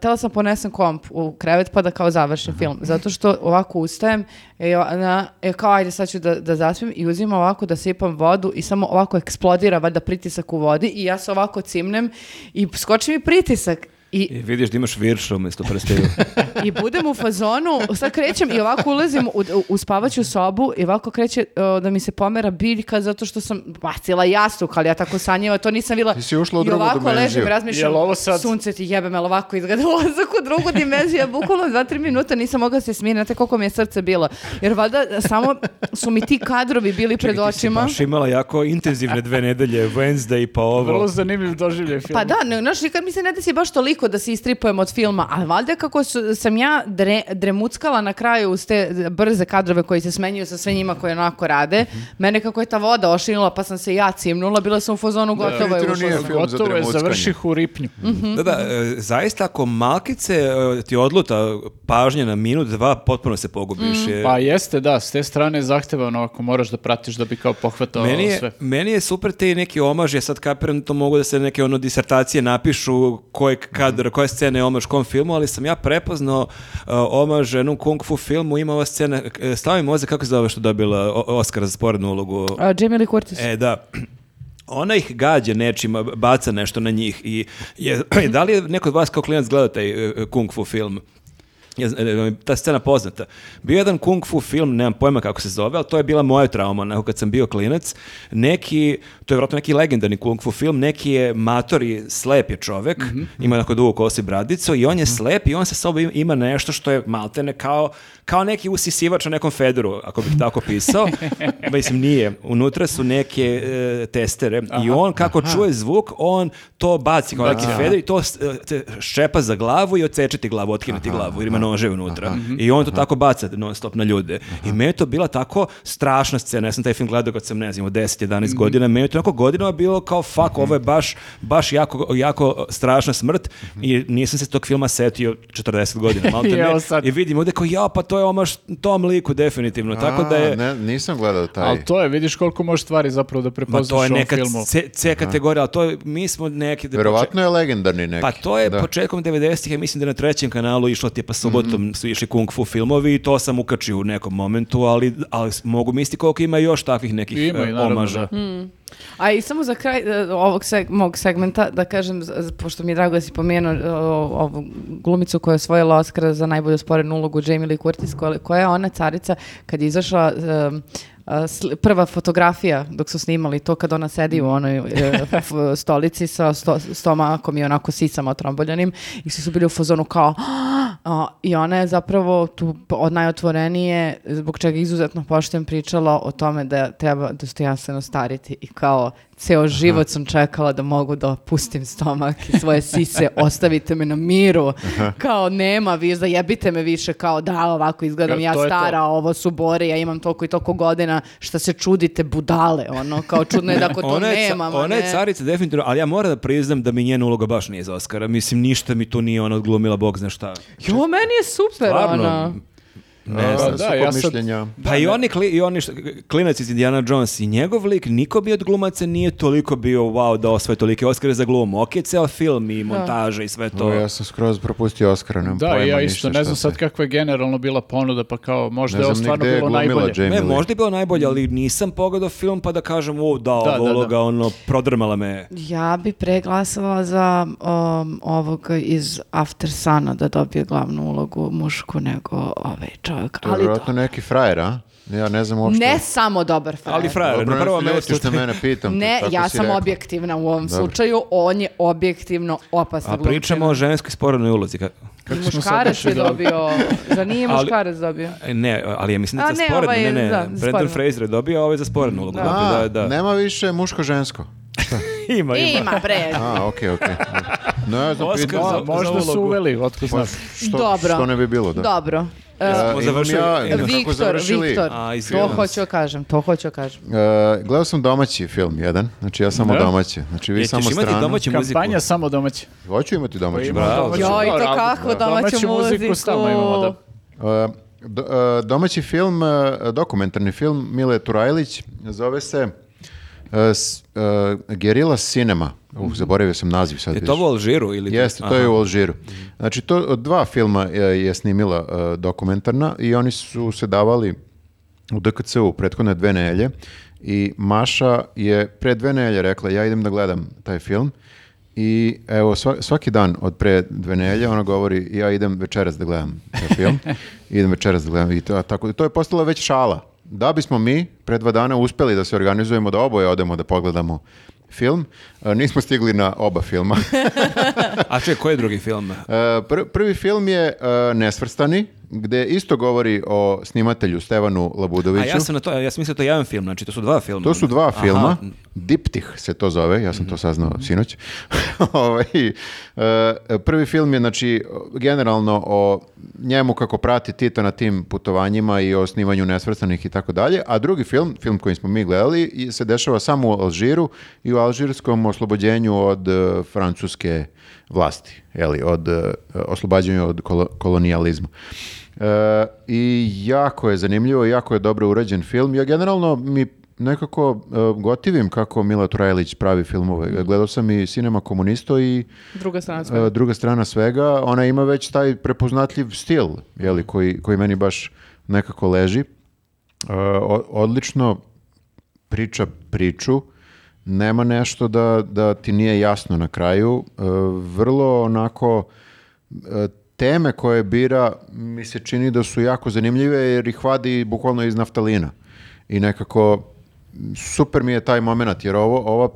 tela sam ponesem komp u krevet pa da kao završim film. Zato što ovako ustajem i ona, e, kao ajde sad ću da, da zaspim i uzimam ovako da sipam vodu i samo ovako eksplodira valjda pritisak u vodi i ja se ovako cimnem i skoči mi pritisak. I, I vidiš da imaš virša umjesto prstiju. I budem u fazonu, sad krećem i ovako ulazim u, u, u spavaću sobu i ovako kreće uh, da mi se pomera biljka zato što sam bacila jastuk, ali ja tako sanjiva, to nisam bila. Ti si ušla u I drugu ovako dimenziju. ležim i razmišljam, Jel ovo sad- sunce ti jebe me, ali ovako izgleda ulazak u drugu dimenziju, ja bukvalno dva, tri minuta nisam mogla se smiriti, znate koliko mi je srce bilo. Jer valjda samo su mi ti kadrovi bili pred Čekaj, ti si očima. baš imala jako intenzivne dve nedelje, Wednesday pa ovo. Vrlo zanimljiv doživljaj film. Pa da, ne, znaš, nikad mi se ne desi baš toliko da se istripujem od filma, ali valjda kako su, sam ja dre, dremuckala na kraju uz te brze kadrove koji se smenjuju sa sve njima koji onako rade, mene kako je ta voda ošinula pa sam se ja cimnula, bila sam u fazonu gotovo je ušla Gotovo je, završih u ripnju. Mhm. Da, da, e, zaista ako malkice e, ti odluta pažnje na minut, dva, potpuno se pogubiš. Je- Pa jeste, da, s te strane zahtevano ako moraš da pratiš da bi kao pohvatao Meni je, sve. meni je super te neki omaž, ja sad kapiram da to mogu da se neke ono disertacije napišu koje kadr, koje scene je omaž kom filmu, ali sam ja prepoznao uh, omaž jednom kung fu filmu, ima ova scena, uh, stavi moze kako se zove što dobila o- Oscar za sporednu ulogu. A, Jamie Lee Curtis. E, da. Ona ih gađa nečima, baca nešto na njih i je, da li je neko od vas kao klinac gledao taj uh, kung fu film? E, ta scena poznata. Bio je jedan kung fu film, nemam pojma kako se zove, ali to je bila moja trauma, onako kad sam bio klinac. Neki, to je vjerojatno neki legendarni kung fu film, neki je mator i slep je čovek, ima onako dugo kosi bradicu i on je slep i on sa sobom ima nešto što je maltene kao, kao neki usisivač na nekom federu, ako bih tako pisao. Mislim, nije. Unutra su neke e, testere i on kako čuje zvuk, on to baci kao neki feder i to e, te ščepa za glavu i odsečeti glavu, otkinuti glavu jer ima nože unutra. I on to tako baca non stop na ljude. I meni je to bila tako strašna scena. Ja sam taj film gledao kad sam, ne znam, 10-11 godina. Meni je to onako godinama bilo kao fuck, ovo je baš, baš jako, jako strašna smrt i nisam se tog filma setio 40 godina. Malo I sad. I vidim ovdje kao, ja, pa to je omaš tom liku definitivno. Tako da je... A, ne, nisam gledao taj. Ali to je, vidiš koliko može stvari zapravo da Ma prepoznaš to je u ovom neka filmu. C, C kategorija, ali to je, mi smo neki... da Verovatno je legendarni neki. Pa to je Da. početkom 90-ih, ja mislim da je na trećem kanalu išlo tipa subotom Mhm. su išli kung fu filmovi i to sam ukačio u nekom momentu, ali, ali mogu misliti koliko ima još takvih nekih Ima naravno, omaža. da. A i samo za kraj e, ovog seg- mog segmenta da kažem, pošto mi je drago da si pomenuo o- ovu glumicu koja je osvojila Oscara za najbolju sporednu ulogu Jamie Lee Curtis, koja, koja je ona carica kad je izašla prva fotografija dok su snimali to kad ona sedi u onoj stolici sa sto, stomakom i onako sisama otromboljanim i svi su bili u fazonu kao a, i ona je zapravo tu od najotvorenije zbog čega izuzetno poštem pričala o tome da treba dostojanstveno stariti i kao ceo život sam čekala da mogu da opustim stomak i svoje sise, ostavite me na miru. Kao nema, vi zajebite me više, kao da ovako izgledam ja to je to. stara, ovo su bore, ja imam toliko i toliko godina, šta se čudite budale, ono, kao čudno je da ako to Ona je, ca- nemam, ona je carica definitivno, ali ja moram da priznam da mi njena uloga baš nije za Oscara. Mislim, ništa mi tu nije ona odglumila, bog zna šta. Jo, meni je super, Stvarno, ona. Ne A, znam. da, ja sad- mišljenja. Pa i oni, kli, i oni što- klinac iz Indiana Jones i njegov lik, niko bi od glumaca nije toliko bio wow da osvoje tolike Oscare za glumu. Ok, ceo film i montaža i sve to. O, ja sam skroz propustio Oscara, nemam Da, pojma ja ništa isto, ne znam sad kakva je generalno bila ponuda, pa kao možda Ne je znam stvarno bilo najbolje. Jamie Ne, možda je bilo najbolje, ali nisam pogledao film pa da kažem, o, da, Da, ova da, da. uloga, ono, prodrmala me. Ja bi preglasala za um, ovog iz After Sana da dobije glavnu ulogu mušku nego ovaj čovjek. To je Ali vjerojatno neki frajer, a? Ja ne znam uopšte. ne samo dobar frajer. Ali frajer, Dobro, na prvo mesto... što mene pitam. Ne, tako ja sam rekla. objektivna u ovom slučaju, on je objektivno opasna A pričamo o ženskoj sporednoj ulozi. ka- Kako smo sad Muškarac je do- dobio, za nije Ali- muškarac dobio. E, Ne, ali ja mislim da za ne, sporednu, ovaj ne, ne, da, za Brendan. Fraser je dobio, a ovaj za sporednu ulogu. Da. dobio, A, Da, da. nema više muško-žensko. Ima, ima. Ima, bre. A, okej, okej. Ne znam, Oscar pitam- za- možda su ulogu. uveli, otko znam. Što, Dobro. što ne bi bilo, da. Dobro. Smo imam završili. ja, E, kako Viktor, završili? Viktor, A, to hoću da kažem, to hoću da kažem. Uh, gledao sam domaći film jedan, znači ja samo Da? domaće. Znači vi E, ćeš samo imati stranu. domaću muziku? Kampanja samo domaće. Hoću imati domaću- Joj, to dobro, ali- kako domaću muziku. stalno imamo, da. Uh, do- uh, domaći film, uh, dokumentarni film Mile Turajlić, zove se uh, uh, Gerila Cinema. Uh, zaboravio sam naziv sad. Je to u Alžiru? Ili Jeste, to je u Alžiru. Znači, to dva filma je, snimila uh, dokumentarna i oni su se davali u DKC-u prethodne dve nelje i Maša je pre dve nelje rekla ja idem da gledam taj film i evo sva- svaki dan od pre dve nelje ona govori ja idem večeras da gledam taj film idem večeras da gledam i to, tako, to je postala već šala da bismo mi pre dva dana uspeli da se organizujemo da oboje odemo da pogledamo film, a, nismo stigli na oba filma. A čekaj, koji je drugi film? E, pr- prvi film je e, Nesvrstani, gde isto govori o snimatelju Stevanu A Labudoviću. ja sam na to, ja sam mislio da je to jedan film, znači to su dva filma. To su dva Aha. filma, Diptih se to zove, ja sam to saznao sinoć. Ovaj, e, prvi film je znači generalno o njemu kako prati Tito na tim putovanjima i o snimanju nesvrstanih i tako dalje, a drugi film, film koji smo mi gledali, se dešava samo u Alžiru i u alžirskom oslobođenju od e, francuske vlasti, jeli, od e, oslobađanju od kolo- kolonijalizma. E, I jako je zanimljivo, jako je dobro urađen film. Ja generalno mi nekako e, gotivim kako Mila Turajlić pravi filmove. Gledao sam i Cinema Komunisto i Druga strana svega. druga strana svega. Ona ima već taj prepoznatljiv stil, jeli, koji, koji meni baš nekako leži. O- odlično priča priču, nema nešto da, da ti nije jasno na kraju. E, vrlo onako e, teme koje bira mi se čini da su jako zanimljive jer ih vadi bukvalno iz naftalina. I nekako super mi je taj moment jer ovo, ova,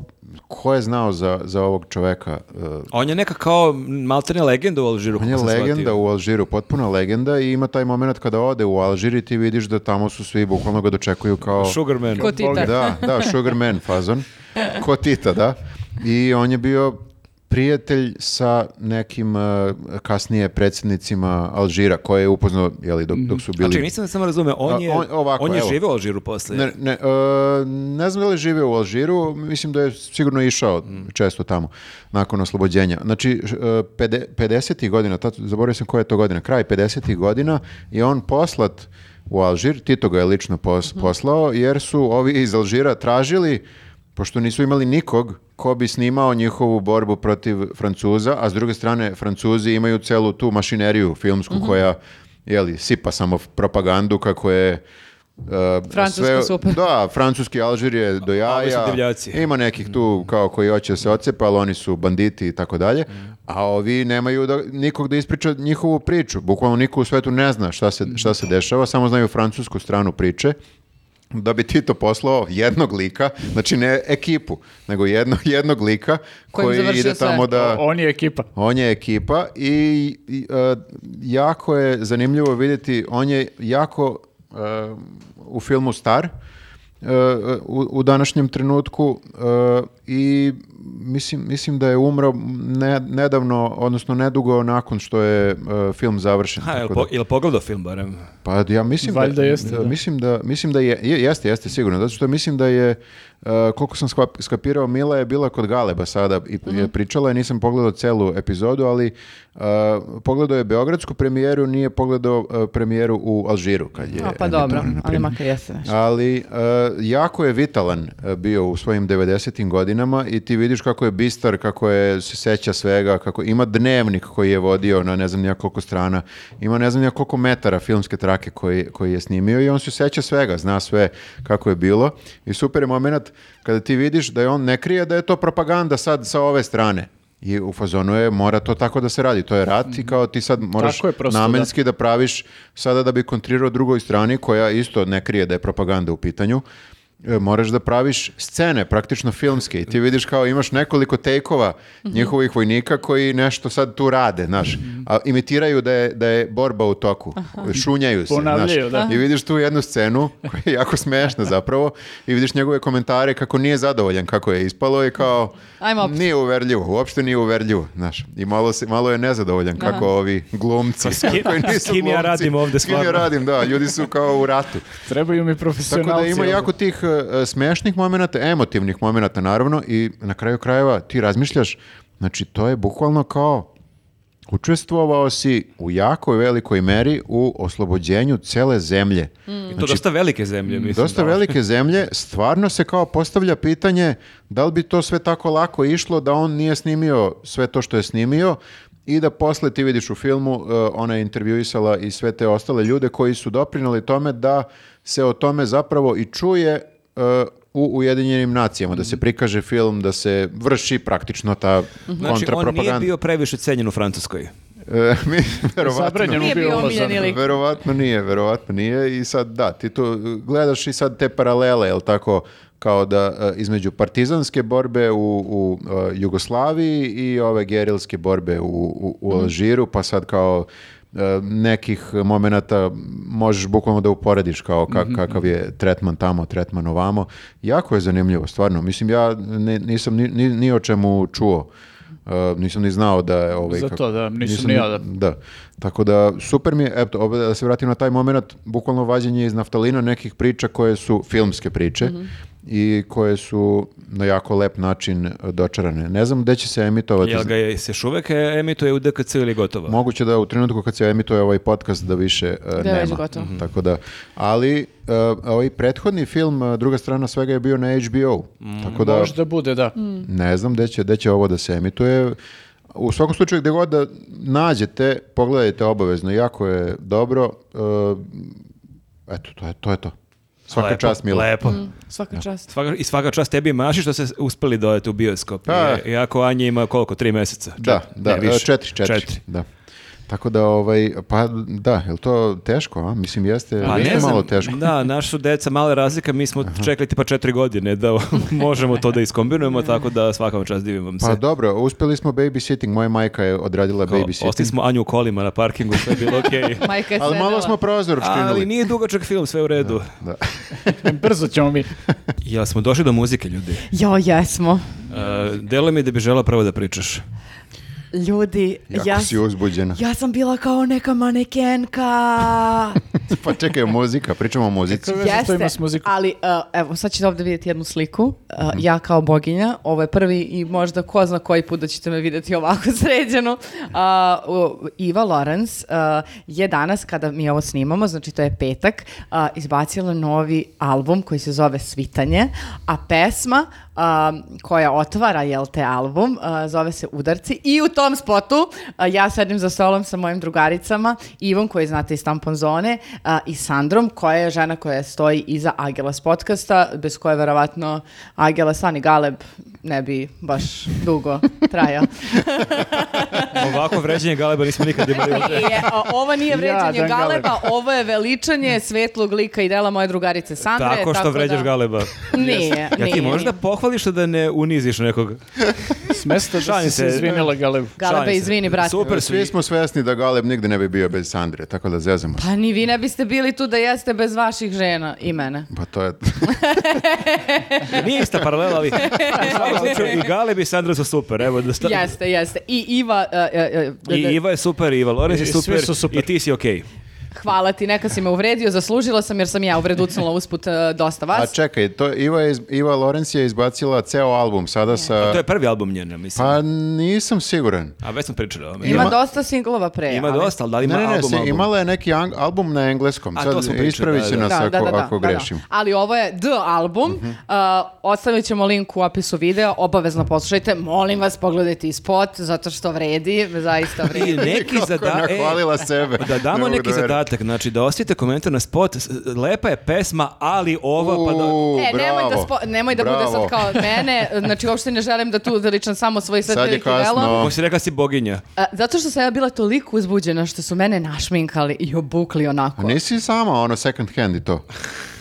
ko je znao za, za ovog čoveka? E, On je neka kao maltene legenda u Alžiru. on je legenda shvatio. u Alžiru, potpuna legenda i ima taj moment kada ode u Alžir i ti vidiš da tamo su svi bukvalno ga dočekuju kao... Sugarman. Da, da, Sugar Man fazon. Ko Tita, da. I on je bio prijatelj sa nekim uh, kasnije predsjednicima Alžira, koje je upoznao, jeli, dok, dok su bili... čekaj, nisam samo razumeo, on je, on- ovako, on je evo. živeo u Alžiru posle. Ne, ne, uh, ne znam da li je živio u Alžiru, mislim da je sigurno išao često tamo, nakon oslobođenja. Znači, uh, pede- 50. godina, tad, zaboravio sam koja je to godina, kraj 50. godina je on poslat u Alžir, Tito ga je lično pos- poslao, jer su ovi iz Alžira tražili, pošto nisu imali nikog ko bi snimao njihovu borbu protiv Francuza, a s druge strane Francuzi imaju celu tu mašineriju filmsku koja jeli, sipa samo propagandu kako je uh, Francuska super. Da, francuski Alžir je do ovi su jaja. divljaci. Ima nekih tu kao koji hoće se ocepa, ali oni su banditi i tako dalje. A ovi nemaju da, nikog da ispriča njihovu priču. Bukvalno niko u svetu ne zna šta se, šta se dešava, samo znaju francusku stranu priče. Da bi Tito poslao jednog lika, znači ne ekipu, nego jedno, jednog lika koji ide sve. tamo da... On je ekipa. On je ekipa i, i, e, jako je zanimljivo vidjeti, on je jako e, u filmu star u, u današnjem trenutku e, i mislim, mislim da je umro ne- nedavno, odnosno nedugo nakon što je e, film završen. Ha, jel, tako po, da- pogledao film barem? pa ja mislim Valjda da, jeste, da. mislim da mislim da je, je- jeste jeste sigurno zato što mislim da je uh, koliko sam skap- skapirao Mila je bila kod Galeba sada i Mhm. je pričala i nisam pogledao celu epizodu ali uh, pogledao je beogradsku premijeru nije pogledao uh, premijeru u Alžiru kad je A, pa dobro, ali makar jeste nešto. Ali uh, jako je vitalan bio u svojim 90. godinama i ti vidiš kako je bistar, kako je se seća svega, kako ima dnevnik koji je vodio na ne znam nija koliko strana, ima ne znam nija koliko metara filmske trake koji, koji je snimio i on se seća svega, zna sve kako je bilo i super je moment kada ti vidiš da je on ne krije da je to propaganda sad sa ove strane. I u fazonu je, mora to tako da se radi. To je rat i kao ti sad moraš je prosto, da. namenski da praviš sada da bi kontrirao drugoj strani koja isto ne krije da je propaganda u pitanju. E, moraš da praviš scene, praktično filmske i ti vidiš kao imaš nekoliko tejkova njihovih vojnika koji nešto sad tu rade, znaš, a imitiraju da je, da je borba u toku, šunjaju se, Ponavljaju, znaš. da. I vidiš tu jednu scenu koja je jako smešna zapravo i vidiš njegove komentare kako nije zadovoljan kako je ispalo i kao nije uverljivo, uopšte nije uverljivo, znaš. I malo, se, malo je nezadovoljan kako ovi glumci kim- koji nisu s kim ja glumci, radim ovde, s kim ja radim, da, ljudi su kao u ratu. Trebaju mi Tako profesionalci. da ima jako tih smešnih momenata, emotivnih momenata naravno i na kraju krajeva ti razmišljaš, znači to je bukvalno kao učestvovao si u jako velikoj meri u oslobođenju cele zemlje. I to dosta velike zemlje, mislim. Znači, Dosta da. velike zemlje, stvarno se kao postavlja pitanje da li bi to sve tako lako išlo da on nije snimio sve to što je snimio i da posle ti vidiš u filmu uh, ona je intervjuisala i sve te ostale ljude koji su doprinali tome da se o tome zapravo i čuje u Ujedinjenim nacijama, da se prikaže film, da se vrši praktično ta Znači, on nije kontrapropaganda. bio previše cenjen u Francuskoj. E, mi, verovatno. Nije bio omiljeni lik. Verovatno nije, verovatno nije i sad da, ti tu gledaš i sad te paralele, jel tako, kao da e, između partizanske borbe u, u e, Jugoslaviji i ove gerilske borbe u, u, u Alžiru, pa sad kao nekih momenata možeš bukvalno da uporediš kao ka- kakav je tretman tamo, tretman ovamo. Jako je zanimljivo, stvarno. Mislim, ja ne- nisam ni, ni, ni o čemu čuo. E, nisam ni znao da je ovaj Za kako- to, da, nisam ni ja da. da. Tako da, super mi je, eto, da se vratim na taj moment, bukvalno vađenje iz naftalina nekih priča koje su filmske priče Mhm. I koje su na jako lep način e, dočarane. Ne znam gde će se emitovati. Jel ga je, se još uvek emituje u DKC ili gotovo? Moguće da u trenutku kad se emituje ovaj podcast da više e, Da nema. gotovo. Mhm. Tako da, ali e, ovaj prethodni film, e, druga strana svega je bio na HBO. Tako da, Možda bude, da. ne znam gde će, gde će ovo da se emituje. U svakom slučaju gde god da nađete, pogledajte obavezno, jako je dobro. E, eto, to je to. Je to. Svaka Lepo, čast, Milo. Lepo. Svaka čast. Svaka, I svaka čast tebi i Maši što se uspeli dodati u bioskop. Pa. Iako Anja ima koliko, tri meseca? Da, Čet- da, ne, više. četiri, četiri. Četiri. Da. Tako da, ovaj, pa da, je li to teško, a? Mislim, jeste, Pa jeste ne znam, malo teško. da, naš su deca male razlika, mi smo čekali tipa četiri godine da možemo to da iskombinujemo, tako da svaka vam čast divim vam se. Pa dobro, uspeli smo babysitting, moja majka je odradila Kao, babysitting. Ostali smo Anju u kolima na parkingu, sve je bilo okej. Majka je Ali malo smo prozor Ali učinili. nije dugačak film, sve u redu. Da. Brzo ćemo mi. Jel smo došli do muzike, ljudi? Jo, jesmo. Uh, delo mi da bi žela prvo da pričaš. Ljudi, Jako ja, si uzbuđena. ja sam bila kao neka manekenka. Pa čekaj, muzika, pričamo o muzici. Muzikom? ali uh, evo, sad ćete ovdje vidjeti jednu sliku. Uh, ja kao boginja, ovo je prvi i možda ko zna koji put da ćete me vidjeti ovako sređenu. Uh, Iva Lorenz uh, je danas, kada mi ovo snimamo, znači to je petak, uh, izbacila novi album koji se zove Svitanje, a pesma uh, koja otvara, jel te, album, uh, zove se Udarci i u tom spotu uh, ja sedim za stolom sa mojim drugaricama, Ivom koji znate iz Tampon Zone uh, i Sandrom koja je žena koja stoji iza Agelas podcasta, bez koje verovatno Agelas Ani Galeb ne bi baš dugo trajao. Ovako vređenje Galeba nismo nikad imali. Nije, a, ovo nije vređanje Jadan Galeba, ovo je veličanje svetlog lika i dela moje drugarice Sandre. Tako što vređaš da- Galeba. Nije, Ja ti nije, možda pohvališ da ne uniziš nekog? S mesta da Šalim si se izvinila Galeb. Galebe, izvini, brate. Super su. Svi smo svesni da Galeb nigde ne bi bio bez Sandre, tako da zezamo se. Pa ni vi ne biste bili tu da jeste bez vaših žena i mene. Pa to je... Nije ista paralela, ali i Galeb i Sandra su super. Evo, da sta- Jeste, jeste. I Iva, e, e, I da- Iva je super, Iva Lorenz je super, su super. i ti si okej. Hvala ti, neka si me uvredio, zaslužila sam jer sam ja uvreducnula usput e, dosta A vas. čekaj, to Iva, je iz- Iva Lorenz je izbacila ceo album sada sa... To je prvi album njen, ja mislim. Pa nisam siguran. A već smo pričali o. Ima, ima- dosta singlova pre. Ima ali- dosta, ali da li ima Ne, ne, ne, album, se- album? imala je neki ang- album na engleskom. A, Sad to smo pričali, da, da. nas Da, ako, da, da, da, ako da, da. grešim. Ali ovo je The album. Uh, ostavit ćemo link u opisu videa. Obavezno poslušajte. Molim vas, pogledajte i spot, zato što vredi. Zaista I vredi. neki zadatak... sebe. Da Ne damo neki da verujem. Zadatak, znači da ostavite komentar na spot, lepa je pesma, ali ova, pa da... E, nemoj da, bravo, spo- nemoj da bude bravo. sad kao mene, znači uopšte ne želim da tu veličam samo svoj Sad je svetljivih delo. kasno. Kako si rekla si boginja. A, zato što sam ja bila toliko uzbuđena što su mene našminkali i obukli onako. A nisi sama ono second hand i to.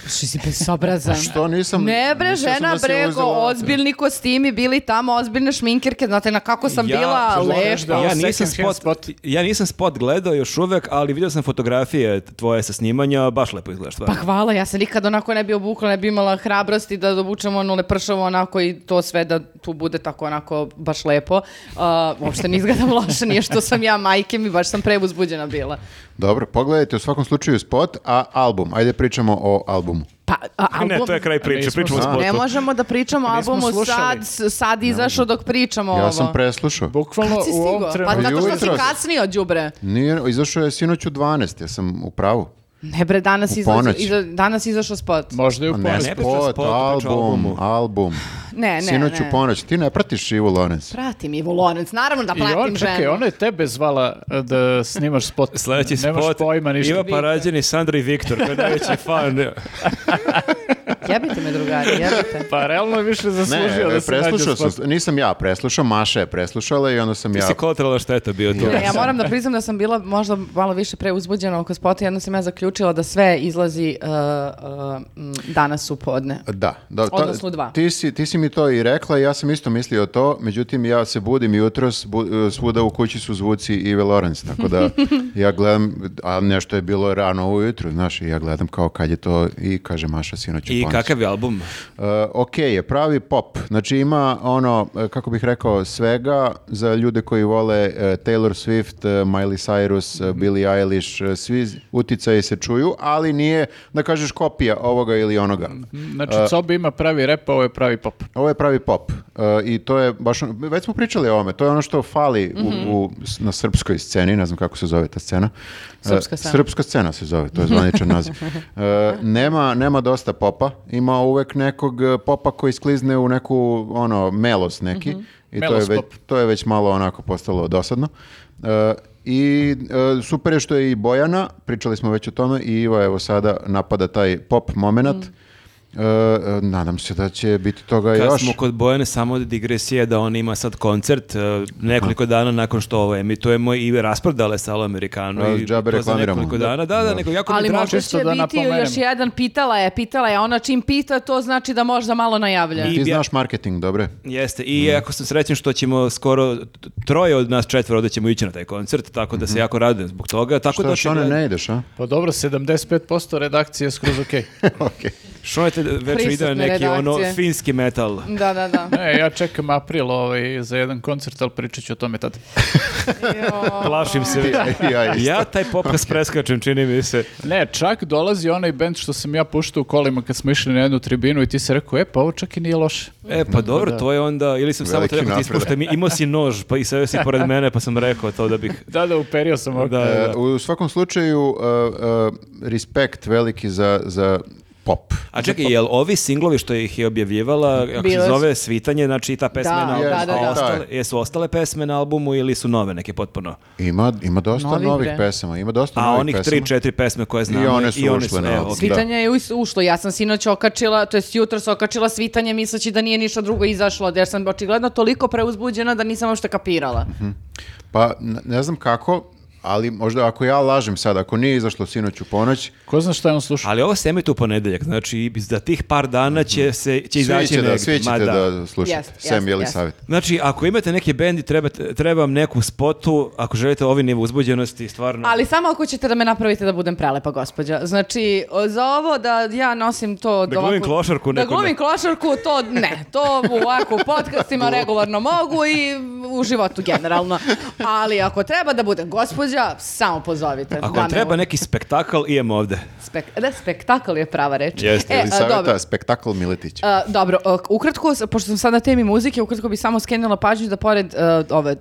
Što si bezobrazan. Što nisam... Ne bre, mislio sam žena da brego, uzela- ozbiljni kostimi bili tamo, ozbiljne šminkirke, znate na kako sam Ja- bila Što možeš lepa. da- Ja nisam, spot, spot. ja nisam spot gledao još uvek, ali vidio sam fotografije tvoje sa snimanja, baš lepo izgledaš Pa hvala, ja se nikad onako ne bi obukla, ne bi imala hrabrosti da obučem ono lepršavo onako i to sve da tu bude tako onako baš lepo. Uh, uopšte ne izgledam loše, nije što sam ja majke mi, baš sam preuzbuđena bila. Dobro, pogledajte u svakom slučaju spot, a album. Ajde pričamo o albumu. Pa, a, album... Ne, to je kraj priče, pričamo spotu. Ne možemo da pričamo o albumu slušali. sad, sad izašao dok pričamo Ja ovo. sam preslušao. Bukvalno u ovom Pa trenutku... zato što si kasnio, đubre. Nije, izašao je sinoć u 12, ja sam u pravu. Ne bre, danas, izašao, iza, danas izašao spot. Možda i u ponoć. ne spot, spot, album, album. Ne, ne, Sinoć ne. u ponoć. Ti ne pratiš Ivu Lorenz? Pratim Ivu Lorenz, naravno da I pratim on, čekaj, ženu. ona je tebe zvala e, da snimaš spot. Sljedeći Nemaš spot, pojma ništa. Iva Parađeni, Sandra i Viktor, koji je najveći fan. Jebite me drugari, jebite. Pa realno je više zaslužio Ne, da se nađe preslušao spot. sam, nisam ja preslušao, Maša je preslušala i onda sam Ti ja... si kolateralna šteta bio tu. Ne, ja moram da priznam da sam bila možda malo više preuzbuđena oko spota, jedno sam ja zaključila da sve izlazi uh, uh, danas u podne. Da, da to- Odnosno u dva. Ti si, ti si mi to i rekla i ja sam isto mislio to, međutim ja se budim jutros, bu- svuda u kući su zvuci Ive Lorenz, tako da ja gledam, a nešto je bilo rano ujutru, znaš, i ja gledam kao kad je to i kaže Maša sinoć u I ponoć. Kakav je album? Uh, ok je, pravi pop. Znači ima ono, uh, kako bih rekao, svega za ljude koji vole uh, Taylor Swift, uh, Miley Cyrus, Mhm. uh, Billie Eilish, uh, svi uticaji se čuju, ali nije, da kažeš, kopija ovoga ili onoga. Znači, Cobi ima pravi rep, a ovo je pravi pop. Ovo je pravi pop uh, i to je baš, ono- već smo pričali o ovome, to je ono što fali u, Mhm. u- na srpskoj sceni, ne znam kako se zove ta scena. Srpska scena. Srpska scena se zove, to je zvaničan naziv. Uh, nema, nema dosta popa, ima uvek nekog uh, popa koji sklizne u neku, ono, melos neki. I to je, već, to je već malo onako postalo dosadno. Uh, I uh, super je što je i Bojana, pričali smo već o tome, i Iva evo sada napada taj pop moment. Uh, uh, nadam se da će biti toga Kad još. smo kod Bojane, samo digresije da on ima sad koncert uh, nekoliko dana nakon što ovo emitujemo i rasprodale salo Amerikanu. A, i džabe to za reklamiramo. nekoliko dana. Da, da, Da. nego jako Ali možda će da biti napomenem. još jedan, pitala je, pitala je, ona čim pita, to znači da možda malo najavlja. I Ti znaš marketing, dobre? Jeste, i jako sam srećen što ćemo skoro troje od nas četvero da ćemo ići na taj koncert, tako da se jako radujem zbog toga. Tako da Šta, Šone, očigledno- ne ideš, a? Pa dobro, 75% redakcije je skroz okej. Okej. Šone te već ide Prisutne neki ono redakcije. finski metal. Da, da, da. Ne, ja čekam april ovaj, za jedan koncert, ali pričat ću o tome tad. Jo. Plašim se. ja isto. Ja taj popkas preskačem, čini mi se. Ne, čak dolazi onaj band što sam ja puštao u kolima kad smo išli na jednu tribinu i ti se rekao, e, pa ovo čak i nije loše. E, pa dobro, to je onda, ili sam samo trebao ti napredak. ispuštaj, mi- imao si nož, pa i sve si pored mene, pa sam rekao to da bih... Da, da, uperio sam ovo. Da, E, da. u svakom slučaju, uh, uh, respekt veliki za, za pop. A čekaj, jel ovi singlovi što ih je objavljivala, kako se su- zove, Svitanje, znači i ta pesma Da, na albumu, da, da, da. ostale, jesu ostale pesme na albumu ili su nove neke potpuno? Ima, ima dosta Novih, novih bre. pesama, ima dosta A novih onih pesama. tri, četiri pesme koje znamo. I one su ušle na evo, album. ok. Svitanje je ušlo, ja sam sinoć okačila, to jest jutro se okačila svitanje misleći da nije ništa drugo izašlo, jer sam očigledno toliko preuzbuđena da nisam uopšte kapirala. Pa n- ne znam kako, ali možda ako ja lažem sad, ako nije izašlo sinoć u ponoć, Ko zna šta je on slušao? Ali ovo se emituje u ponedeljak, znači za tih par dana će se će svi, izaći će da, negdje. svi ćete Ma da, slušate. Jest, Sem jest, Jeli jest. savjet. Znači, ako imate neki bend i treba, treba vam neku spotu, ako želite ovi nivo uzbuđenosti, stvarno... Ali samo ako ćete da me napravite da budem prelepa gospođa. Znači, za ovo da ja nosim to... Da glumim klošarku Da neku, glumim klošarku, to ne. To u ovako u podcastima regularno mogu i u životu generalno. Ali ako treba da budem gospođa, samo pozovite. Ako vam treba neki spektakl, idem ovde. Spek- da, spektakl je prava reč. Jeste, E, a, dobro. savjeta, spektakl Miletić. A, dobro, ukratko, pošto sam sad na temi muzike, ukratko bi samo skenula pažnju da pored a, ove a,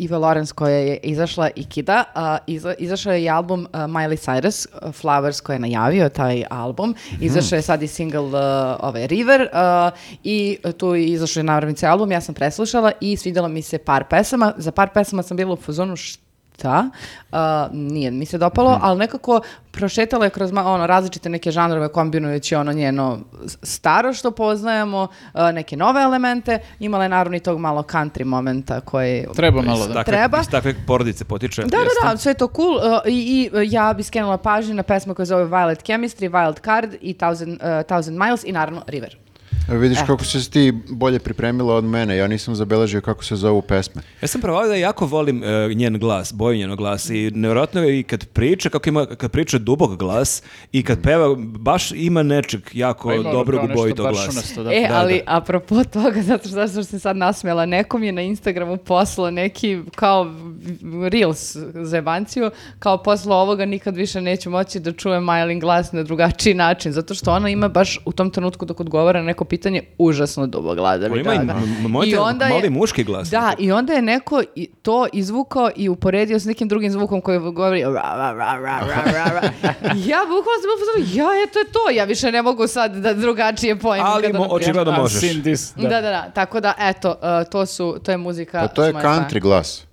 Eve Lawrence koja je izašla i Kida, a, iza, izašao je i album a, Miley Cyrus, Flowers koji je najavio taj album. Izašao je sad i single ove River i tu je izašao je naravnice album, ja sam preslušala i svidjela mi se par pesama. Za par pesama sam bila u fazonu šta. Uh, nije mi se dopalo, ali nekako prošetala je kroz ono, različite neke žanrove kombinujući ono njeno staro što poznajemo, uh, neke nove elemente. Imala je naravno i tog malo country momenta koji... Treba malo da. Takve- Treba. Iz takve porodice potiče. Da, da, da, sve je to cool. Uh, i, I ja bi skenula pažnju na pesmu koja zove Violet Chemistry, Wild Card i Thousand, uh, Thousand Miles i naravno River. Evo vidiš E. kako se ti bolje pripremila od mene. Ja nisam zabeležio kako se zovu pesme. Ja sam provalio da jako volim e, njen glas, boju njenog glasa i nevjerojatno je i kad priča, kako ima, kad priča dubok glas i kad peva, baš ima nečeg jako Pa ima dobrog nešto ubojitog baš glasa. da. E, Da, ali da. apropo toga, zato što, zato što sam sad nasmjela, nekom je na Instagramu poslao neki kao Reels zebanciju, kao posle ovoga nikad više neću moći da čujem Majlin glas na drugačiji način, zato što ona ima baš u tom trenutku dok odgovara na neko pitanje užasno dubog glasa. On ima i Da, da. I onda je- mali muški glas. Da, i onda je neko to izvukao i uporedio s nekim drugim zvukom koji govori ra, ra, ra, ra, ra, ra, ra. Ja bukvalno sam ja, eto je to, ja više ne mogu sad da drugačije pojmim. Ali mo- očigledno možeš. this, Da. da, da, tako da, eto, uh, to su, to je muzika. Pa to je country glas.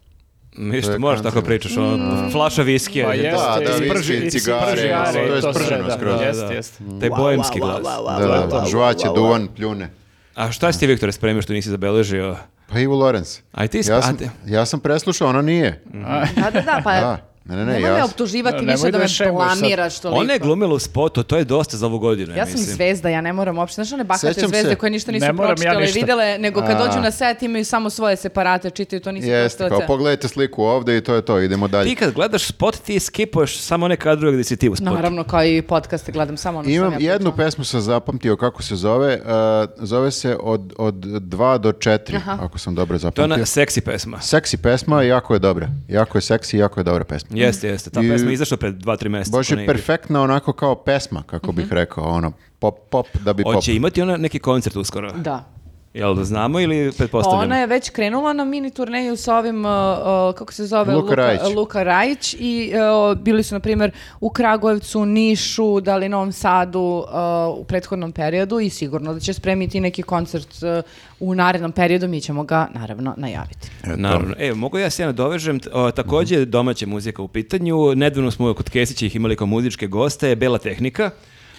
Je možeš tako pričaš, ono, flaša viskije. Pa to- jeste, Da, da, i- viski, cigare, cigare, to je sprženo da, skroz. Jeste, Da. jeste. Taj boemski glas. Da, da, da. Žvaće, duvan, pljune. A šta si ti, Viktore, spremio što nisi zabeležio? Pa Ivo Lorenz. A i ti Ja sam, ja sam preslušao, ona nije. Da, da, da, pa Da, ne, ne, ne, nemoj ja me sam- optuživati Da, nemoj više da da me sad. blamiraš toliko. Ona je glumila u spotu, to je dosta za ovu godinu, Ja sam mislim. zvezda, ja ne moram uopšte. Znaš one bahate Sećam zvezde se. koje ništa nisu Ne moram ja pročitale ništa. videle, nego kad A. dođu na set imaju samo svoje separate, čitaju to, nisu Jeste, pročitale kao pogledajte sliku ovde i to je to, idemo dalje. Ti kad gledaš spot, ti skipuješ samo one kadrove gdje si ti u spotu. Naravno, kao i podcaste, gledam samo ono što Imam sam ja jednu pesmu sam zapamtio kako se zove, uh, zove se od, od 2 do 4, Aha. ako sam dobro To je zapamtio. ona seksi pesma. Seksi pesma, jako je dobra. Jako je seksi, jako je dobra pesma. Jeste, jeste. Ta I- pesma je izašla pred dva, tri mjeseca. Baš je perfektna onako kao pesma, kako bih rekao, ono, pop, pop, da bi pop. Hoće imati ona neki koncert uskoro? Da. Jel da znamo ili pretpostavljamo? Ona je već krenula na mini turneju sa ovim, uh, uh, kako se zove? Luka Rajić. Luka Rajić i uh, bili su, na primjer, u Kragujevcu, Nišu, da li Novom Sadu uh, u prethodnom periodu i sigurno da će spremiti neki koncert uh, u narednom periodu, mi ćemo ga, naravno, najaviti. Naravno. E, mogu ja se ja nadovežem, t- o, također domaća muzika u pitanju. Nedavno smo kod Kesića ih imali kao muzičke goste, Bela Tehnika.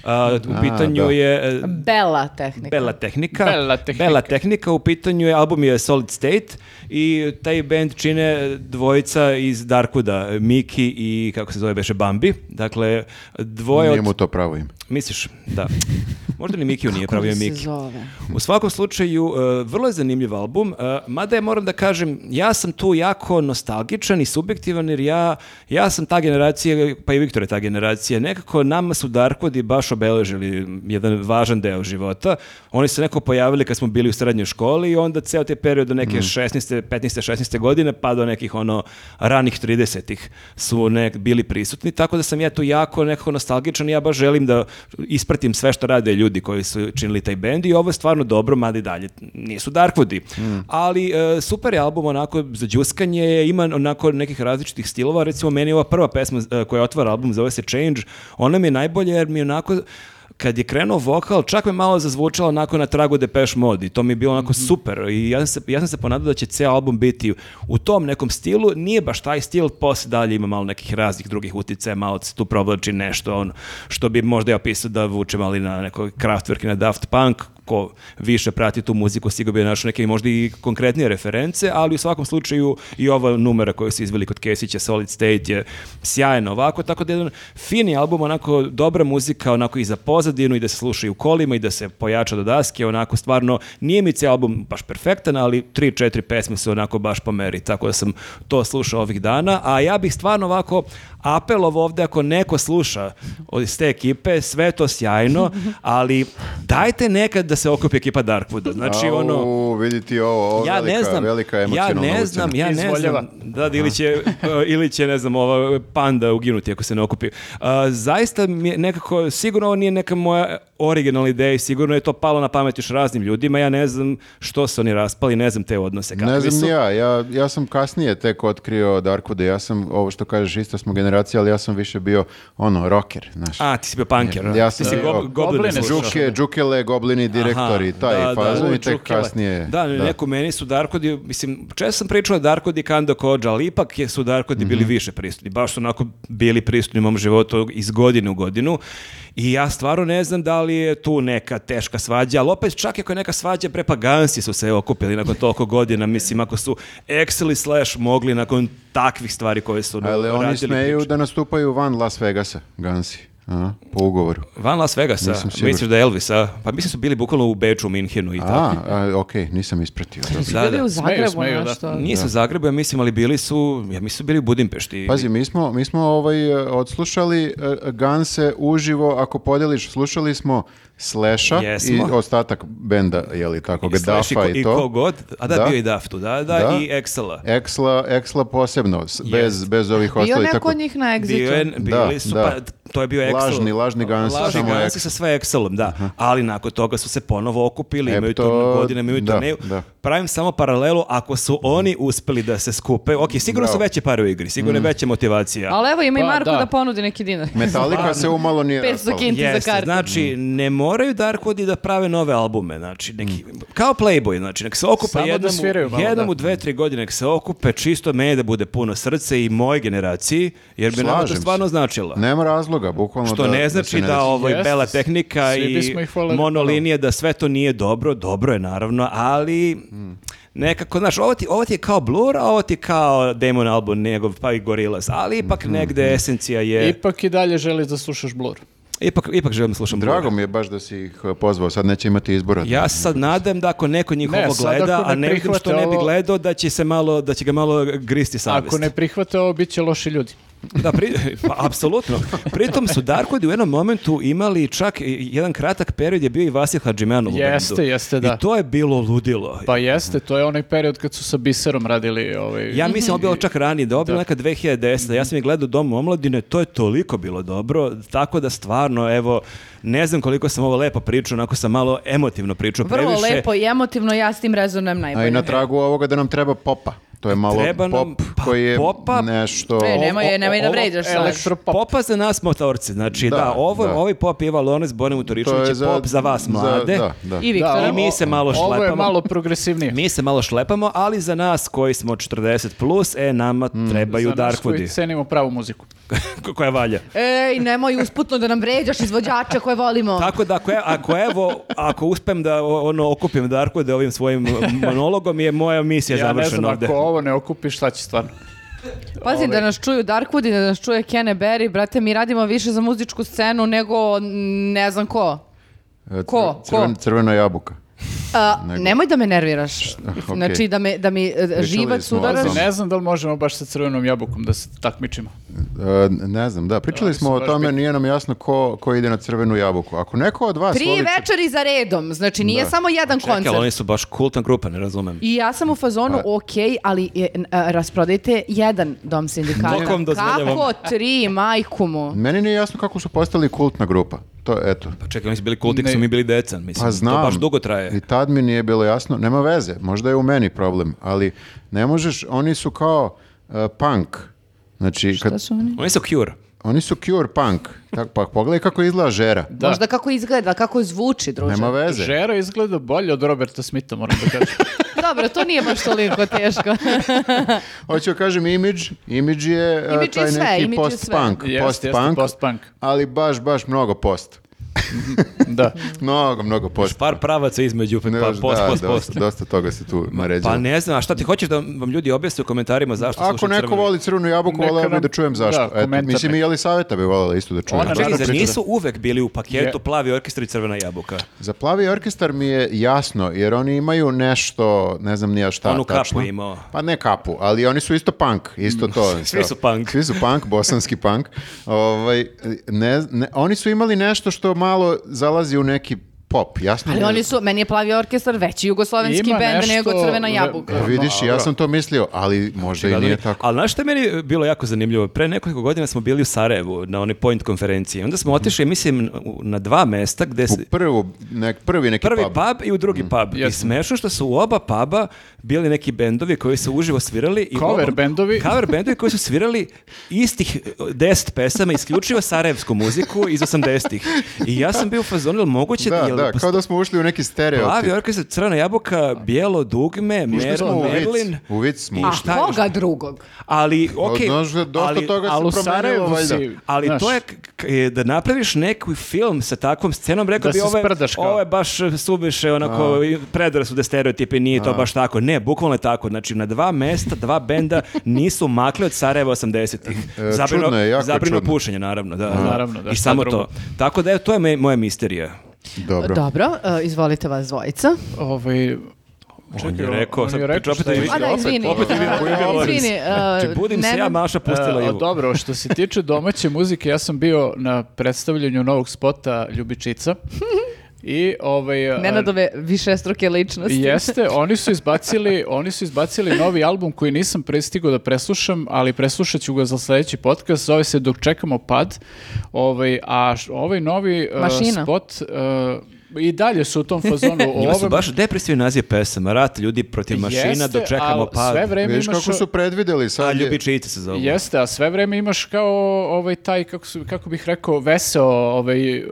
A, u A, pitanju da. je... e, Bela tehnika. Bela Tehnika. Bela Tehnika. Bela Tehnika, u pitanju je, album je Solid State i taj band čine dvojica iz Darkuda, Miki i, kako se zove, beše Bambi. Dakle, dvoje Nije od... mu to pravo ime. Misliš? Da. Možda ni Mikiju nije Kako pravio se Miki. zove? U svakom slučaju, uh, vrlo je zanimljiv album, uh, mada je, moram da kažem, ja sam tu jako nostalgičan i subjektivan, jer ja, ja sam ta generacija, pa i Viktor je ta generacija, nekako nama su Darkwoodi baš obeležili jedan važan deo života. Oni se neko pojavili kad smo bili u srednjoj školi i onda ceo taj period do neke 16. 15. 16. godine pa do nekih ono ranih 30-ih su nek, bili prisutni, tako da sam ja tu jako nekako nostalgičan i ja baš želim da ispratim sve što rade ljudi koji su činili taj bend i ovo je stvarno dobro, mada i dalje nisu Darkwoodi. Ali e, super je album onako za džuskanje, ima onako nekih različitih stilova, recimo meni je ova prva pesma e, koja otvara album zove se Change, ona mi je najbolja jer mi onako kad je krenuo vokal, čak me malo zazvučalo onako na tragu Depeche Mode i to mi je bilo onako super. I ja sam se, ja sam se ponadao da će ceo album biti u tom nekom stilu, nije baš taj stil, posle dalje ima malo nekih raznih drugih uticaja, malo se tu provlači nešto ono, što bi možda ja opisao da vuče malo i na neko Kraftwerk i na Daft Punk, ko više prati tu muziku, sigurno bi našao neke možda i konkretnije reference, ali u svakom slučaju i ova numera koju su izveli kod Kesića, Solid State je sjajno ovako, tako da je jedan fini album, onako dobra muzika, onako i za pozadinu i da se sluša i u kolima i da se pojača do daske, onako stvarno nije mi cijel album baš perfektan, ali tri, četiri pesme su onako baš po meri, tako da sam to slušao ovih dana, a ja bih stvarno ovako apelov ovde ako neko sluša od iz te ekipe, sve to sjajno, ali dajte nekad da se okupi ekipa Darkwooda. Znači, ono, Au, vidi ti ovo, ovo ja velika, ne znam, velika ja emocionalna ne znam, ja ne Izvoljava. znam, da, da, ili će, uh, ili će, ne znam, ova panda uginuti ako se ne okupi. Uh, zaista mi je nekako, sigurno ovo nije neka moja originalna ideja i sigurno je to palo na pamet još raznim ljudima, ja ne znam što su oni raspali, ne znam te odnose kakvi Ne znam su. ja, ja, ja sam kasnije tek otkrio Darkwooda, ja sam, ovo što kažeš, isto smo generacija, ali ja sam više bio, ono, rocker, znaš. A, ti si bio punker, Ja ja sam ti si bio- go, gobline slušao. Džuke, džukele, goblini, dire, Trajektor i taj da, da. fazon U, i tek kasnije. Da, neko meni su Darkodi, mislim, često sam pričao o Darkodi Kando Kođa, ali ipak je, su Darkodi bili Mhm. više prisutni. Baš su onako bili prisutni u mom životu iz godine u godinu. I ja stvarno ne znam da li je tu neka teška svađa, ali opet čak i ako je neka svađa, pre pa Gansi su se okupili nakon toliko godina. Mislim, ako su Excel i Slash mogli nakon takvih stvari koje su Ali oni radili smeju priče. da nastupaju van Las Vegasa, Gansi. A, po ugovoru. Van Las Vegasa, misliš da je Elvis, a? Pa mislim su bili bukvalno u Beču, Minhenu i tako. A, a okej, nisam ispratio. Dobro. Su Da, bili da. u Zagrebu smeju, da. nešto. Nisu u Zagrebu, ja mislim, ali bili su, ja mislim su bili u Budimpešti. Pazi, mi smo, mi smo ovaj, e, odslušali e, Ganse uživo, ako podeliš, slušali smo Slasha i ostatak benda, je li tako, I Slash Dafa i, ko- i i to. kogod, a da, Da. bio i Daf tu, da, da, Da. i Excela. Eksla, Eksla posebno, s- bez, bez ovih Bio ostalih. neko Tako, njih na Bio je, Exitu? bili Da, su, da. pa to je bio Excel. Lažni, lažni Gansi, Lažni samo Gansi sa sve Excelom, da. Ali nakon toga su se ponovo okupili, E, imaju to- to godine, imaju da, turneju. da. Pravim samo paralelu, ako su oni uspeli da se skupe, ok, sigurno su veće pare u igri, sigurno je veća motivacija. Ali evo ima i Pa, Marko da. da. ponudi neki dinar. Metallica se umalo nije 500 raspala. kinti za Jeste, kartu. znači ne moraju Darkwoodi da prave nove albume, znači neki, kao Playboy, znači nek se okupe Samo da jednom, sviraju malo, jednom da. u dve, tri godine, nek se okupe čisto meni da bude puno srce i moje generaciji, jer bi nama to Slažem se. stvarno značilo. Nema razloga, bukvalno Što da, ne da znači se da, ne desi. ovo Jeste, bela tehnika svi i bismo ih voljeli monolinije, da sve to nije dobro, dobro je naravno, ali nekako, znaš, ovo ti, ovo ti je kao Blur, a ovo ti je kao Damon Albarn, njegov, pa i Gorillaz, ali ipak Mhm, negde esencija je, Ipak i dalje želiš da slušaš Blur. ipak, ipak želim da slušam Blur. Drago mi je baš da si ih uh, pozvao, sad neće imati izbora. Ja se sad nadam da ako neko njihovo Ne, sad gleda, ako ne a ne vidim što ne bi ovo- gledao, da će se malo, da će ga malo gristi savest. Ako ne prihvate ovo, bit će loši ljudi. Da, pri, pa, apsolutno. Pritom su Darkwoodi u jednom momentu imali čak jedan kratak period je bio i Vasil Hadžimanov u Jeste, bendu. jeste, da. I to je bilo ludilo. Pa jeste, to je onaj period kad su sa Biserom radili ovaj... Ja mislim da je bilo čak ranije, da je ovo bilo neka 2010. Ja sam je gledao u Domu omladine, to je toliko bilo dobro, tako da stvarno, evo, ne znam koliko sam ovo lepo pričao, onako sam malo emotivno pričao Vrlo previše. lepo i emotivno, ja s tim rezonujem najbolje. A i na tragu ovoga da nam treba popa. To je malo Treba nam- pop pa koji je popa- nešto... E, nemoj, nemoj da vređaš sad. elektropop. Popa za nas motorce, znači da, Da, ovo, da. ovaj pop je Valonez, Bojan Vutoričević je pop za vas mlade. da, da. I Viktora. I mi se malo Ovo je šlepamo. malo progresivnije. Mi se malo šlepamo, ali za nas koji smo 40 plus, e, nama trebaju Za nas koji Darkwoodi, cenimo pravu muziku. koja valja. Ej, nemoj usputno da nam vređaš izvođača koje volimo. Tako da ako, je- ako evo, ako uspem da o- ono okupim Darkwoode ovim svojim monologom, je moja misija Ja ne završena znam, ovde. ako ovo ne okupiš, šta će stvarno? Pazi da nas čuju Darkwood i da nas čuje Kene Berry, brate, mi radimo više za muzičku scenu nego ne znam ko. E, Ko? crven- Ko? crvena jabuka. A, Nego- nemoj da me nerviraš. okej. Znači da, me, da mi e, živac smo o udaraš. Ne znam da li možemo baš sa crvenom jabukom da se takmičimo. E, ne znam, da, pričali oni smo o tome, bitni. nije nam jasno ko, ko ide na crvenu jabuku. Ako neko od vas Tri voli... večeri za redom, znači nije Da. samo jedan Čekaj, koncert. oni su baš kultna grupa, ne razumem. I ja sam u fazonu, Pa- ok, ali e, n- a, rasprodajte jedan dom sindikata. Kako tri, majku mu? Meni nije jasno kako su postali kultna grupa. To, eto. Pa čekaj, oni su bili kultik, Ne. su mi bili deca, mislim. Pa znam. To baš dugo traje. I tad mi nije bilo jasno. Nema veze, možda je u meni problem, ali ne možeš, oni su kao uh, punk. Znači, Šta kad, su oni? Oni su Cure. oni su cure punk. Tak, pa pogledaj kako izgleda žera. Da. Možda kako izgleda, kako zvuči, druže. Nema veze. Žera izgleda bolje od Roberta Smitha, moram da kažem. Dobro, to nije baš toliko teško. Hoću da kažem imidž, imidž je uh, je taj sve, neki je sve. post-punk, jeste, post-punk, post-punk. ali baš, baš mnogo post. Da. Mnogo, mnogo post. Par pravaca između, pa Ne, post, da, post, post. dosta, dosta toga se tu naređalo. Pa ne znam, a šta ti hoćeš da vam ljudi objasne u komentarima zašto Ako neko crveni? voli crvenu jabuku, voleo bi da čujem zašto. da, Eto, mislim i neki. Jelisaveta bi voljela isto da čuje. Ona Čekaj, zar nisu uvek bili u paketu Je. plavi orkestar i crvena jabuka? Za plavi orkestar mi je jasno, jer oni imaju nešto, ne znam nija šta Onu kapu tačno. imao. Pa ne kapu, ali oni su isto punk, isto to. Svi su punk. Svi su punk, bosanski punk. Ovaj, ne, ne, oni su imali nešto što malo zalazi u neki pop, jasno? Ali oni su, meni je plavi orkestar veći jugoslovenski bend nešto- nego crvena jabuka. E, vidiš, ja sam to mislio, ali možda i nije mi- tako. Ali znaš što je meni bilo jako zanimljivo? Pre nekoliko godina smo bili u Sarajevu na onoj point konferenciji. Onda smo otišli, mislim, u- na dva mesta gde U se... prvu, nek, prvi neki Prvi pub. pub i u drugi pub. I Jasno. smešno što su u oba puba bili neki bendovi koji su uživo svirali. I Cover oba- bendovi. Cover bendovi koji su svirali istih deset pesama, isključivo sarajevsku muziku iz 80-ih. I ja sam bio u fazonu, moguće Da, jel da, kao da smo ušli u neki stereotip. Plavi orkestar, crvena jabuka, bijelo dugme, Mer smo u vic. Merlin. U vic smo I A šta je- koga drugog? Ali, okej, da dosta ali, toga se promenilo, valjda. ali Znaš. to je da napraviš neki film sa takvom scenom, rekao Da bi se ovo je, baš e, suviše onako predrasude stereotipe, nije to baš tako. Ne, bukvalno je tako. Znači na dva mesta, dva benda nisu makli od Sarajeva 80-ih. E, čudno je, jako zabrino čudno. pušenje, naravno. Da, Naravno, da, I samo drugo. to. Tako da je, to je moja misterija. Dobro. Dobro, e, izvolite vas dvojica. Ovaj, On je rekao, on sad je rekao opet šta je vi- više. A da, opet- izvini. opet vi- izvini, e, Znači, budim se ja, Maša pustila E, Ivu. dobro, što se tiče domaće muzike, ja sam bio na predstavljanju novog spota Ljubičica. I ovaj... Nenadove višestruke ličnosti. Jeste, oni su izbacili, oni su izbacili novi album koji nisam prestigao da preslušam, ali preslušat ću ga za sledeći podcast, zove se Dok čekamo pad. Ovaj, a ovaj novi uh, spot uh, i dalje su u tom fazonu. Njima su baš depresivni naziv pesama, rat ljudi protiv mašina, Jeste, dočekamo pad. Sve vreme Vidiš imaš... kako su predvideli A sad. je- ljubičice se zovu. Jeste, a sve vreme imaš kao ovaj taj, kako, su, kako bih rekao, veseo ovaj, uh,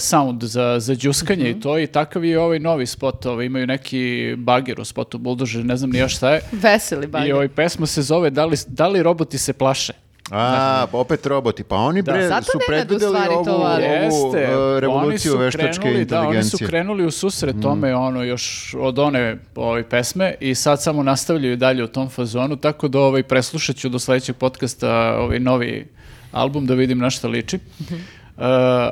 sound za, za džuskanje i to i takav je ovaj novi spot, ovaj, imaju neki bager u spotu Bulldozer, ne znam ni još šta je. Veseli I bagir. ovaj pesma se zove da li, da li roboti se plaše? A, pa opet roboti. Pa oni bre Zato su predvideli ovu, to ovu Jeste, uh, revoluciju veštačke krenuli, da, oni su inteligencije. krenuli u susret tome ono još od one ove pesme i sad samo nastavljaju dalje u tom fazonu, tako da ovaj preslušat ću do sledećeg podcasta ovaj novi album da vidim na šta liči. Mhm. Uh,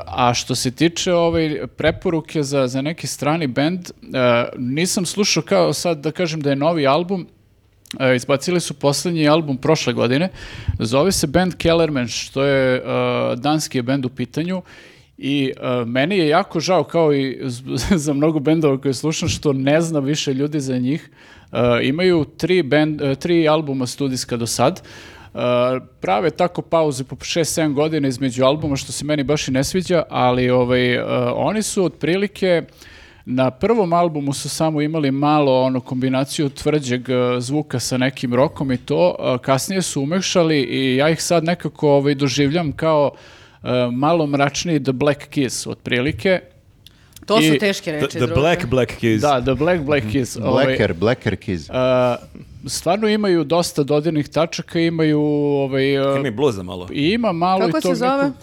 a što se tiče ovaj preporuke za, za neki strani bend, uh, nisam slušao kao sad da kažem da je novi album, E, izbacili su poslednji album prošle godine. Zove se band Kellerman, što je e, danski je bend u pitanju. I e, meni je jako žao, kao i za mnogo bendova koje slušam, što ne zna više ljudi za njih. Imaju tri, bend, e, tri albuma studijska do sad. Prave tako pauze po 6-7 godina između albuma, što se meni baš i ne sviđa, ali ovaj, oni su otprilike... Na prvom albumu su samo imali malo ono kombinaciju tvrđeg e, zvuka sa nekim rokom i to, a kasnije su umešali i ja ih sad nekako ovaj, doživljam kao e, malo mračniji The Black Kiss otprilike. To su teške The, reči. the druže. Black Black Kids. Da, The Black Black Kiss. ovaj, Blacker, Blacker Keys. a, stvarno imaju dosta dodirnih tačaka, imaju ovaj, e, Ima i bluza malo. i ima malo Kako i se tog zove? nekog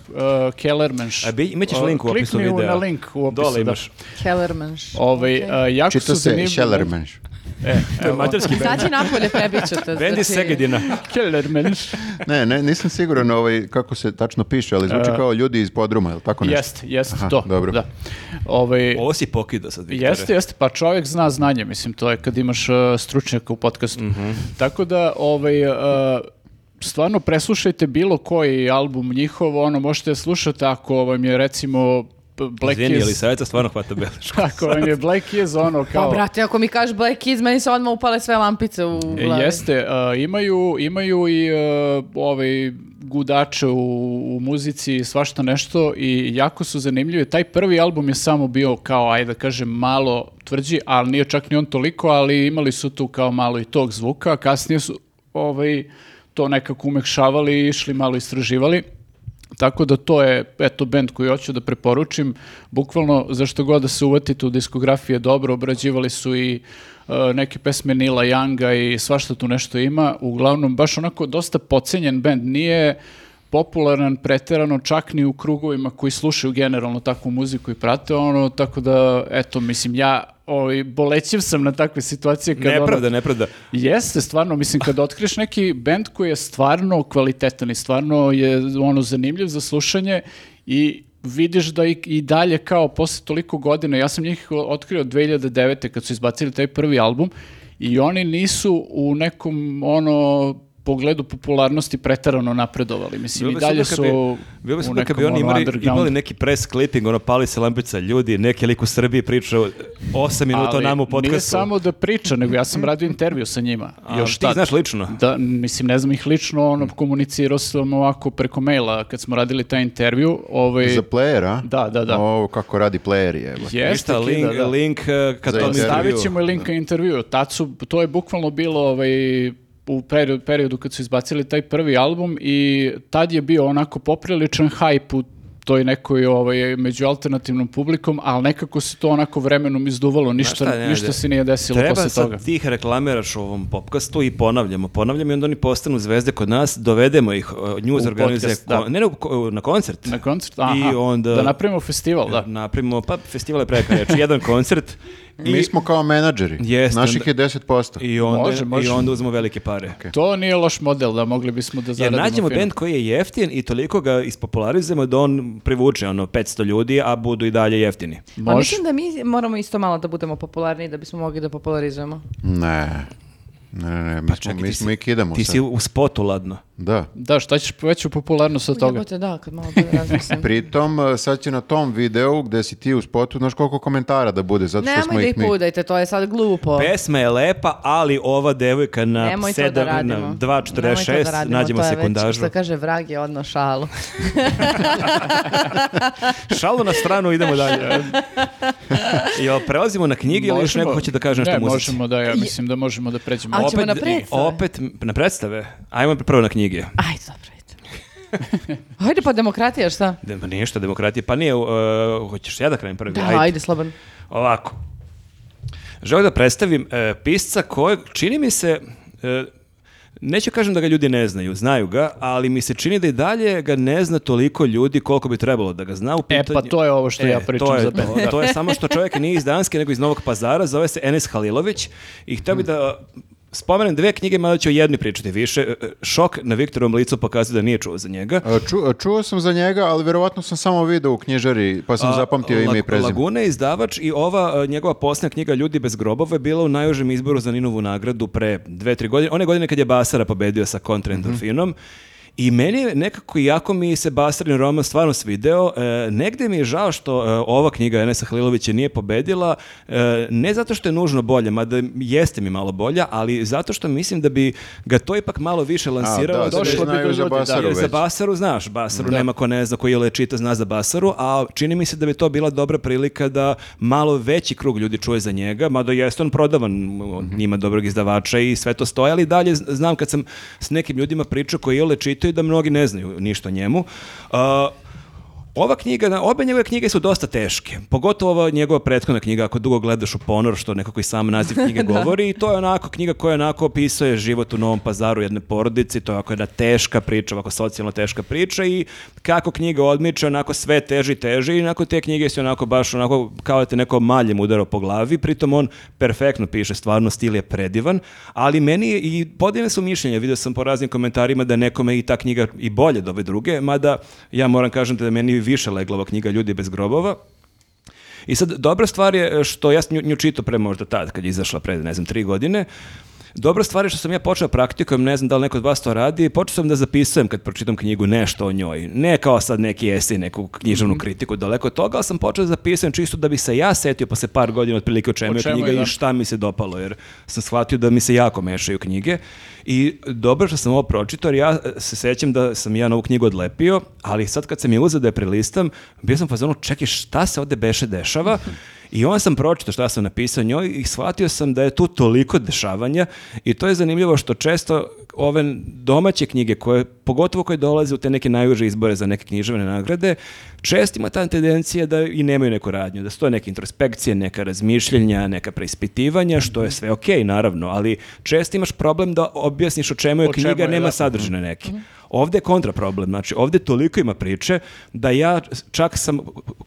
uh, Kellermanš. A bi- imaćeš link u opisu Klikni u videa. na link u opisu. Dole da. imaš. Kellermanš. Ovaj, a, jako Čita su se zanimljivi- Schellermensch. E, To je mađarski band. Izaći napolje prebit ćete. Band iz znači- Segedina. Kellermanš. Ne, ne, nisam siguran ovaj, kako se tačno piše, ali zvuči kao ljudi iz podruma, je li tako nešto? Jeste, jeste Aha, to. dobro. Da. Ovaj, Ovo si pokida sad, Viktore. Jeste, jeste, pa čovjek zna znanje, mislim, to je kad imaš uh, stručnjaka u podcastu. Mhm. Tako da, ovaj, uh, stvarno preslušajte bilo koji album njihov, ono, možete slušati ako vam je, recimo, Black Izvini, ali Keys, savjeta stvarno hvata belešku. ako vam je Black Keys, ono, Pa, kao... brate, ako mi kažeš Black Keys, meni se odmah upale sve lampice u E, glavi. Jeste, a, imaju, imaju i uh, ovaj gudače u, u muzici i svašta nešto i jako su zanimljivi. Taj prvi album je samo bio kao, ajde da kažem, malo tvrđi, ali nije čak ni on toliko, ali imali su tu kao malo i tog zvuka, a kasnije su ovaj, to nekako umekšavali i išli malo istraživali. Tako da to je, eto, band koji hoću da preporučim. Bukvalno, zašto god da se uvatite u diskografije dobro, obrađivali su i uh, neke pesme Nila Younga i svašta tu nešto ima. Uglavnom, baš onako dosta pocenjen band. Nije popularan preterano čak ni u krugovima koji slušaju generalno takvu muziku i prate ono, tako da, eto, mislim, ja ovaj, bolećiv sam na takve situacije kad ono- Nepravda, nepravda. Jeste, stvarno, mislim, kad otkriješ neki bend koji je stvarno kvalitetan i stvarno je ono zanimljiv za slušanje i vidiš da i, i dalje kao posle toliko godina, ja sam njih otkrio 2009. kad su izbacili taj prvi album i oni nisu u nekom ono pogledu popularnosti preterano napredovali. Mislim, Bilo i dalje su bi- Bilo bi u nekom bi oni imali, underground. imali neki press clipping, ono pali se lampica ljudi, neki lik u Srbiji pričao 8 minuta o nama u Nije podcastu. samo da priča, nego ja sam radio intervju sa njima. A, još ti tad. znaš lično? Da, mislim, ne znam ih lično, ono, komunicirao sam ovako preko maila kad smo radili taj intervju. Ovaj, Za player, a? Da, da, da. O, kako radi playeri, evo. Jeste, link, da. link eh, kad to intervju. Stavit ćemo i link na intervju. Tad su, to je bukvalno bilo ovaj, u periodu, periodu kad su izbacili taj prvi album i tad je bio onako popriličan hype u toj nekoj ovaj, među alternativnom publikom, ali nekako se to onako vremenom izduvalo, ništa, šta, Nenade, ništa se nije desilo Treba posle sad toga. ti ih reklamiraš u ovom popkastu i ponavljamo, ponavljamo i onda oni postanu zvezde kod nas, dovedemo ih, uh, news U organizuje, podcast, da. ne, ne, na koncert. Na koncert? Aha, I onda... da napravimo festival, da. Napravimo, pa festival je preka reč, jedan koncert. I, Mi smo kao menadžeri. Jeste, Naših onda- je 10%. i onda, Može, može. I onda uzmemo velike pare. To nije loš model, da mogli bismo da Jer zaradimo nađemo fino. bend koji je jeftin i toliko ga ispopularizujemo da on privuče ono 500 ljudi, a budu i dalje jeftini. Pa Može. mislim da mi moramo isto malo da budemo popularni da bismo mogli da popularizujemo. Ne. Ne, ne, ne, mi, smo, čekaj, mi, smo si- i kidamo Ti sad. si u spotu ladno. Da. Da, šta ćeš veću popularnost od toga? Jebote, da, kad malo razmislim. Pritom, uh, sad će na tom videu gde si ti u spotu, znaš koliko komentara da bude, zato što smo Nemoj da ih mi... pudajte, to je sad glupo. Pesma je lepa, ali ova devojka na, Nemoj to da sedam- radimo. na Nemoj to da 2.46 radimo, nađemo to je već, sekundažu. Što kaže, vrag je odno šalu. Šalu na stranu, idemo dalje. Jel prelazimo na knjige ili još neko hoće da kaže nešto ne, muzici? možemo da, ja mislim da možemo da pređemo. A ćemo opet, na predstave? opet na predstave. Ajmo prvo na knjige. Ajde, dobro, ajde. Hajde pa demokratija, šta? De, pa ništa, demokratija. Pa nije, uh, hoćeš ja da krenem prvi? Da, ajde, slobodno. Ovako. Želim da predstavim e, pisca kojeg, čini mi se, e, neću kažem da ga ljudi ne znaju, znaju ga, ali mi se čini da i dalje ga ne zna toliko ljudi koliko bi trebalo da ga zna u E, pitanju. pa to je ovo što ja pričam to je za to. da. To je samo što čovjek nije iz Danske, nego iz Novog pazara, zove se Enes Halilović i htio bi da spomenem dve knjige, mada ću o jednoj pričati više. E, e, Šok na Viktorovom licu pokazuje da nije čuo za njega. A, ču- a čuo sam za njega, ali verovatno sam samo video u knjižari, pa sam A, zapamtio ime i prezime. Laguna je izdavač i ova a, njegova posljednja knjiga Ljudi bez grobova je bila u najužem izboru za Ninovu nagradu pre dve, tri godine. One godine kad je Basara pobedio sa kontra endorfinom. I meni je nekako, iako mi se Basarin roman stvarno svideo, e, negde mi je žao što e, ova knjiga Enesa Halilovića nije pobedila, e, ne zato što je nužno bolje, mada jeste mi malo bolja, ali zato što mislim da bi ga to ipak malo više lansiralo. da, da došlo bi do za da, Basaru jer za. Basaru znaš, Basaru nema ko ne zna, koji je čita zna za Basaru, a čini mi se da bi to bila dobra prilika da malo veći krug ljudi čuje za njega, mada jeste on prodavan, Mhm. ima dobrog izdavača i sve to stoje, ali dalje znam kad sam s nekim ljudima pričao koji ole čitaju da mnogi ne znaju ništa o njemu. A, ova knjiga, obe njegove knjige su dosta teške. Pogotovo ova njegova prethodna knjiga, ako dugo gledaš u ponor, što nekako i sam naziv knjige govori, i to je onako knjiga koja onako opisuje život u Novom pazaru jedne porodice, to je ovako jedna teška priča, ovako socijalno teška priča i kako knjiga odmiče, onako sve teži i teži i onako te knjige su onako baš onako kao da te neko maljem udarao po glavi, pritom on perfektno piše, stvarno stil je predivan, ali meni i podijeljene su mišljenja, vidio sam po raznim komentarima da nekome i ta knjiga i bolje od ove druge, mada ja moram kažem da meni više legla ova knjiga Ljudi bez grobova. I sad, dobra stvar je što ja sam nju, nju čitao pre možda tad, kad je izašla pre, ne znam, tri godine, Dobra stvar je što sam ja počeo praktikujem, ne znam da li neko od vas to radi, počeo sam da zapisujem kad pročitam knjigu nešto o njoj. Ne kao sad neki esej, neku književnu Mhm. kritiku, daleko od toga, ali sam počeo da zapisujem čisto da bi se ja setio posle par godina otprilike o čemu O je čemu knjiga je, da. i šta mi se dopalo, jer sam shvatio da mi se jako mešaju knjige. I dobro što sam ovo pročitao, jer ja e, se sećam da sam ja na ovu knjigu odlepio, ali sad kad sam je uzeo da je prelistam, bio sam fazonu, čekaj, šta se ovde beše dešava? I onda sam pročitao šta sam napisao njoj i shvatio sam da je tu toliko dešavanja i to je zanimljivo što često ove domaće knjige koje, pogotovo koje dolaze u te neke najuže izbore za neke književne nagrade, često ima ta tendencija da i nemaju neku radnju, da to neke introspekcije, neka razmišljenja, neka preispitivanja, što je sve okej, naravno, ali često imaš problem da objasniš o čemu je O čemu knjiga, je, nema da. sadržine neki. Ovde je kontra problem, znači ovde toliko ima priče da ja čak sam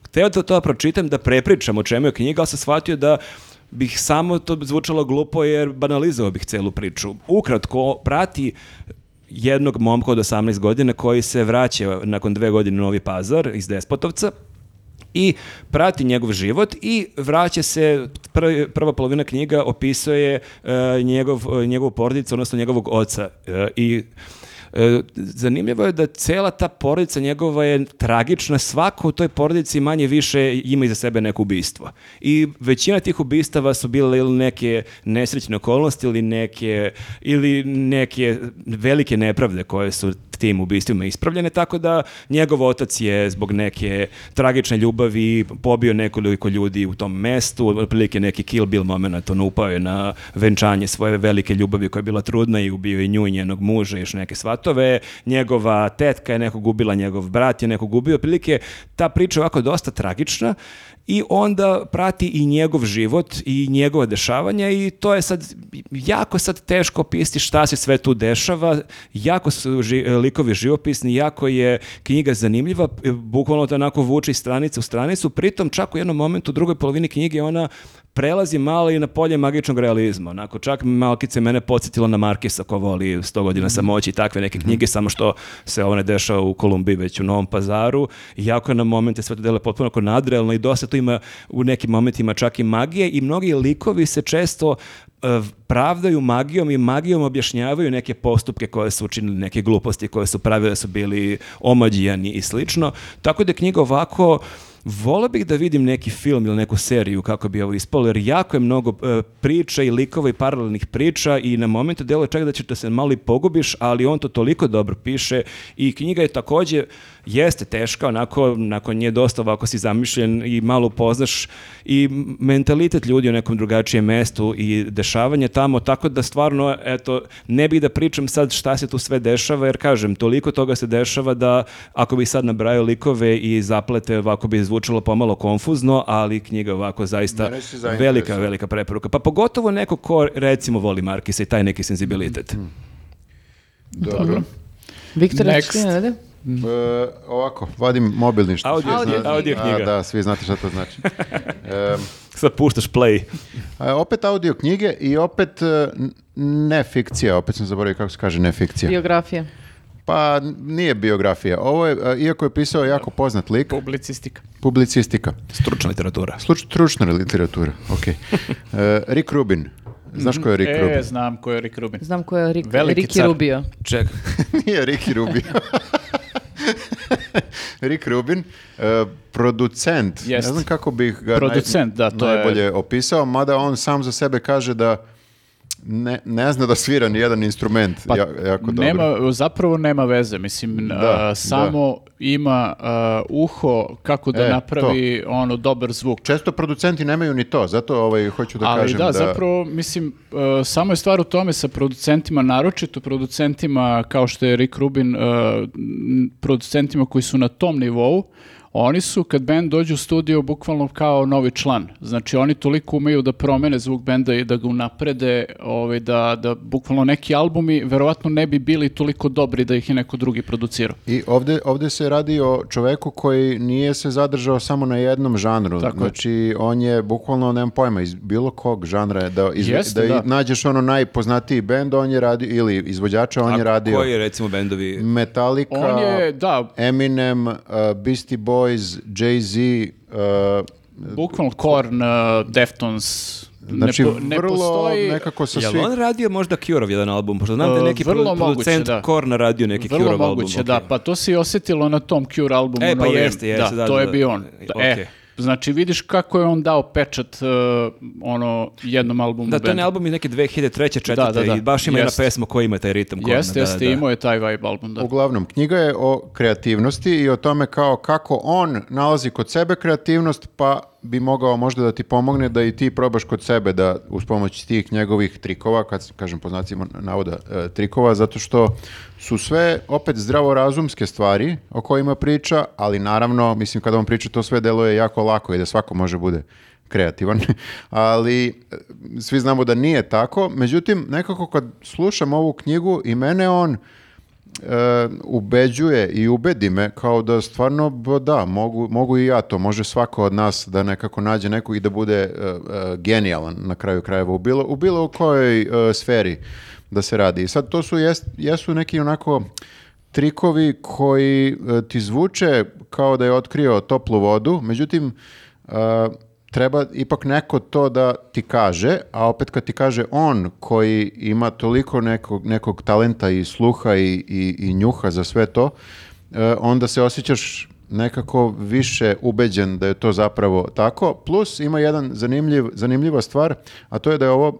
hteo da to pročitam, da prepričam o čemu je knjiga, ali sam shvatio da bih samo to zvučalo glupo jer banalizovao bih celu priču. Ukratko, prati jednog momka od 18 godina koji se vraća nakon dve godine u Novi Pazar iz Despotovca i prati njegov život i vraća se, prvi- prva polovina knjiga opisuje e, njegov, njegovu porodicu, odnosno njegovog oca E, i zanimljivo je da cela ta porodica njegova je tragična, svako u toj porodici manje više ima iza sebe neko ubistvo. I većina tih ubistava su bile ili neke nesrećne okolnosti ili neke, ili neke velike nepravde koje su tim ubistvima ispravljene, tako da njegov otac je zbog neke tragične ljubavi pobio nekoliko ljudi u tom mestu, otprilike neki kill bill moment, on upao je na venčanje svoje velike ljubavi koja je bila trudna i ubio i nju i njenog muža i još neke svatove. Njegova tetka je nekog ubila, njegov brat je nekog ubio, otprilike ta priča je ovako dosta tragična i onda prati i njegov život i njegova dešavanja i to je sad jako sad teško opisati šta se sve tu dešava, jako su ži- likovi živopisni, jako je knjiga zanimljiva, bukvalno to onako vuče iz stranice u stranicu, pritom čak u jednom momentu u drugoj polovini knjige ona prelazi malo i na polje magičnog realizma. Onako, čak malkice mene podsjetilo na Markisa ko voli 100 godina samoći i takve neke knjige, samo što se ovo ne dešava u Kolumbiji, već u Novom pazaru. Iako je na momente sve to dele potpuno ako nadrealno i dosta tu ima u nekim momentima čak i magije i mnogi likovi se često e, pravdaju magijom i magijom objašnjavaju neke postupke koje su učinili, neke gluposti koje su pravile da su bili omađijani i slično. Tako da je knjiga ovako Volio bih da vidim neki film ili neku seriju kako bi ovo ispalo, jer jako je mnogo e, priča i likova i paralelnih priča i na momentu deluje čak da će da se malo i pogubiš, ali on to toliko dobro piše i knjiga je takođe jeste teška, onako nakon nje dosta ovako si zamišljen i malo upoznaš i mentalitet ljudi u nekom drugačijem mestu i dešavanje tamo, tako da stvarno, eto, ne bih da pričam sad šta se tu sve dešava, jer kažem, toliko toga se dešava da ako bi sad nabrajao likove i zaplete, ovako bi zvučalo pomalo konfuzno, ali knjiga ovako zaista velika, velika preporuka. Pa pogotovo neko ko recimo voli Markisa i taj neki senzibilitet. Dobro. Viktor, Next. Rade? E, ovako, vadim mobilni što Audio, svi znate. audio A, knjiga. da, svi znate šta to znači. E, Sad puštaš play. a, opet audio knjige i opet e, ne fikcija, opet sam zaboravio kako se kaže ne fikcija. Biografija. Pa nije biografija. Ovo je, e, iako je pisao jako poznat lik, Publicistika. publicistika. Stručna literatura. Sluč, stručna literatura, ok. E, Rick Rubin. Znaš ko je Rick e, Rubin? znam ko je Rick Rubin. Znam ko je Rick, Veliki Ricky car. Rubio. Ček, Nije Ricky Rubin. Rick Rubin, e, producent. Jest. Ne znam kako bih ga Producent, da, to je- najbolje opisao, mada on sam za sebe kaže da ne, ne zna da svira ni jedan instrument Pa ja- jako dobro. nema, zapravo nema veze, mislim, Da, a, samo ima a, uho kako da E, napravi ono dobar zvuk. Često producenti nemaju ni to, zato ovaj, hoću da Ali kažem da, da... zapravo, mislim, e, samo je stvar u tome sa producentima, naročito producentima kao što je Rick Rubin, producentima koji su na tom nivou, oni su, kad band dođe u studio, bukvalno kao novi član. Znači, oni toliko umeju da promene zvuk benda i da ga unaprede, ovaj, da, da bukvalno neki albumi verovatno ne bi bili toliko dobri da ih je neko drugi producirao. I ovde, ovde se radi o čoveku koji nije se zadržao samo na jednom žanru. Tako je. znači, on je bukvalno, nemam pojma, iz bilo kog žanra je da, izve- Jeste, da, da. nađeš ono najpoznatiji bend, on je radio, ili izvođača, on je a radio koji je recimo bendovi? Metallica, On je, da, Eminem, uh, Beastie Boys, Jay-Z, uh, bukvalno Korn, e, Deftones, znači ne, po- ne vrlo postoji... nekako sa Jel svih... on radio možda Cure-ov jedan album? Pošto znam da je E, neki vrlo produ- moguće, producent da. Korna radio neki Vrlo Cure-ov album. moguće, ok. da. Pa to se i osjetilo na tom Cure albumu. E, pa jeste, jeste, da, to da, je da. bio on. E, Ok. Znači vidiš kako je on dao pečat uh, ono jednom albumu Da, to je album iz neke 2003. četvrte Da, da, da. i baš ima jedna Jeste. pesma koja ima taj ritam. Jeste, da, jeste, da. imao je taj vibe album, da. Uglavnom, knjiga je o kreativnosti i o tome kao kako on nalazi kod sebe kreativnost, pa bi mogao možda da ti pomogne da i ti probaš kod sebe da uz pomoć tih njegovih trikova, kad kažem po znacima navoda e, trikova, zato što su sve opet zdravorazumske stvari o kojima priča, ali naravno, mislim kada on priča to sve deluje jako lako i da svako može bude kreativan, ali e, svi znamo da nije tako. Međutim, nekako kad slušam ovu knjigu i mene on e, ubeđuje i ubedi me kao da stvarno, da, mogu, mogu i ja to, može svako od nas da nekako nađe nekog i da bude e, e, genijalan na kraju krajeva u bilo, u bilo kojoj e, sferi da se radi. I sad to su, jes- jesu neki onako trikovi koji e, ti zvuče kao da je otkrio toplu vodu, međutim, e, treba ipak neko to da ti kaže, a opet kad ti kaže on koji ima toliko nekog, nekog talenta i sluha i, i, i njuha za sve to, e, onda se osjećaš nekako više ubeđen da je to zapravo tako. Plus ima jedan zanimljiv, zanimljiva stvar, a to je da je ovo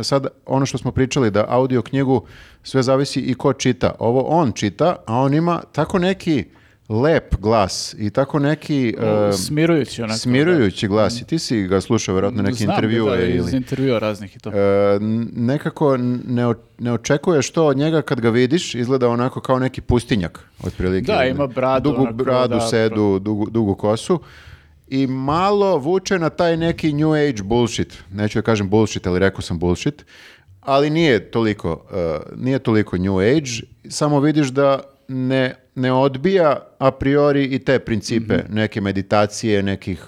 e, sad ono što smo pričali, da audio knjigu sve zavisi i ko čita. Ovo on čita, a on ima tako neki lep glas i tako neki e, Smirujući onako. smirujući glas. I ti si ga slušao vjerojatno neke Znam da, intervjue da, iz ili... intervjua raznih i to. N- nekako ne, o- ne očekuješ to od njega kad ga vidiš, izgleda onako kao neki pustinjak, otprilike. Da, ima bradu, Dugu onako, bradu, da, sedu, dugu, dugu kosu. I malo vuče na taj neki new age bullshit. Neću da kažem bullshit, ali rekao sam bullshit. Ali nije toliko, e, nije toliko new age. Samo vidiš da ne, ne odbija a priori i te principe, Mhm. neke meditacije, nekih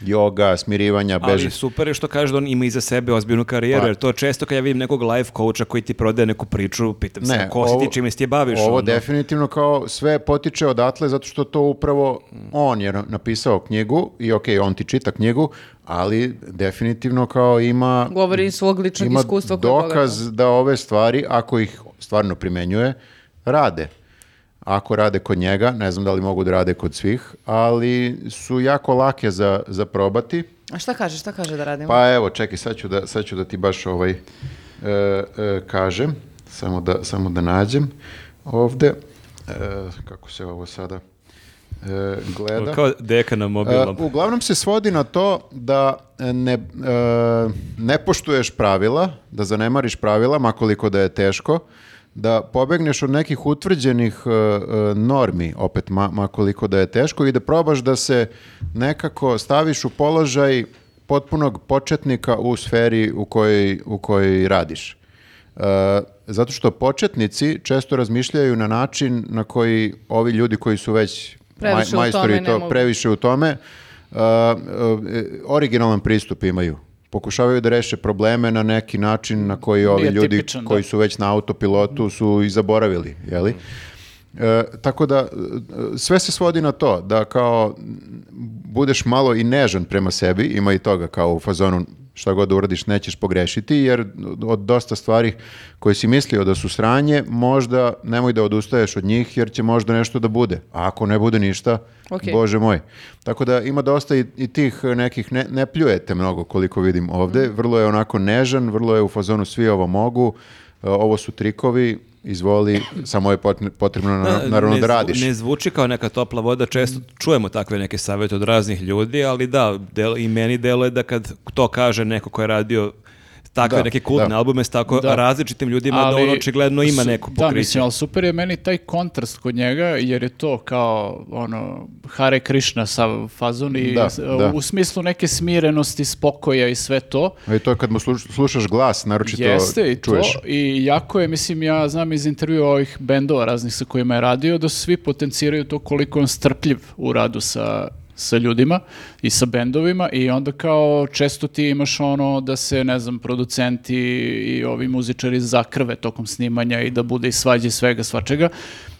joga, smirivanja, beži. Ali super je što kaže da on ima iza sebe ozbiljnu karijeru, Pa- jer to često kad ja vidim nekog life coacha koji ti prodaje neku priču, pitam se, ko si ti, čime se ti baviš? Ovo ono? definitivno kao sve potiče odatle zato što to upravo on je napisao knjigu i ok, on ti čita knjigu, ali definitivno kao ima Govori iz svog ličnog ima iskustva. je dokaz da ove stvari, ako ih stvarno primenjuje, rade. Ako rade kod njega, ne znam da li mogu da rade kod svih, ali su jako lake za, za probati. A šta kaže, šta kaže da radimo? Pa evo, čekaj, sad ću da, sad ću da ti baš ovaj e, e, kažem, samo da, samo da nađem ovde, E, kako se ovo sada e, gleda. Kao deka na mobilnom. E, uglavnom se svodi na to da ne, e, ne poštuješ pravila, da zanemariš pravila, makoliko da je teško, da pobegneš od nekih utvrđenih e, normi, opet ma, makoliko da je teško, i da probaš da se nekako staviš u položaj potpunog početnika u sferi u kojoj, u kojoj radiš. E, zato što početnici često razmišljaju na način na koji ovi ljudi koji su već Previše u majstori to, previše u tome, uh, uh, originalan pristup imaju. Pokušavaju da reše probleme na neki način na koji ovi Nije ljudi tipičan, da. koji su već na autopilotu su i zaboravili, jeli? E, tako da, e, sve se svodi na to, da kao budeš malo i nežan prema sebi, ima i toga kao u fazonu šta god da uradiš nećeš pogrešiti, jer od dosta stvari koje si mislio da su sranje, možda nemoj da odustaješ od njih, jer će možda nešto da bude. A ako ne bude ništa, Ok. bože moj. Tako da ima dosta i, i tih nekih, ne, ne pljujete mnogo koliko vidim ovde, vrlo je onako nežan, vrlo je u fazonu svi ovo mogu, e, ovo su trikovi, izvoli, samo je potrebno na- naravno ne da radiš. Ne zvuči kao neka topla voda, često čujemo takve neke savjete od raznih ljudi, ali da, del, i meni deluje da kad to kaže neko ko je radio takve Da, neke kultne da. albume s tako Da. različitim ljudima da on očigledno ima su- neku Da, pokriće. mislim, ali super je meni taj kontrast kod njega, jer je to kao, ono, Hare Krishna sa fazon i Da, s- da. u smislu neke smirenosti, spokoja i sve to. I to je kad mu sluš- slušaš glas, naročito Jeste i čuješ. to. I jako je, mislim, ja znam iz intervjua ovih bendova raznih sa kojima je radio, da svi potenciraju to koliko je on strpljiv u radu sa sa ljudima i sa bendovima i onda kao često ti imaš ono da se, ne znam, producenti i ovi muzičari zakrve tokom snimanja i da bude i svađe svega svačega,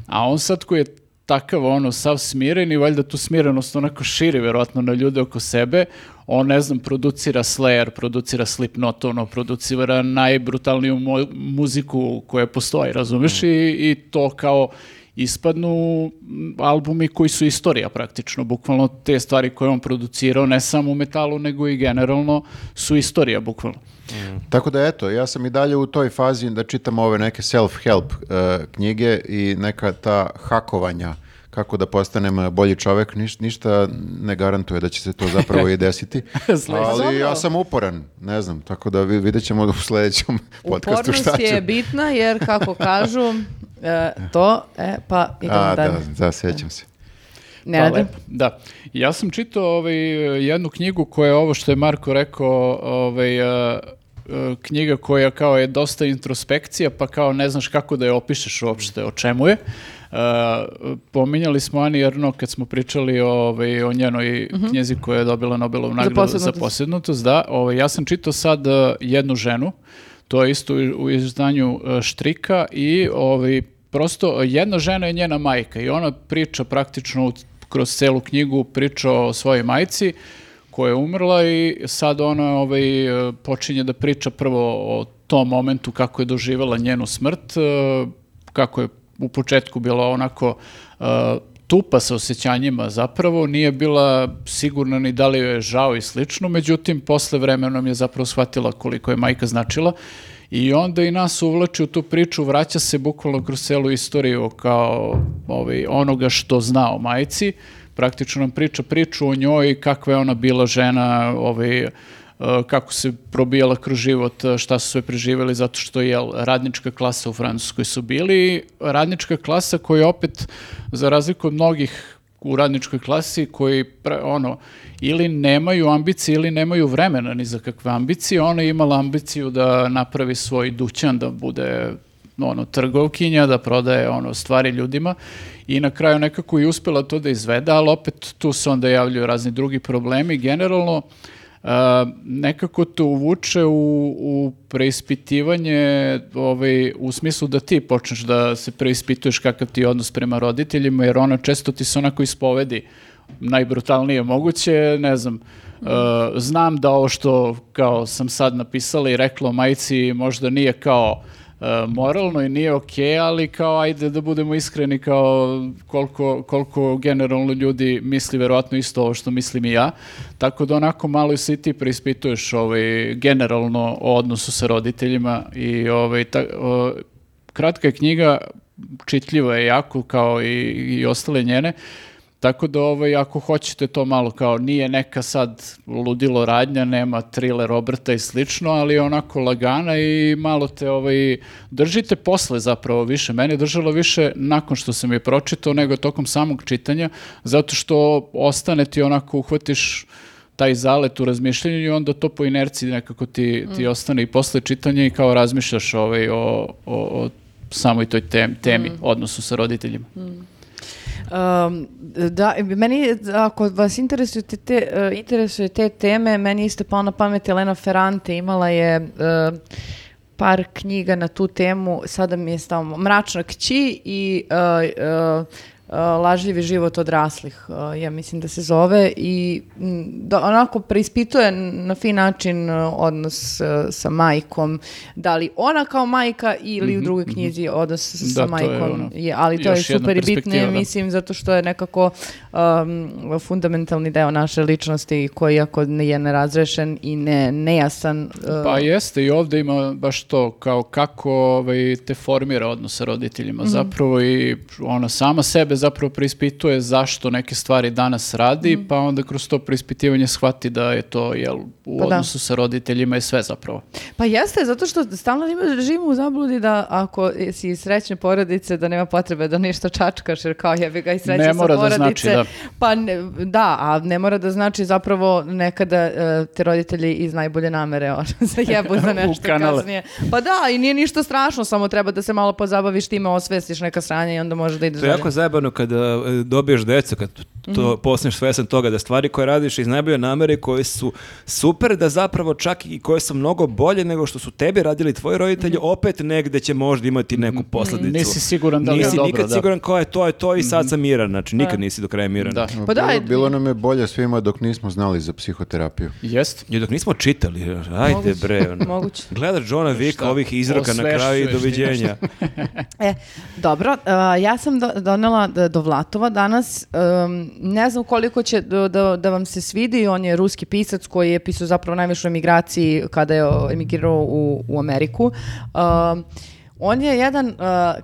a on sad koji je takav ono sav smiren i valjda tu smirenost onako širi verovatno na ljude oko sebe, on ne znam producira Slayer, producira Slipknot, ono producira najbrutalniju mu- muziku koja postoji, razumeš? I, i to kao ispadnu albumi koji su istorija praktično, bukvalno te stvari koje je on producirao, ne samo u metalu, nego i generalno su istorija, bukvalno. Tako da eto, ja sam i dalje u toj fazi da čitam ove neke self-help e, knjige i neka ta hakovanja kako da postanem bolji čovek, niš- ništa ne garantuje da će se to zapravo i desiti. Ali ja sam uporan, ne znam, tako da vi- vidjet ćemo u sledećem podcastu šta Upornost ću. je bitna jer, kako kažu, to, e, pa idemo A, dalje. da, da, sećam se. Nenade? Pa, lepo. Da. Ja sam čitao ovaj, jednu knjigu koja je ovo što je Marko rekao, ovaj, e, e, knjiga koja kao je dosta introspekcija, pa kao ne znaš kako da je opišeš uopšte, o čemu je. E, pominjali smo Ani Erno kad smo pričali o, ovaj, o njenoj knjezi koja je dobila Nobelovu nagradu za posebnutost. Da, ovaj, ja sam čitao sad e, jednu ženu, to je isto u u izdanju e, Štrika i ovaj, prosto jedna žena je njena majka i ona priča praktično kroz celu knjigu priča o svojoj majci koja je umrla i sad ona ovaj, počinje da priča prvo o tom momentu kako je doživjela njenu smrt, e, kako je u početku bila onako e, tupa sa osjećanjima zapravo, nije bila sigurna ni da li joj je žao i slično, međutim, posle vremenom je zapravo shvatila koliko je majka značila i onda i nas uvlači u tu priču, vraća se bukvalno kroz celu istoriju kao ovaj, onoga što zna o majci, praktično nam priča priču o njoj, kakva je ona bila žena, ovaj, e, kako se probijala kroz život, šta su sve preživjeli, zato što je radnička klasa u Francuskoj su bili, radnička klasa koja opet, za razliku od mnogih u radničkoj klasi koji pre- ono ili nemaju ambicije ili nemaju vremena ni za kakve ambicije, ona je imala ambiciju da napravi svoj dućan, da bude ono trgovkinja, da prodaje ono stvari ljudima i na kraju nekako i uspela to da izvede, ali opet tu se onda javljaju razni drugi problemi. Generalno, nekako te uvuče u, u preispitivanje ovaj, u smislu da ti počneš da se preispituješ kakav ti je odnos prema roditeljima, jer ona često ti se onako ispovedi najbrutalnije moguće, ne znam, uh, znam da ovo što kao sam sad napisala i rekla o majici možda nije kao moralno i nije okej, ali kao ajde da budemo iskreni kao koliko, koliko generalno ljudi misli verovatno isto ovo što mislim i ja. Tako da onako malo i se i ti preispituješ ovaj, generalno o odnosu sa roditeljima i ovaj, ta, o, kratka je knjiga, čitljiva je jako kao i, i ostale njene, tako da ovaj, ako hoćete to malo kao nije neka sad ludilo radnja, nema thriller obrta i slično, ali je onako lagana i malo te ovaj, držite posle zapravo više. Mene je držalo više nakon što sam je pročitao nego tokom samog čitanja, zato što ostane ti onako uhvatiš taj zalet u razmišljanju i onda to po inerciji nekako ti, ti ostane i posle čitanja i kao razmišljaš ovaj, o, o, o samoj toj tem- temi, odnosu sa roditeljima. Um, da, meni, ako vas interesuju te, te, uh, interesuje te teme, meni je isto pao na pamet Elena Ferrante, imala je uh, par knjiga na tu temu, sada mi je stavamo Mračna kći i uh, Lažljivi život odraslih, uh, ja mislim da se zove i mm, da onako preispituje na fin način uh, odnos uh, sa majkom, da li ona kao majka ili u drugoj knjizi odnos sa Mhm, Da, to je majkom ono, je, ali to je super i bitno da. mislim, zato što je nekako um, fundamentalni deo naše ličnosti koji ako je nerazrešen i ne, nejasan. uh, Pa jeste i ovdje ima baš to kao kako ovaj, te formira odnos sa roditeljima Mhm. zapravo i ona sama sebe zapravo preispituje zašto neke stvari danas radi pa onda kroz to preispitivanje shvati da je to jel, u. Pa da. odnosu sa roditeljima i sve zapravo. Pa jeste, zato što stalno ima- živimo u zabludi da ako si iz srećne porodice da nema potrebe da ništa čačkaš, jer kao jebi ga i sreće Ne sa mora da porodice. znači, da. Pa ne- da, a ne mora da znači zapravo nekada e, te roditelji iz najbolje namere ono, zajebu za nešto kasnije. Pa da, i nije ništa strašno, samo treba da se malo pozabaviš time, osvestiš neka sranja i onda može da ideš To je jako zajebano kada e, dobiješ decu, kad to Mhm. postaneš svesan toga da stvari koje radiš iz najbolje namere koje su super da zapravo čak i koje su mnogo bolje nego što su tebi radili tvoji roditelji, opet negde će možda imati neku posledicu. Mhm. Nisi siguran da li je Nisi dobro, nikad da. siguran ko je to je to i sad sam miran, znači nikad nisi do kraja miran. Da. Pa da, bilo, je- bilo nam je bolje svima dok nismo znali za psihoterapiju. Jest? I dok nismo čitali, ajde Moguće, bre. ono. moguće. Gledaš Johna Vika ovih izroka na kraju i doviđenja. E, dobro, uh, ja sam do- donela do Vlatova danas, um, ne znam koliko će do- da, da vam se svidi, on je ruski pisac koji je pisao zapravo najviše o emigraciji kada je emigrirao u, u Ameriku. Um, on je jedan, uh,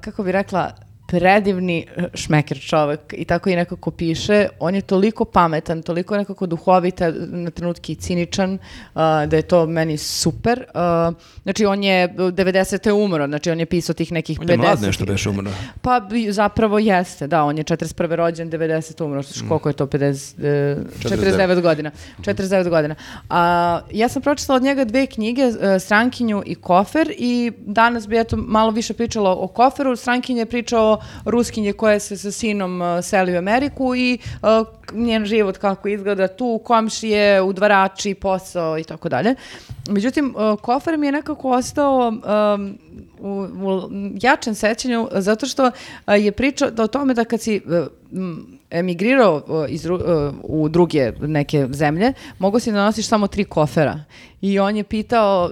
kako bi rekla, predivni uh, šmeker čovek i tako i nekako piše. On je toliko pametan, toliko nekako duhovita, na trenutki ciničan, uh, da je to meni super. Uh, znači, on je 90. umro, znači on je pisao tih nekih On je 50. mlad nešto beše umrno. Pa zapravo jeste, da, on je 41. rođen, 90. umro, Mm. koliko je to, 50, e, 49 godina. 49 godina. A, ja sam pročitala od njega dve knjige, e, Strankinju i Kofer i danas bi eto malo više pričala o Koferu. Strankinje je pričao o Ruskinje koja se sa sinom e, seli u Ameriku i e, njen život kako izgleda tu, komšije, udvarači, posao i tako dalje. Međutim, e, Kofer mi je nekako ostao em, u, u jačem sećanju zato što je pričao da o tome da kad si m, emigrirao iz, u druge neke zemlje, mogo si da nosiš samo tri kofera. I on je pitao,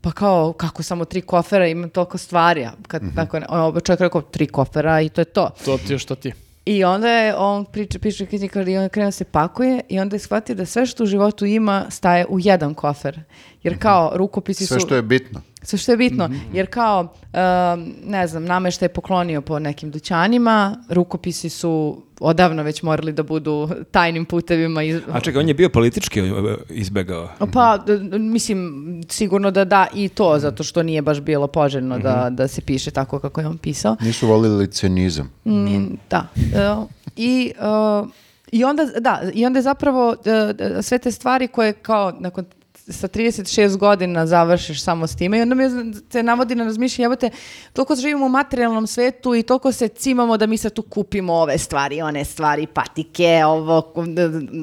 pa kao, kako samo tri kofera, imam toliko stvari. Kad, tako, ne- on, čovjek rekao, tri kofera i to je to. To ti je što ti. I onda je on priča, piše knjiga i on krenuo da se pakuje i onda je shvatio da sve što u životu ima staje u jedan kofer. Jer kao rukopisi Sve su... što je bitno. Sve što je bitno, jer kao, um, ne znam, namešta je poklonio po nekim dućanima, rukopisi su odavno već morali da budu tajnim putevima. Iz... A čekaj, on je bio politički e, izbegao. Pa, mislim, sigurno da da i to, zato što nije baš bilo poželjno da, da se piše tako kako je on pisao. Nisu volili cinizam. Mm, Da. E, I, e, I onda, da, i onda je zapravo e, sve te stvari koje kao nakon sa 36 godina završiš samo s time i onda me se navodi na razmišljanje, evo te, toliko živimo u materijalnom svetu i toliko se cimamo da mi sad tu kupimo ove stvari, one stvari, patike, ovo,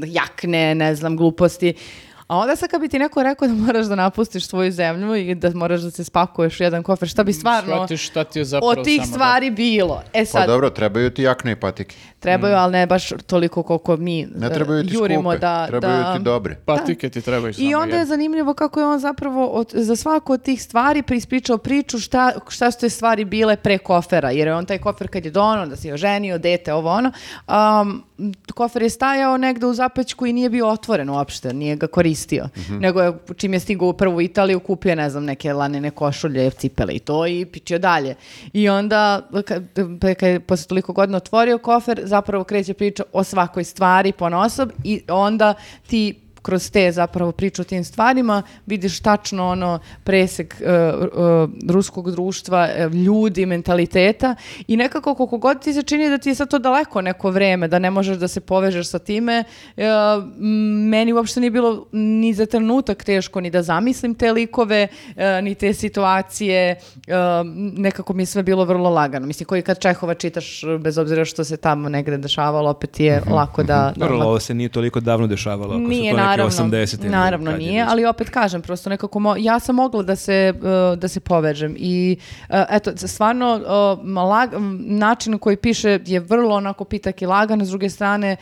jakne, ne znam, gluposti. A onda sad kad bi ti neko rekao da moraš da napustiš svoju zemlju i da moraš da se spakuješ u jedan kofer, šta bi stvarno Shvatiš šta ti je zapravo od tih samo da- stvari bilo? E Pa sad, dobro, trebaju ti jakne i patike. Trebaju, ali ne baš toliko koliko mi Ne e, trebaju ti jurimo skupe, da... trebaju da- ti dobre. Patike ti trebaju samo I onda je zanimljivo kako je on zapravo od, za svaku od tih stvari prispričao priču šta, šta su te stvari bile pre kofera, jer je on taj kofer kad je dono, da se oženio, dete, ovo ono, um, kofer je stajao negde u zapećku i nije bio otvoren uopšte, nije ga koristio, nego je čim je stigao u prvu Italiju kupio, ne znam, neke lanene košulje, cipele i to i pičio dalje. I onda, kad, kad je posle toliko godina otvorio kofer, zapravo kreće priča o svakoj stvari ponosob i onda ti kroz te zapravo priču o tim stvarima vidiš tačno ono presek e, e, ruskog društva, e, ljudi, mentaliteta i nekako koliko god ti se čini da ti je sad to daleko neko vreme, da ne možeš da se povežeš sa time, meni uopšte nije bilo ni za trenutak teško ni da zamislim te likove, ni te situacije, nekako mi je sve bilo vrlo lagano. Mislim, koji kad Čehova čitaš, bez obzira što se tamo negde dešavalo, opet je lako da... da ovo se nije toliko davno dešavalo, ako nije, su to naravno, 80 ili naravno kad je nije, ali opet kažem, prosto nekako, mo- ja sam mogla da se, uh, da se povežem i uh, eto, stvarno uh, lag- način na koji piše je vrlo onako pitak i lagan, s druge strane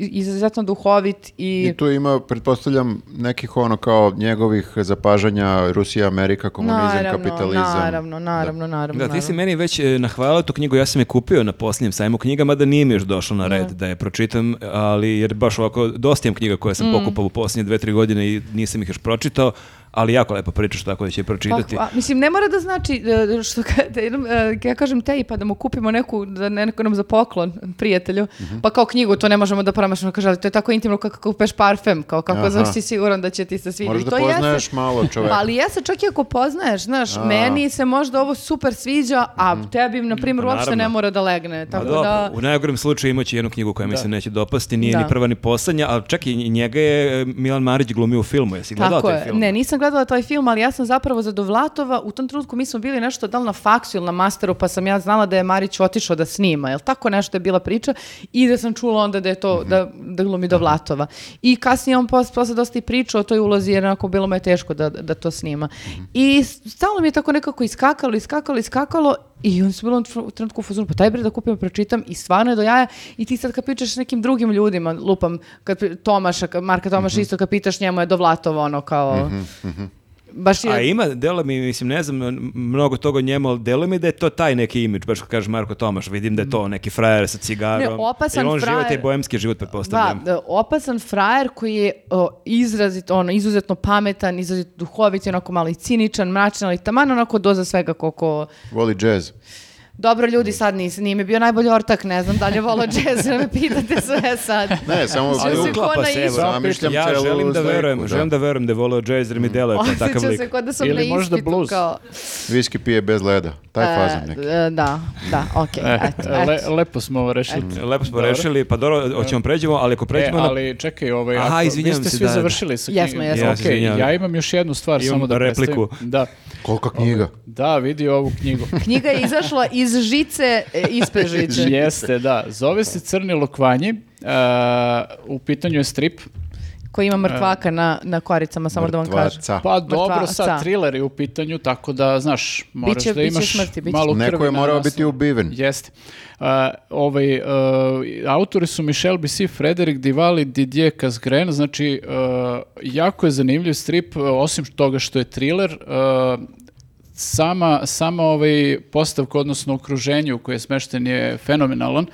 izuzetno duhovit i, I tu ima, pretpostavljam, nekih ono kao njegovih zapažanja Rusija, Amerika, komunizam, naravno, kapitalizam. naravno, naravno, naravno. Da, ti si meni već e, nahvalio tu knjigu, ja sam je kupio na posljednjem sajmu knjiga, mada nije mi još došlo na red da je pročitam, ali jer baš ovako, dosta imam knjiga koje sam Mm. pokupao u posljednje dve, tri godine i nisam ih još pročitao, ali jako lepo pričaš tako da će pročitati. Pa, a, mislim, ne mora da znači, e, što ka- da idem, e, ja kažem teji pa da mu kupimo neku, da ne, neko nam za poklon, prijatelju, Mhm. pa kao knjigu, to ne možemo da promašamo, kaže, ali to je tako intimno kako kupeš parfem, kao kako Aha. znaš si siguran da će ti se svidjeti. Moraš da To poznaješ malo čoveka. Ali jeste čak i ako poznaješ, znaš, meni se možda ovo super sviđa, a tebi, na primjer, Pa uopšte ne mora da legne. Tako dobro, da... u najgorem slučaju imaće jednu knjigu koja mi se neće dopasti, nije Da. ni prva ni poslednja, ali čak i njega je Milan Marić glumio u filmu, jesi gledao taj film? Ne, nisam gledala taj film, ali ja sam zapravo za Dovlatova, u tom trenutku mi smo bili nešto da li na faksu ili na masteru, pa sam ja znala da je Marić otišao da snima, jel tako nešto je bila priča i da sam čula onda da je to, da, da glumi Dovlatova. I kasnije on pos, posle dosta i pričao o toj ulozi, jer onako bilo mu je teško da, da to snima. I stalno mi je tako nekako iskakalo, iskakalo, iskakalo i on se bilo u trenutku u fazonu, pa taj bre da kupim, pročitam i stvarno je do jaja. I ti sad kad pričaš s nekim drugim ljudima, lupam, kad Tomaša, Marka Tomaša isto kad pitaš njemu je Dovlatovo ono kao... Baš je... A ima, delo mi, mislim, ne znam mnogo toga njemu, ali delo mi da je to taj neki imidž, baš kao kaže Marko Tomaš, vidim da je to neki frajer sa cigarom. Ne, opasan Jer on frajer- taj bojemski život, Da, pretpostavljam. da, opasan frajer koji je o, izrazito, ono, izuzetno pametan, izuzetno duhovit, i onako malo i ciničan, mračan, ali taman onako doza svega koliko... Voli džez. Dobro, ljudi, sad nis, nije mi bio najbolji ortak, ne znam da li je volao džez, da me pitate sve sad. Ne, samo Ali uklapa se, evo. Zamišljam Ja celu želim da sliku, verujem, da. želim da verujem da je voleo jazz jer mi deluje kao takav lik. se kao da sam Ili na možda blues. kao... Viski pije bez leda. Taj fazon neki. E, da, da, okej, E, eto, le- eto. lepo smo ovo rešili. Lepo smo rešili, pa dobro, hoćemo pređemo, ali ako E, pređemo na... ali čekaj, ovaj, Aha, ako- izvinjavam vi ste se, svi da, da. završili sa Jesmo, knjigom. jesmo. Okej, izvinjavam. ja imam još jednu stvar samo da repliku. predstavim. Da, Kolika knjiga? da, vidi ovu knjigu. Knjiga je izašla iz žice, e, ispred žice. Jeste, da. Zove se Crni lokvanji. Uh, u pitanju je strip. Koji ima mrtvaka na, na koricama, samo da vam kažem. Mrtvaca. Pa dobro, Mrtvaca. sad thriller je u pitanju, tako da, znaš, moraš Biće- da biće imaš smrti, biće malo krvi Neko je morao biti ubiven. Jeste. Uh, ovaj, uh, autori su Michel Bissi, Frederic Dival i Didier Casgrain, znači uh, jako je zanimljiv strip, osim toga što je thriller, uh, sama, sama ovaj postavka, odnosno okruženje u koje je smešten je fenomenalan. E,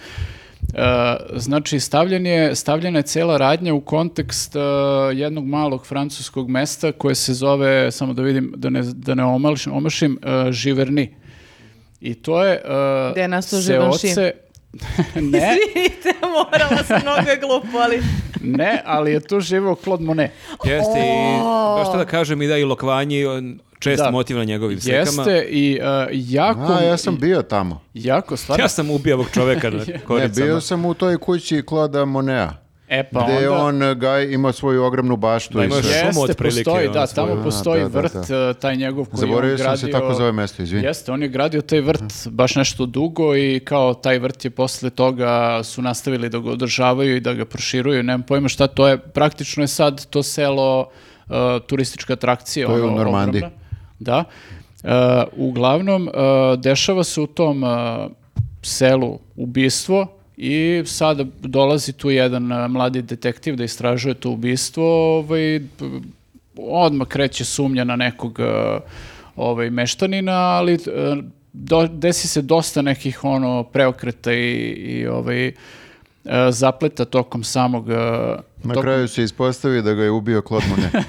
znači, stavljen je, stavljena je cela radnja u kontekst e, jednog malog francuskog mesta koje se zove, samo da vidim, da ne, da ne omašim, omašim e, Živerni. I to je... e, Gde je nastao Givenchy? seoce- ne, Izvinite, morala sam mnogo je glupo, ali... ne, ali je tu živeo Claude Monet. Jeste i, baš to da kažem i da i Lokvanji on, često Da. motiv na njegovim slikama. Jeste i e, jako... A, ja sam bio tamo. Jako, stvarno. Ja sam ubio ovog čoveka na Ne, koricama. bio sam u toj kući Kloda Monea. E, pa gde onda... on e, gaj ima svoju ogromnu baštu. Da, i ima sve. šumu Jeste, otprilike, postoji, da, svoju. tamo A, postoji da, da, vrt, da. e, taj njegov koji Zaboravio on sam gradio. se tako zove mesto, izvini. Jeste, on je gradio taj vrt baš nešto dugo i kao taj vrt je posle toga su nastavili da ga održavaju i da ga proširuju, nemam pojma šta to je, praktično je sad to selo e, turistička atrakcija. To je u ono, Normandiji. ogromna. Da. E, uglavnom, e, dešava se u tom e, selu ubistvo i sada dolazi tu jedan mladi detektiv da istražuje to ubistvo, ovaj, odmah kreće sumnja na nekog ovaj, meštanina, ali do- desi se dosta nekih ono preokreta i, i ovaj, zapleta tokom samog... Na tokom- kraju se ispostavi da ga je ubio Claude Monet.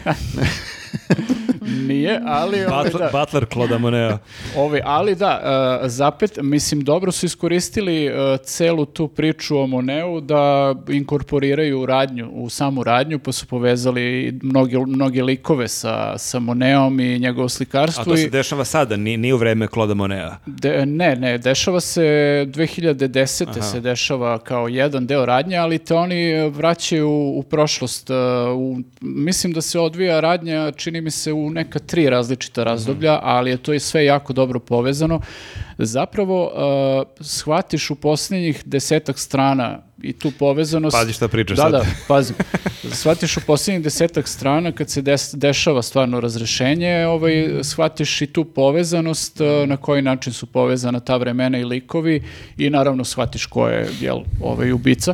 Nije, ali... ovaj, Butler, da. Butler Claude Monea. Ovi, ali da, e, zapet, mislim, dobro su iskoristili e, celu tu priču o Moneu da inkorporiraju radnju, u samu radnju, pa su povezali mnoge, mnoge likove sa, sa Moneom i njegovo A slikarstvo. to se dešava sada, ni, ni u vreme Claude Monea. De- ne, ne, dešava se 2010. Aha. se dešava kao jedan deo radnje, ali te oni vraćaju u prošlost. e, U, mislim da se odvija radnja, čini mi se, u neka tri različita razdoblja, ali je to i sve jako dobro povezano. Zapravo, e, shvatiš u posljednjih desetak strana i tu povezanost... Pazi šta pričaš da, sad. Da, pazi. Shvatiš u posljednjih desetak strana kad se des- dešava stvarno razrešenje, ovaj, shvatiš i tu povezanost, eh, na koji način su povezana ta vremena i likovi i naravno shvatiš ko je jel, ovaj, ubica.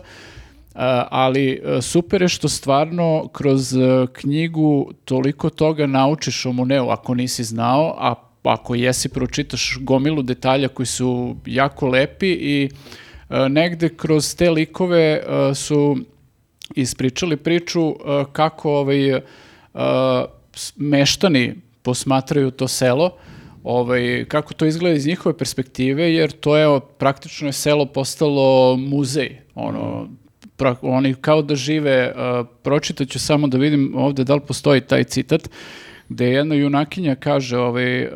A, ali e, super je što stvarno kroz e, knjigu toliko toga naučiš o Moneu ako nisi znao, a ako jesi pročitaš gomilu detalja koji su jako lepi i negde kroz te likove su ispričali priču kako ovaj, meštani posmatraju to selo, ovaj, kako to izgleda iz njihove perspektive, jer to je praktično je selo postalo muzej. Ono, oni kao da žive, uh, pročitat ću samo da vidim ovde da li postoji taj citat, gde jedna junakinja kaže ovaj, uh,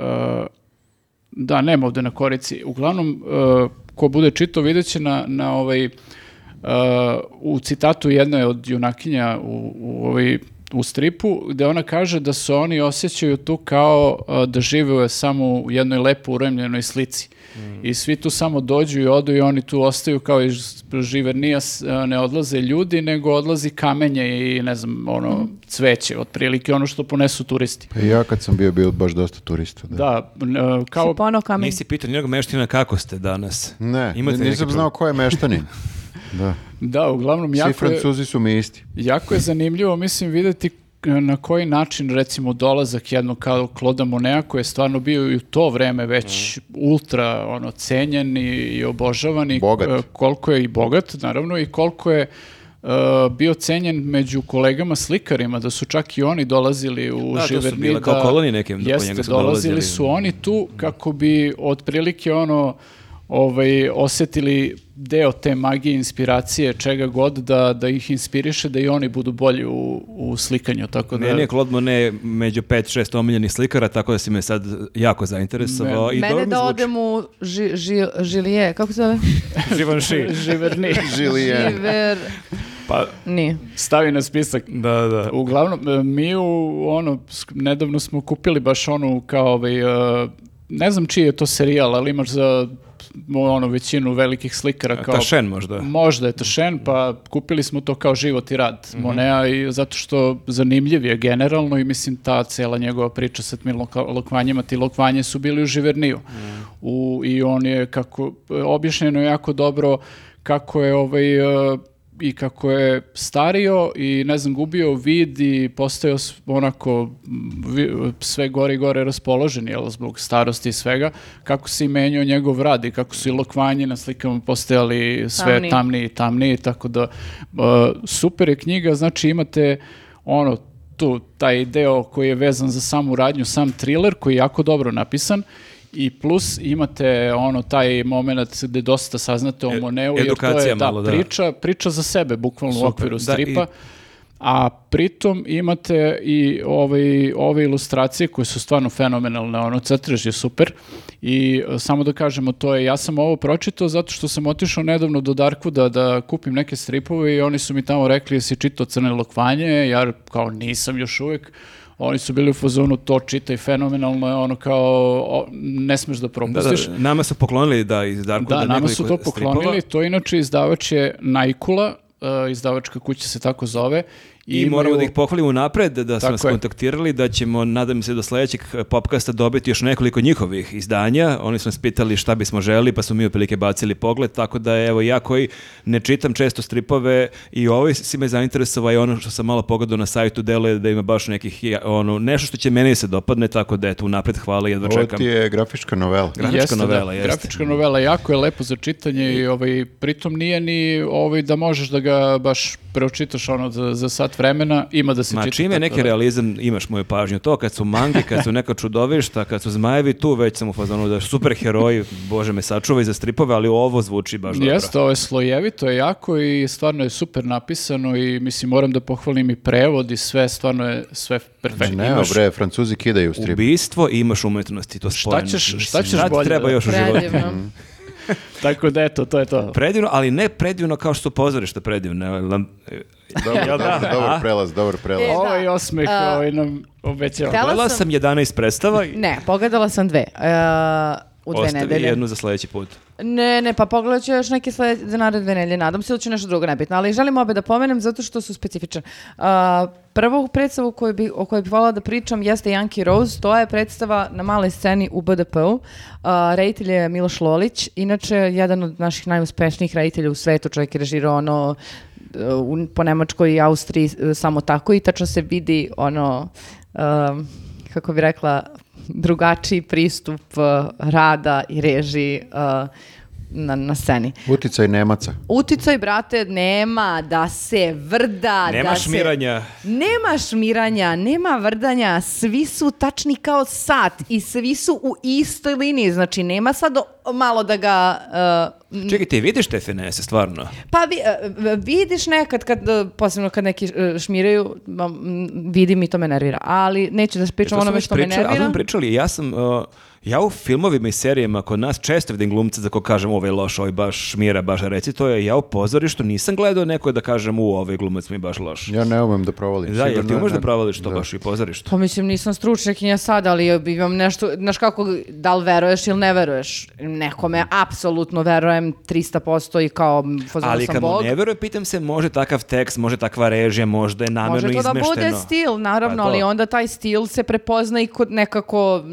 da, nema ovde na korici. Uglavnom, uh, ko bude čitao, vidjet će na, na ovaj, uh, u citatu jedne od junakinja u, u, ovaj, u stripu, gde ona kaže da se oni osjećaju tu kao uh, da žive samo u jednoj lepo uremljenoj slici. I svi tu samo dođu i odu i oni tu ostaju kao iz živernija, ne odlaze ljudi, nego odlazi kamenje i ne znam, ono, cveće, otprilike ono što ponesu turisti. Pa i ja kad sam bio, bio baš dosta turista. Da. Da, uh, kao Si ponao kamen. Nisi pitao nijednog meština kako ste danas. Ne, Imate nisam znao ko je meštanin. Da. Da, uglavnom Svi jako je, francuzi su mi isti. jako je zanimljivo, mislim, videti e, na koji način, recimo, dolazak jednog kao Kloda Monea, koji je stvarno bio i u to vreme već ultra ono, cenjen i, i obožavan i Bogat. e, koliko je i bogat, naravno, i koliko je e, bio cenjen među kolegama slikarima, da su čak i oni dolazili u Da, to su Živerni. bile kao kolonije neke, do Jeste, njega su dolazili dolazili. su oni tu kako bi otprilike ono ovaj, osetili deo te magije, inspiracije, čega god, da, da ih inspiriše, da i oni budu bolji u, u slikanju, tako da... Meni je Claude Monet među 5-6 omiljenih slikara, tako da si me sad jako zainteresovao. I Mene da zvuči. odem u ži, ži, Žilije, kako se zove? Givenchy. Živerni. Žilijen. Živer... Pa, Nije. Stavi na spisak. da, da. Uglavnom, e, mi u, ono, nedavno smo kupili baš onu kao ovaj, e, ne znam čiji je to serijal, ali imaš za ono većinu velikih slikara kao Tašen možda. Možda je to Shen, pa kupili smo to kao život i rad Monea i zato što zanimljiv je generalno i mislim ta cela njegova priča sa tim lokvanjima, ti lokvanje su bili u Živerniju. U, I on je kako, objašnjeno je jako dobro kako je ovaj, e, i kako je stario i ne znam gubio vid i postao onako sve gore i gore raspoložen jel, zbog starosti i svega kako se i menjao njegov rad i kako su i lokvanji na slikama postajali sve Tamniji. tamniji i tamniji tako da super je knjiga znači imate ono tu taj deo koji je vezan za samu radnju sam thriller koji je jako dobro napisan i plus imate ono taj moment gde dosta saznate o E- Moneu jer to je da, malo, da. priča, priča za sebe bukvalno u Super. okviru Da, stripa. i- A pritom imate i ove, ove ilustracije koje su stvarno fenomenalne, ono crtež je super i e, samo da kažemo to je, ja sam ovo pročitao zato što sam otišao nedavno do Darkwooda da kupim neke stripove i oni su mi tamo rekli jesi čitao Crne lokvanje, ja kao nisam još uvijek, oni su bili u fazonu to čitaj fenomenalno je ono kao o, ne smeš da Da, propustiš. da, nama su poklonili da iz Darku Da, nama su to poklonili, to inače izdavač je Najkula, e, izdavačka kuća se tako zove. I, imaju- moramo da ih pohvalimo napred, da su nas je. kontaktirali, da ćemo, nadam se, do sledećeg popkasta dobiti još nekoliko njihovih izdanja. Oni su nas pitali šta bismo želi, pa smo mi otprilike bacili pogled, tako da evo, ja koji ne čitam često stripove i ovaj si me zainteresovao i ono što sam malo pogledao na sajtu deluje da ima baš nekih, ono, nešto što će meni se dopadne, tako da eto, napred hvala, jedva Ovo čekam. ti je grafička novela. Grafička Jeste, da, novela, jeste. Grafička novela jako je lepo za čitanje i ovaj, pritom nije ni ovaj, da možeš da ga baš preočitaš ono za, za sat vremena, ima da se Ma čita. čim je tako neki da- realizam, imaš moju pažnju. To kad su mangi, kad su neka čudovišta, kad su zmajevi, tu već sam u fazonu da super heroji, bože me sačuvaj za stripove, ali ovo zvuči baš dobro. Jeste, ovo je slojevito, je jako i stvarno je super napisano i mislim moram da pohvalim i prevod i sve, stvarno je sve perfektno. Ne, Imaš- bre, francuzi kidaju strip. Ubistvo i imaš umetnosti, to Šta spojeno. ćeš- šta ćeš šta ti bolje, treba da? još u životu? Tako da eto, to je to. Predivno, ali ne predivno kao što su pozorište predivno. Lam- Dobar, Jel da? dobar, prelaz, dobar prelaz. E, da. Ovaj osmeh A, ovaj nam obećava. Gledala sam- sam 11 predstava i Ne, pogledala sam dve. E, u dve ostavi nedelje. jednu za sledeći put. Ne, ne, pa pogledat ću još neke slede, za naredne dve nedelje. Nadam se da ću nešto drugo nebitno, ali želim obe da pomenem zato što su specifičan. A, prvu predstavu koju bi, o kojoj bih voljela da pričam jeste Yankee Rose. To je predstava na maloj sceni u BDP-u. A, reditelj je Miloš Lolić, inače jedan od naših najuspešnijih reditelja u svetu. Čovjek je režirao ono u, po Nemačkoj i Austriji e, samo tako i tačno se vidi ono um, kako bi rekla drugačiji pristup uh, rada i režiji uh, na, na sceni. Uticaj Nemaca. Uticaj, brate, nema da se vrda, Nema da se... šmiranja. Nema šmiranja, nema vrdanja, svi su tačni kao sat i svi su u istoj liniji, znači nema sad malo da ga... uh, Čekaj, ti vidiš te finese, stvarno? pa vi- uh, vidiš nekad, kad, uh, posebno kad neki uh, šmiraju, vidim i to me nervira, ali neću da pričam To smo onome što me ali nervira. smo pričali, ja sam, uh, ja u filmovima i serijama kod nas često vidim glumce za ko kažem ovaj loš, ovaj baš šmira, baš reci to je, ja u pozorištu nisam gledao neko da kažem u ovaj glumac mi je baš loš. Ja ne umem da provalim. Da, jer ti umeš da provališ to da. baš i u pozorištu. Pa mislim, nisam stručnjakinja sad, ali imam nešto, znaš kako, da li veruješ ili ne veruješ? Nekome apsolutno verujem 300% i kao fazonu Ali sam kad mu ne veruje, pitam se, može takav tekst, može takva režija, možda je namjerno Može to da izmešteno. bude stil, naravno, Pa ali onda taj stil se prepozna i kod nekako,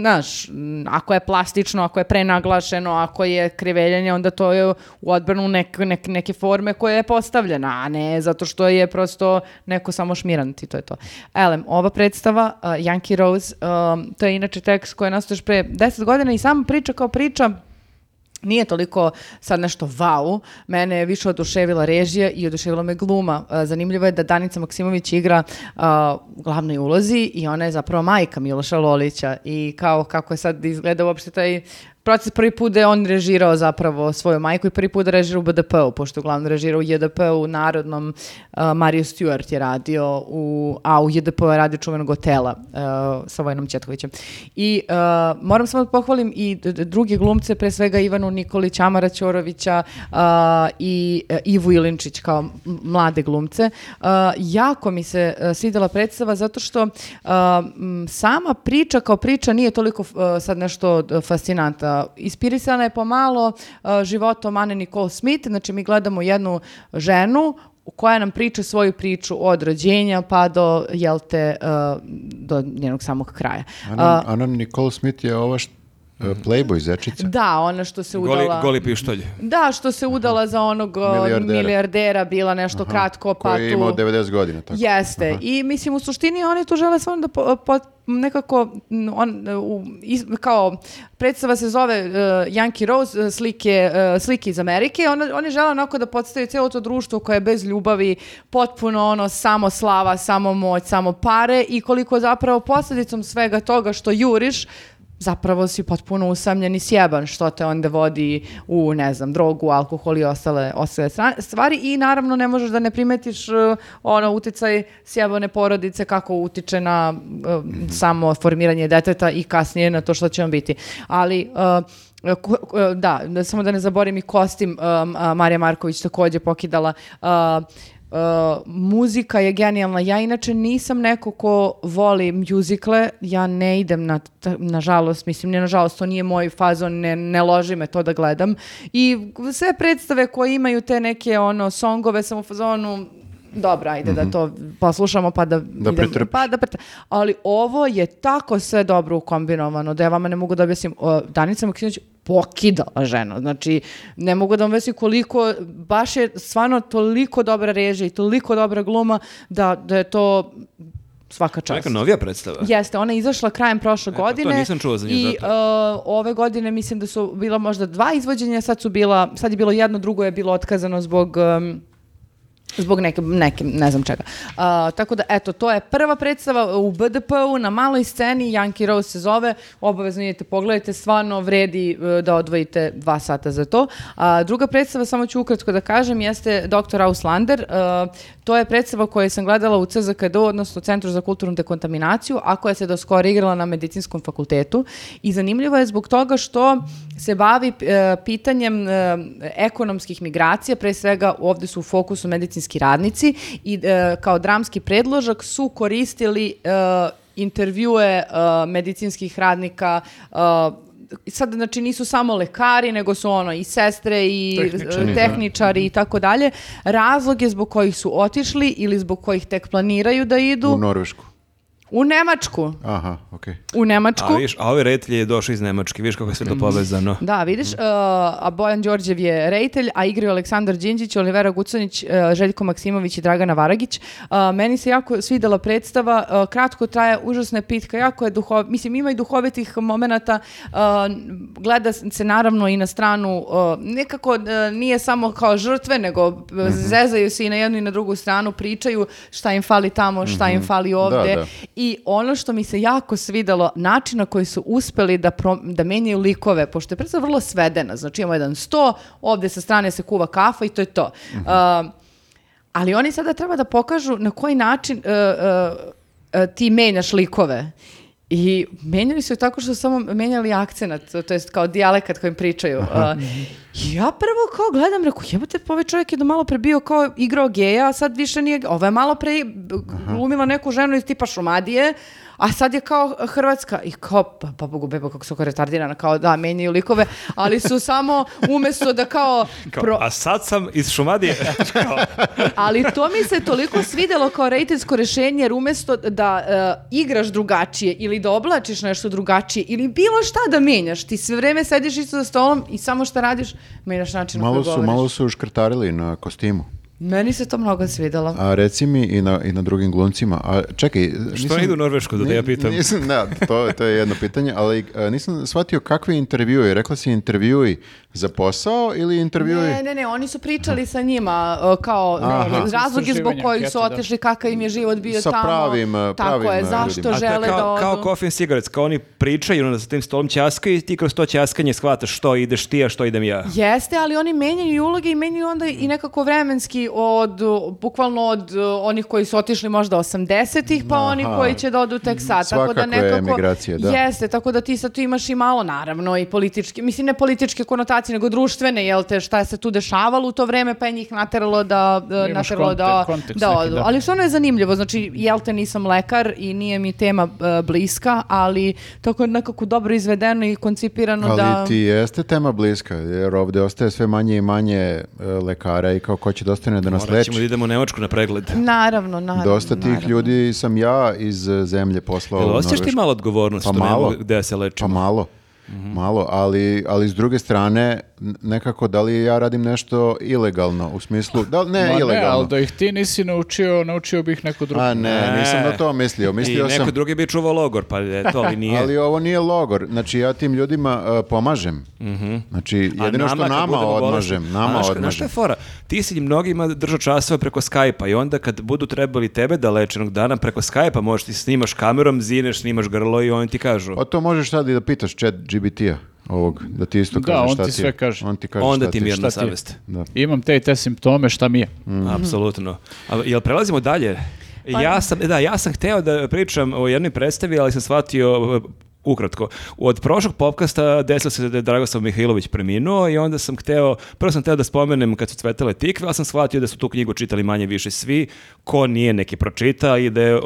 znaš, ako je plastično, ako je prenaglašeno, ako je kriveljenje, onda to je u odbranu nek, nek- neke forme koje je postavljena, a ne zato što je prosto neko samo šmirant i to je to. Elem, ova predstava, uh, Yankee Rose, um, to je inače tekst koji je nastao još pre 10 godina i sama priča kao priča nije toliko sad nešto vau, mene je više oduševila režija i oduševila me gluma. E, Zanimljivo je da Danica Maksimović igra a, u glavnoj ulozi i ona je zapravo majka Miloša Lolića i kao kako je sad izgleda uopšte taj proces prvi put da je on režirao zapravo svoju majku i prvi put da režira u BDP-u, pošto uglavnom režira u JDP-u narodnom, a, Mario Stewart je radio, u, a u JDP-u je radio čuvenog hotela a, sa Vojnom Četkovićem. I a, moram samo da pohvalim i druge glumce, pre svega Ivanu Nikolić, Amara Ćorovića a, i e, Ivu Ilinčić kao mlade glumce. A, jako mi se svidela predstava zato što sama priča kao priča nije toliko sad nešto fascinanta. Ispirisana je pomalo e, životom Anne Nicole Smith, znači mi gledamo jednu ženu koja nam priča svoju priču od rođenja pa do, jel te, e, do njenog samog kraja. Ana, Ana Nicole Smith je ova št- E, Playboy zečica. Da, ona što se Goli, udala... goli pištolj. Da, što se udala za onog Milijardera. milijardera, bila nešto kratko, pa Koji je tu... imao 90 godina. Tako. Jeste. I mislim u suštini oni tu žele stvarno da po, po- nekako on u, iz- kao predstava se zove uh, Yankee Rose uh, slike uh, slike iz Amerike. Ona, oni žele onako da podstave cijelo to društvo koje je bez ljubavi, potpuno ono samo slava, samo moć, samo pare i koliko zapravo posljedicom svega toga što juriš zapravo si potpuno usamljen i sjeban što te onda vodi u, ne znam, drogu, alkohol i ostale, ostale stvari i naravno ne možeš da ne primetiš uh, ono uticaj sjebane porodice kako utiče na uh, samo formiranje deteta i kasnije na to što će on biti. Ali uh, da, samo da ne zaborim i kostim Marija Marković takođe pokidala uh, muzika je genijalna. Ja inače nisam neko ko voli mjuzikle, ja ne idem na, nažalost, mislim, ne nažalost, to nije moj fazon, ne, ne loži me to da gledam. I sve predstave koje imaju te neke ono songove sam u fazonu dobro, ajde da to poslušamo pa da, idemo- pretrpiš. pa da Ali ovo je tako sve dobro ukombinovano da ja vama ne mogu da objasnim. O, Danica Maksimović pokidala ženu. Znači, ne mogu da vam objasnim koliko, baš je stvarno toliko dobra režija i toliko dobra gluma da, da je to svaka čast. Neka novija predstava. Jeste, ona je izašla krajem prošle E, pa to godine. nisam čuo za nju, I uh, ove godine mislim da su bila možda dva izvođenja, sad su bila, sad je bilo jedno, drugo je bilo otkazano zbog um, zbog neke, neke, ne znam čega. A, tako da, eto, to je prva predstava u BDP-u na maloj sceni, Yankee Rose se zove, obavezno idete pogledajte, stvarno vredi e, da odvojite dva sata za to. A, druga predstava, samo ću ukratko da kažem, jeste Dr. Auslander. E, to je predstava koju sam gledala u CZKD, odnosno Centru za kulturnu dekontaminaciju, a koja se do skoro igrala na medicinskom fakultetu. I zanimljivo je zbog toga što se bavi e, pitanjem e, ekonomskih migracija, pre svega ovde su u fokusu medicinski radnici i e, kao dramski predložak su koristili e, intervjue e, medicinskih radnika e, sad znači nisu samo lekari nego su ono i sestre i Tehničari, da. tehničari i tako dalje razloge zbog kojih su otišli ili zbog kojih tek planiraju da idu U Norvešku. U Nemačku Aha, okej. u Nemačku A viš, a ovaj reditelj je došao iz Nemačke, viš kako je sve to povezano. Da, vidiš, uh, a Bojan Đorđev je rejtelj, a igraju Aleksandar Đinđić, Olivera Gucanić, uh, Željko Maksimović i Dragana Varagić. Uh, meni se jako svidela predstava, uh, kratko traje, užasna je pitka, jako je duhov... Mislim, ima i duhovitih momenata, uh, gleda se naravno i na stranu, uh, nekako uh, nije samo kao žrtve, nego uh, zezaju se i na jednu i na drugu stranu, pričaju šta im fali tamo, šta im fali ovde. da. I ono što mi se jako svidelo, način na koji su uspeli da, pro- da menjaju likove, pošto je predstava vrlo svedena, znači imamo jedan sto, ovde sa strane se kuva kafa i to je to. Uh, ali oni sada treba da pokažu na koji način uh, uh, uh, ti menjaš likove. I menjali su je tako što su samo menjali akcenat, to jest kao dijalekat kojim pričaju. Uh, ja prvo kao gledam, reku, jebote, pa ovaj čovjek je do malo pre bio kao igrao geja, a sad više nije, ovo je malo pre glumila neku ženu iz tipa Šumadije, a sad je kao Hrvatska i kao, pa, pa bogu bebo kako su kao retardirana, kao da, menjaju likove, ali su samo umesto da kao, Kao, pro- A sad sam iz Šumadije. Kao, ali to mi se toliko svidelo kao rejtinsko rešenje, jer umesto da e, igraš drugačije ili da oblačiš nešto drugačije ili bilo šta da menjaš, ti sve vreme sediš isto za stolom i samo šta radiš, menjaš način na Malo koji su, govoriš. malo su škrtarili na kostimu. Meni se to mnogo svidelo. A reci mi i na, i na drugim glumcima. A čekaj, Što ne idu u Norvešku, da te ja pitam? Nisam, da, to, to je jedno pitanje, ali a, nisam shvatio kakvi intervjui. Rekla si intervjui za posao ili intervjui... Ne, ne, ne, oni su pričali sa njima uh, kao Aha. ne, razloge zbog kojih su da. otišli, kakav im je život bio Sa tamo. pravim, uh, Tako pravim, je, uh, zašto ljudima. Žele da kao, odu. kao coffee and cigarettes, kao oni pričaju onda za tim stolom ćaskaju i ti kroz to ćaskanje shvataš što ideš ti, a što idem ja. Jeste, ali oni menjaju i uloge i menjaju onda i nekako vremenski od, bukvalno od uh, onih koji su otišli možda 80-ih, pa oni Aha. koji će da odu tek sad. tako da Svakako je nekako, emigracija, da. Jeste, tako da ti sad tu imaš i malo, naravno, i političke, mislim ne političke konotacije, nego društvene, jel te, šta je se tu dešavalo u to vreme, pa je njih nateralo da, da, Imaš nateralo da, konte- kontekst da neki, da. Ali stvarno je zanimljivo, znači, jel te nisam lekar i nije mi tema uh, bliska, ali tako je nekako dobro izvedeno i koncipirano Ali da... ti jeste tema bliska, jer ovdje ostaje sve manje i manje e, lekara i kao ko će da ostane da nas Morat ćemo da idemo u Nemačku na pregled. Naravno, naravno. Dosta tih naravno. ljudi sam ja iz e, zemlje poslao Jel u osjećaš ti malo odgovornost Pa što malo. gde se Pa lečimo? malo. Malo, ali, ali s druge strane, nekako da li ja radim nešto ilegalno, u smislu, da li, ne, Ma ne, ilegalno. ali da ih ti nisi naučio, naučio bih neko drugi. A ne, nisam na to mislio, I mislio neko sam... drugi bi čuvao logor, pa eto, ali nije. Ali ovo nije logor, znači ja tim ljudima uh, pomažem. Znači, A jedino što kad nama odmažem, nama A znaš- Znaš šta odmažem. je fora? Ti si mnogima držao časove preko Skype-a i onda kad budu trebali tebe da leče jednog dana preko Skype-a, možeš ti snimaš kamerom, zineš, snimaš grlo i oni ti kažu. O to možeš sad i da pitaš chat GBT-a ovog, da ti isto Da, kaže on šta ti sve kaže. On ti kaže Onda šta ti mirna šta ti savest. Da. Imam te i te simptome, šta mi je? Apsolutno. A, jel prelazimo dalje? Ja sam, da, ja sam hteo da pričam o jednoj predstavi, ali sam shvatio ukratko. Od prošlog popkasta desilo se da je Dragoslav Mihajlović preminuo i onda sam hteo, prvo sam hteo da spomenem kad su cvetale tikve, ali sam shvatio da su tu knjigu čitali manje više svi, ko nije neki pročita i da je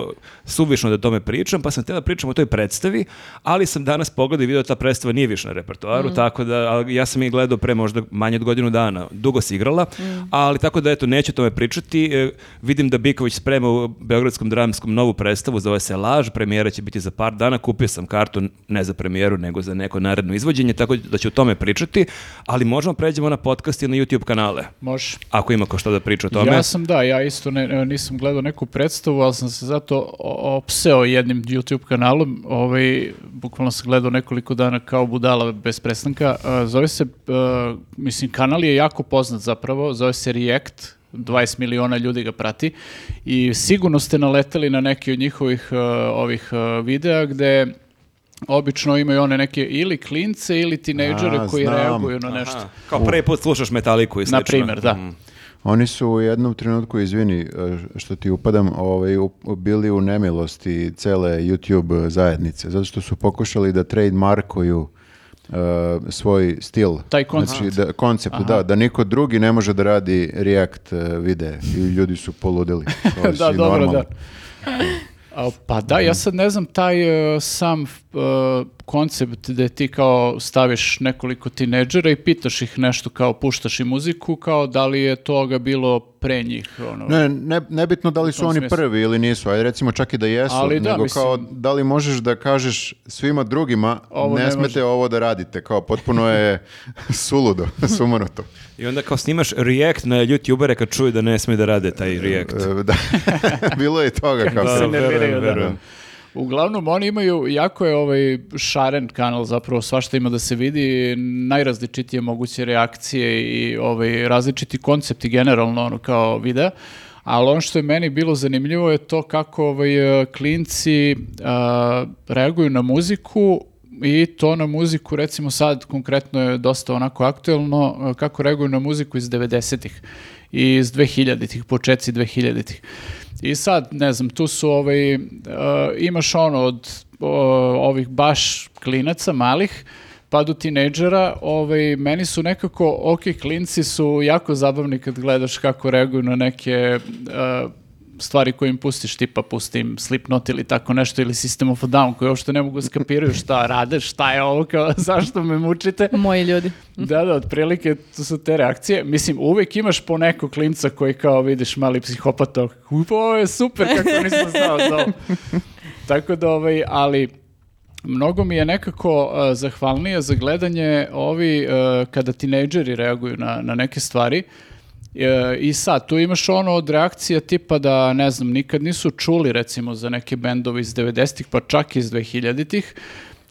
suvišno da o tome pričam, pa sam hteo da pričam o toj predstavi, ali sam danas pogledao i video da ta predstava nije više na repertoaru, tako da ja sam je gledao pre možda manje od godinu dana. Dugo se igrala, ali tako da eto neću o tome pričati. E, vidim da Biković sprema u Beogradskom dramskom novu predstavu, zove se Laž, premijera će biti za par dana, kupio sam kartu ne za premijeru, nego za neko naredno izvođenje, tako da ću o tome pričati, ali možemo pređemo na podcast i na YouTube kanale, Može. ako ima ko što da priča o tome. Ja sam, da, ja isto ne, nisam gledao neku predstavu, ali sam se zato opseo jednim YouTube kanalom. Ovaj, bukvalno sam gledao nekoliko dana kao budala bez prestanka. Zove se, mislim, kanal je jako poznat zapravo, zove se React, 20 miliona ljudi ga prati i sigurno ste naleteli na neki od njihovih a, ovih a, videa gde obično imaju one neke ili klince ili tinejdžere koji znam. reaguju na nešto. Aha, kao prvi put slušaš metaliku i slično. Na primjer, da. Mm. Oni su u jednom trenutku, izvini e, što ti upadam, ovaj, u- bili u nemilosti cele YouTube zajednice, zato što su pokušali da trademarkuju e, svoj stil. Taj koncept. Znači, da, koncept, da, da niko drugi ne može da radi React e, videe i ljudi su poludili. Da, dobro, normalno. da. Pa da, ja sad ne znam taj e, sam e, koncept gde ti kao staviš nekoliko tineđera i pitaš ih nešto kao puštaš i muziku, kao da li je toga bilo pre njih. Ono. Ne, ne, nebitno da li su oni smislu. prvi ili nisu, ajde recimo čak i da jesu, Ali da, nego mislim- kao da li možeš da kažeš svima drugima Ovo ne, ne smete može. ovo da radite, kao potpuno je suludo, sumanuto. I onda kao snimaš react na youtubere kad čuju da ne smije da rade taj react. E, da. Bilo je toga kao Da, verujem, da. verujem. Uglavnom, oni imaju, jako je ovaj šaren kanal, zapravo svašta ima da se vidi, najrazličitije moguće reakcije i ovaj, različiti koncepti generalno, ono, kao videa. Ali ono što je meni bilo zanimljivo je to kako ovaj, klinci a, reaguju na muziku i to na muziku, recimo sad konkretno je dosta onako aktuelno, kako reaguju na muziku iz 90-ih i iz 2000-ih, početci 2000-ih. I sad, ne znam, tu su ovaj, uh, imaš ono od o, ovih baš klinaca malih, pa do tinejdžera, ovaj, meni su nekako, ok, klinci su jako zabavni kad gledaš kako reaguju na neke uh, stvari koje im pustiš, tipa pustim Slipknot ili tako nešto, ili System of a Down, koji uopšte ne mogu skapiraju šta rade, šta je ovo, kao, zašto me mučite. Moji ljudi. Da, da, otprilike to su te reakcije. Mislim, uvek imaš po nekog klinca koji kao vidiš mali psihopata, "Upa, ovo je super, kako nisam znao za ovo." Tako da, ovaj, ali mnogo mi je nekako uh, zahvalnije za gledanje ovi uh, kada tinejdžeri reaguju na, na neke stvari. E, I sad, tu imaš ono od reakcija tipa da, ne znam, nikad nisu čuli recimo za neke bendove iz 90-ih, pa čak iz 2000-ih,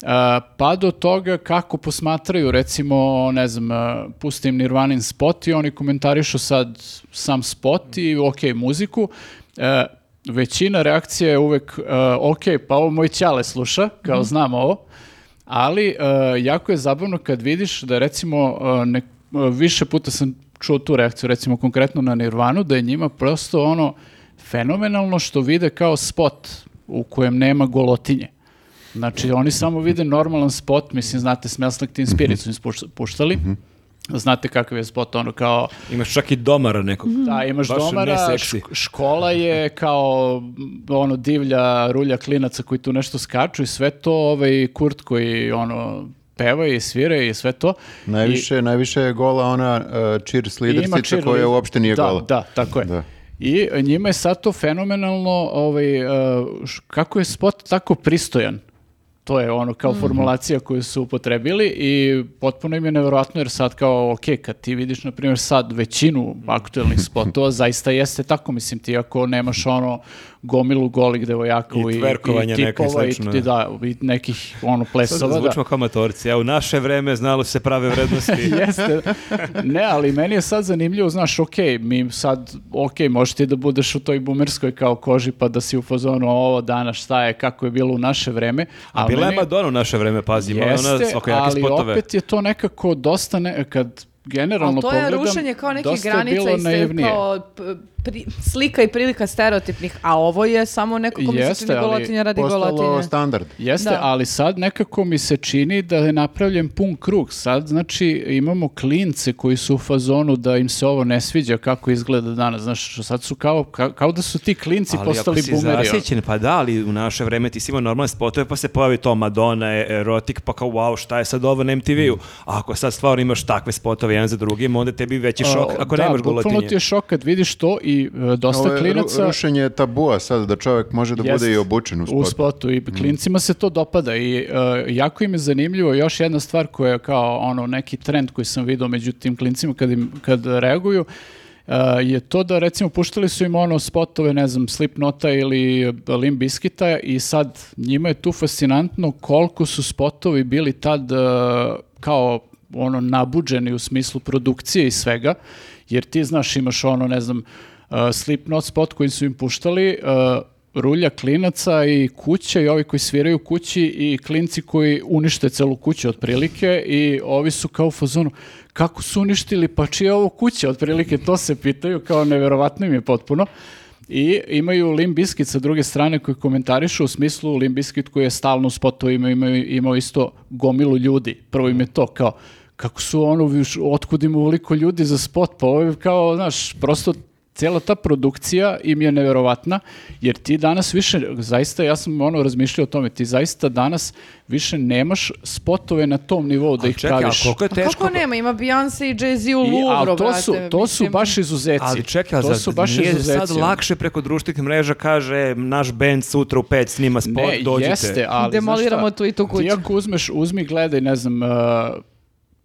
a, pa do toga kako posmatraju recimo, ne znam, a, pustim Nirvanin spot i oni komentarišu sad sam spot i ok, muziku. E, većina reakcija je uvek e, ok, pa ovo moj ćale sluša, kao znam ovo, ali e, jako je zabavno kad vidiš da recimo e, ne- e, više puta sam čuo tu reakciju, recimo konkretno na Nirvanu, da je njima prosto ono fenomenalno što vide kao spot u kojem nema golotinje. Znači, oni samo vide normalan spot, mislim, znate, Smells Like Teen Spirit su im puštali. Znate kakav je spot, ono kao, Imaš čak i domara nekog. da, imaš Baš domara, škola je kao ono divlja rulja klinaca koji tu nešto skaču i sve to, ovaj Kurt koji ono peva i svira i sve to. Najviše, najviše je gola ona uh, cheer I slidersica cheerleader- koja uopšte nije da, gola. Da, tako je. Da. I njima je sad to fenomenalno, ovaj, uh, š- kako je spot tako pristojan. To je ono kao formulacija koju su upotrebili i potpuno im je nevjerojatno jer sad kao, ok, kad ti vidiš, na primjer, sad većinu aktuelnih spotova, zaista jeste tako, mislim, ti ako nemaš ono gomilu golih devojaka I i, i tipova i, ti, da. da, i nekih ono plesova, da. zvučimo kao matorci. Evo, u naše vreme znalo se prave vrednosti. Jeste. Ne, ali meni je sad zanimljivo, znaš, ok, mi sad, ok, možeš ti da budeš u toj bumerskoj kao koži pa da si u fazonu ovo danas šta je, kako je bilo u naše vreme. A ali bila je Madonna u naše vreme, pazi, ona Jeste, svakojake ali spotove. opet je to nekako dosta, ne, kad generalno Ali to je pogledam, rušenje kao nekih dosta je granica bilo i ste naivnije. kao pri- slika i prilika stereotipnih, a ovo je samo neko ko mi se čini ali golotinja radi Postalo golotinje. standard. Jeste, Da. ali sad nekako mi se čini da je napravljen pun krug. Sad, znači, imamo klince koji su u fazonu da im se ovo ne sviđa kako izgleda danas. Znaš, sad su kao, ka- kao da su ti klinci Ali postali ako si boomeri. ono. zasjećen, pa da, ali u naše vreme ti si imao normalne spotove, pa se pojavi to Madonna, erotik, pa kao wow, šta je sad ovo na MTV-u? A ako sad stvarno imaš takve spotove jedan za drugim, onda tebi veći šok A, ako da, nemaš bukvalno golotinje. ti je šok kad vidiš to i e, dosta Ovo je ru- klinaca... rušenje tabua sad da čovjek može da Jest, bude i obučen u U spotu. spotu i klincima se to dopada i e, jako im je zanimljivo još jedna stvar koja je kao ono neki trend koji sam vidio među tim klincima kad, im, kad reaguju e, je to da recimo puštali su im ono spotove, ne znam, Slipnota ili Limp Bizkita i sad njima je tu fascinantno koliko su spotovi bili tad e, kao ono nabuđeni u smislu produkcije i svega, jer ti znaš imaš ono, ne znam, uh, Slipknot spot koji su im puštali, uh, rulja klinaca i kuća i ovi koji sviraju kući i klinci koji unište celu kuću otprilike i ovi su kao u fazonu kako su uništili, pa čija je ovo kuća otprilike, to se pitaju, kao neverovatno im je potpuno. I imaju Limp Bizkit sa druge strane koji komentarišu u smislu Limp Bizkit koji je stalno u spotovima imaju, imao isto gomilu ljudi. Prvo im je to kao kako su ono, otkud im ovoliko ljudi za spot, pa ovo je kao, znaš, prosto cijela ta produkcija im je neverovatna, jer ti danas više, zaista, ja sam ono razmišljao o tome, ti zaista danas više nemaš spotove na tom nivou da A ih čekaj, praviš. a koliko je A teško... kako nema? Ima Beyoncé i Jay-Z u Louvru, ali to brate, su, to su mislim. baš izuzeci. Ali čekaj, to su baš nije izuzeci. sad lakše preko društvenih mreža kaže naš band sutra u pet snima spot, Ne, dođite. jeste, ali Demoliramo znaš šta, tu i tu kuću. Ti ako uzmeš, uzmi, gledaj, ne znam, uh,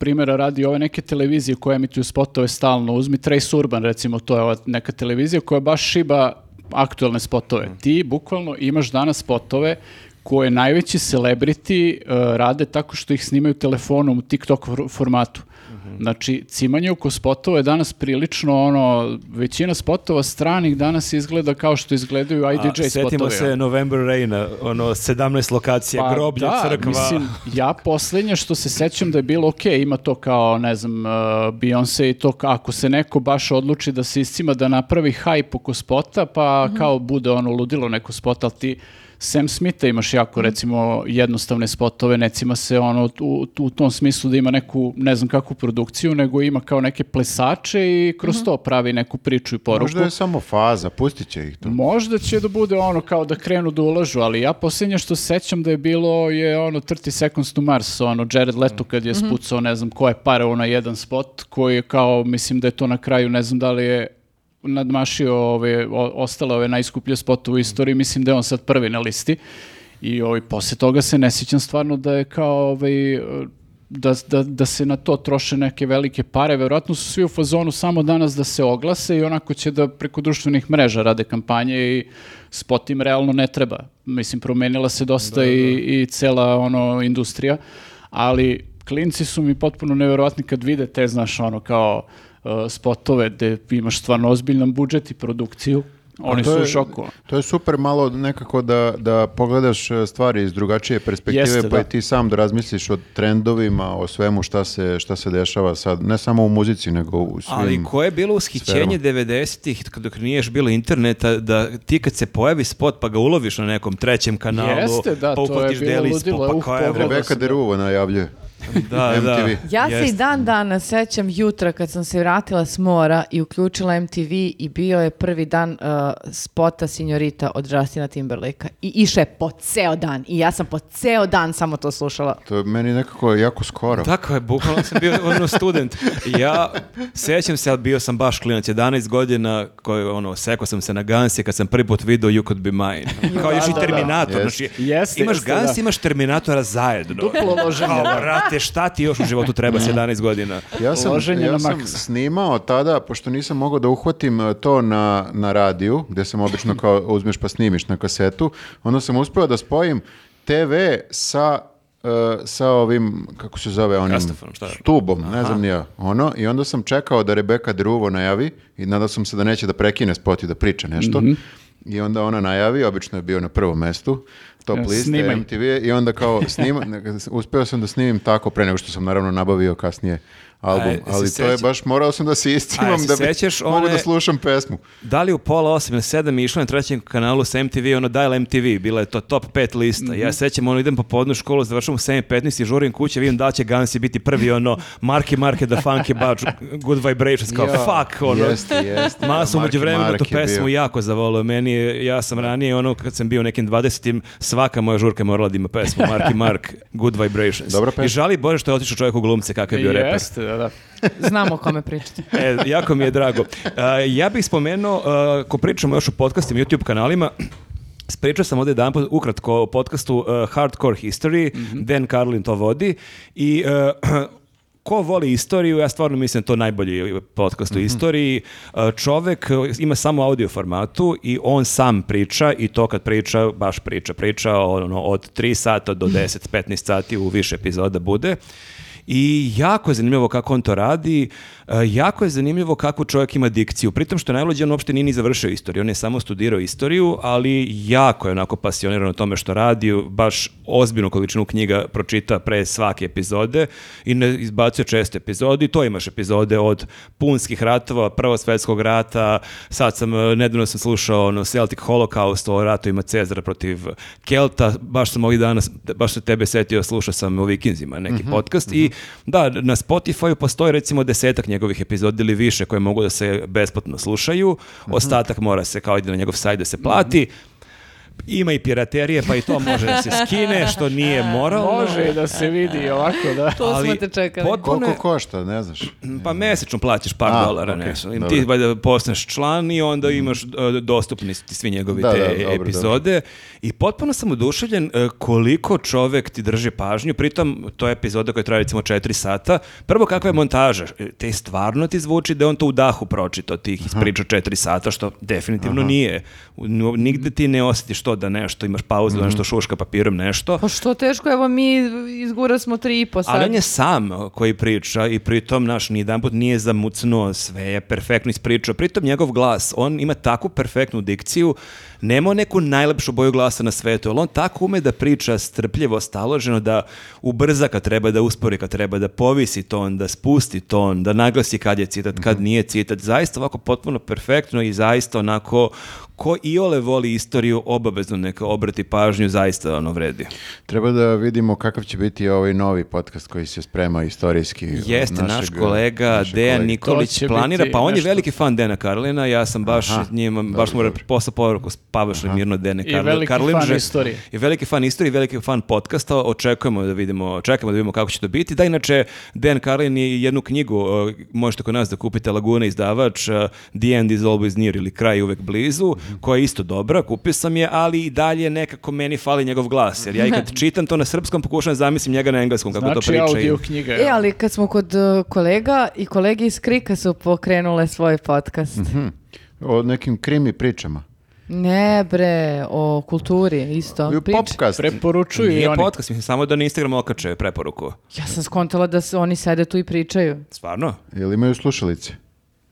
primjera radi ove neke televizije koje emituju spotove stalno, uzmi Trace Urban, recimo, to je ova neka televizija koja baš šiba aktuelne spotove. Mhm. Ti bukvalno imaš danas spotove koje najveći celebrity uh, rade tako što ih snimaju telefonom u TikTok for- formatu. Znači, cimanje oko spotova je danas prilično ono, većina spotova stranih danas izgleda kao što izgledaju A, IDJ spotovi. Setimo se November Raina, ono 17 lokacija, Pa groblje, da, crkva. Mislim, ja posljednje što se sećam da je bilo ok, ima to kao, ne znam, uh, Beyoncé i to ako se neko baš odluči da se iscima da napravi hype oko spota, pa Mhm. kao bude ono ludilo neko spot, ali ti Sam Smitha imaš jako, recimo, jednostavne spotove, necima se ono u, u tom smislu da ima neku, ne znam kakvu produkciju, nego ima kao neke plesače i kroz Mhm. to pravi neku priču i poruku. Možda je samo faza, pustit će ih to. Možda će da bude ono kao da krenu da ulažu, ali ja posljednje što se sećam da je bilo je ono 30 Seconds to Mars, ono Jared Leto kad je spucao ne znam koje pare na jedan spot koji je kao, mislim da je to na kraju, ne znam da li je nadmašio ove, o- ostale ove najskuplje spotove u istoriji, mislim da je on sad prvi na listi. I ovaj, poslije toga se ne sjećam stvarno da je kao ovaj, da, da, da se na to troše neke velike pare. Verovatno su svi u fazonu samo danas da se oglase i onako će da preko društvenih mreža rade kampanje i spot im realno ne treba. Mislim, promenila se dosta i, i cela ono, industrija, ali klinci su mi potpuno neverovatni kad vide te, znaš, ono, kao spotove gde imaš stvarno ozbiljan budžet i produkciju. Oni su u je- šoku. To je super malo nekako da, da pogledaš e, stvari iz drugačije perspektive, Jeste, pa da. i ti sam da razmisliš o trendovima, o svemu šta se, šta se dešava sad, ne samo u muzici, nego u svim... Ali koje je bilo ushićenje 90-ih, kad dok nije još bilo interneta, da ti kad se pojavi spot pa ga uloviš na nekom trećem kanalu, Jeste, da, pa to je uhvatiš bilo delić, ludilo, pa uh, kao evo, pogledao Rebeka da- Deruvo najavljuje. Da, da. MTV. Ja se i dan dana sećam jutra kad sam se vratila s mora i uključila MTV i bio je prvi dan uh, spota Signorita od Justina Timberlakea. I išao je po ceo dan. I ja sam po ceo dan samo to slušala. To je meni nekako jako skoro. Tako je, bukvalno sam bio ono student. Ja sećam se, ali bio sam baš klinac, 11 godina, koji, ono, sekao sam se na Gansi kad sam prvi put video You Could Be Mine. Kao još i da, da. Terminator. Jeste. Znači, Jeste, imaš jeste, Gans, da. imaš Terminatora zajedno. Duplo loženje, Kao, da. Brate, šta ti još u životu treba s 11 godina? Ja sam, Loženje ja na sam maks. snimao tada, pošto nisam mogao da uhvatim e, to na, na radiju, gde sam obično kao uzmeš pa snimiš na kasetu, onda sam uspeo da spojim TV sa e, sa ovim, kako se zove, onim Rastafonom, šta je? stubom, ne znam ni ja, ono, i onda sam čekao da Rebeka Druvo najavi i nadao sam se da neće da prekine spot i da priča nešto. Mhm. I onda ona najavi, obično je bio na prvom mestu, top liste, snimaj. MTV, i onda kao snima, uspeo sam da snimim tako pre nego što sam naravno nabavio kasnije album, Aj, ali to je baš, morao sam da se Aj, se da bi mogu one- da slušam pesmu. Da li u pola osam ili sedam je išlo na trećem kanalu sa MTV, ono Dial MTV, bila je to top 5 lista. Ja sećam, ono idem po podnu školu, završam u 7.15 i žurim kuće, vidim da će Gansi biti prvi, ono, Marky Marke, The Funky Bunch, Good Vibrations, kao Jo, fuck, ono. Jeste, jeste. Masu umeđu vremenu tu pesmu bio. jako zavolio. Meni ja sam ranije, ono, kad sam bio u nekim 20 svaka moja žurka je morala da ima pesmu Marky Mark, Good Vibrations. Dobra pesma. I žali Bože što je otišao čovjek u glumce, kakav je bio reper. Da, da. Znamo o kome pričate. E, jako mi je drago. A, ja bih spomenuo, a, ko pričamo još o podcastima, YouTube kanalima, Spričao sam ovdje jedan ukratko o podcastu uh, Hardcore History, Dan Carlin to vodi i uh, ko voli istoriju, ja stvarno mislim da to najbolji podcast u istoriji. Uh, Čovek uh, ima samo audio formatu i on sam priča i to kad priča, baš priča. Priča ono, od 3 sata do 10-15 sati u više epizoda bude. I jako je zanimljivo kako on to radi, e, jako je zanimljivo kako čovjek ima dikciju. Pritom što je najluđe, on uopšte nije ni završio istoriju, on je samo studirao istoriju, ali jako je onako pasioniran o tome što radi, baš ozbiljnu količinu knjiga pročita pre svake epizode i ne izbacuje česte epizode. I to imaš epizode od punskih ratova, prvog svjetskog rata, sad sam, e, nedavno sam slušao ono, Celtic Holocaust o ratovima Cezara protiv Kelta, baš sam ovih dana, baš se tebe setio, slušao sam o Vikinzima neki podcast i da, na Spotify postoji recimo desetak njegovih epizoda ili više koje mogu da se besplatno slušaju, ostatak mora se kao ide na njegov sajt da se plati, ima i piraterije, pa i to može da se skine, što nije moralno. Može i da se vidi ovako, da. To smo te čekali. potpuno Koliko košta, ne znaš? pa mesečno plaćaš par A, dolara, okej, ne znam. dobro. Ti valjda postaneš član i onda imaš e, dostupni svi njegovi Da, te da, dobro, epizode. I potpuno sam oduševljen e, koliko čovek ti drži pažnju. Pritom, to je epizoda koja traje recimo 4 sata. Prvo, kakva je montaža? E, Te stvarno ti zvuči da je on to u dahu pročitao, ti ih ispričao 4 sata, što definitivno nije. U- Nigde ti ne osjetiš to da nešto, imaš pauzu, da nešto šuška papirom, nešto. Pa što teško, evo mi izgura smo tri i po sad. Ali on je sam koji priča i pritom naš ni jedanput nije zamucnuo, sve je perfektno ispričao. Pritom njegov glas, on ima takvu perfektnu dikciju, nema neku najlepšu boju glasa na svetu, ali on tako ume da priča strpljivo, staloženo, da ubrza kad treba da uspori, kad treba da povisi ton, da spusti ton, da naglasi kad je citat, kad nije citat. Zaista ovako potpuno perfektno i zaista onako ko iole voli istoriju, obavezno neka obrati pažnju, zaista ono vredi. Treba da vidimo kakav će biti ovaj novi podcast koji se sprema istorijski. od Jeste, naš našeg, kolega našeg Dejan. Nikolić planira, pa on je nešto. veliki fan Dena Karlina, ja sam baš Aha, njima, dobro, baš mu dobro. poslao poruku, spavaš li mirno Dene I Karlin. veliki Karlin fan istorije. I veliki fan istorije, veliki fan podcasta, očekujemo da vidimo, čekamo da vidimo kako će to biti. Da, inače, Dejan Karlin je jednu knjigu, uh, možete kod nas da kupite Laguna izdavač, uh, The End is Always Near ili Kraj je uvek blizu, koja je isto dobra, kupio sam je, ali i dalje nekako meni fali njegov glas, jer ja i kad čitam to na srpskom, pokušam da zamislim njega na engleskom, kako to Znači priča. audio knjiga. E, ali kad smo kod uh, kolega i kolege iz Krika su pokrenule svoj podcast. Mhm. O nekim krimi pričama. Ne bre, o kulturi isto. I Popcast. Preporučuju i Nije oni. podcast, mislim, samo da na Instagram okače preporuku. Ja sam skontala da se oni sede tu i pričaju. Stvarno? Jel imaju slušalice?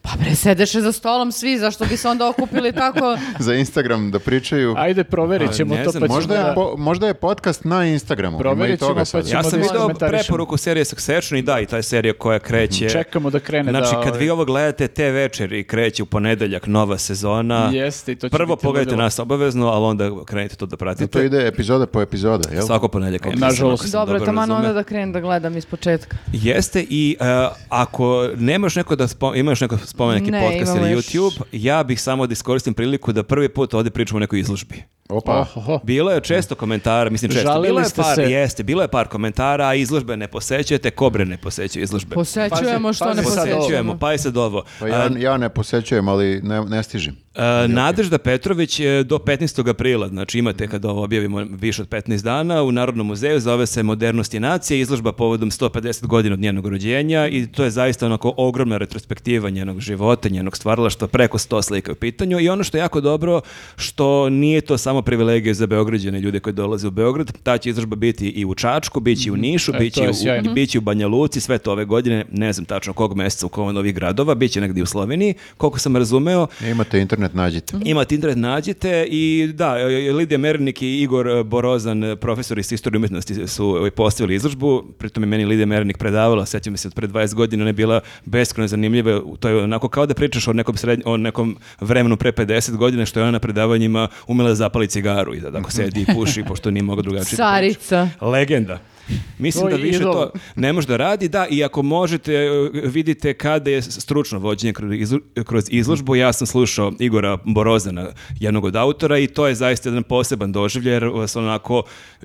Pa bre, sedeše za stolom svi, zašto bi se onda okupili tako? Za Instagram da pričaju. Ajde, proverit ćemo Pa, ne to. znam, pa ćemo Možda je, da- po- možda je podcast na Instagramu. I Proverit toga ćemo, sad. pa ćemo Ja sam da video iskomentarišemo. preporuku serije Succession i da, i ta je serija koja kreće... Čekamo da krene Znači, da... kad ovaj, vi ovo gledate te večeri, kreće u ponedeljak nova sezona. Jeste, i to će Prvo biti pogledajte ludilo. nas obavezno, ali onda krenite to da To pratite. ide epizoda po epizoda, jel? Svako ponedjeljka. Nažalost. Dobro, taman onda da krenem da gledam iz početka. Jeste i e, ako nemaš neko da spo, imaš neko spomen neki Ne, podcast ili YouTube, ja bih samo da iskoristim priliku da prvi put ovdje pričamo o nekoj izložbi. Opa. Ohoho. Bilo je često komentara, mislim često, Žalili bilo je ste par, se. jeste, bilo je par komentara, a izložbe ne posećujete, kobre ne posećuju izložbe. Posećujemo što ne posećujemo. Pa je sad ovo. Pa ja, ja ne posećujem, ali ne, ne stižem. E, Nadežda Petrović je do 15. aprila, znači imate kada ovo objavimo više od 15 dana, u Narodnom muzeju zove se Modernost i nacije, izložba povodom 150 godina od njenog rođenja i to je zaista onako ogromna retrospektiva njenog života, njenog stvaralaštva, preko 100 slika u pitanju i ono što je jako dobro, što nije to samo privilegija za Beograđane, ljude koji dolaze u Beograd, ta će izložba biti i u Čačku, bit će i u Nišu, E, bit će u, sjajno. bit će u Banja Luci, sve to ove godine, ne znam tačno kog mjeseca u kom od ovih gradova, bit će negdje u Sloveniji, koliko sam razumeo, Imate internet, nađite. Imate internet, nađite i da, e, Lidija Mernik i Igor Borozan, e, profesor iz istorije umjetnosti su postavili izložbu, pritom je meni Lidija Mernik predavala, sjećam se od pre 20 godina, ona je bila beskreno zanimljiva, to je onako kao da pričaš o nekom, srednj, o nekom vremenu pre 50 godina, što je ona na predavanjima umela zapali cigaru i da tako sedi i puši, pošto nije mogla drugačije. Carica. Legenda. Mislim Tvoj da više to ne može da radi, da, i ako možete, e, vidite kada je stručno vođenje kroz izlo- kroz izložbu, ja sam slušao Igora Borozana, jednog od autora, i to je zaista jedan poseban doživlje, jer vas onako,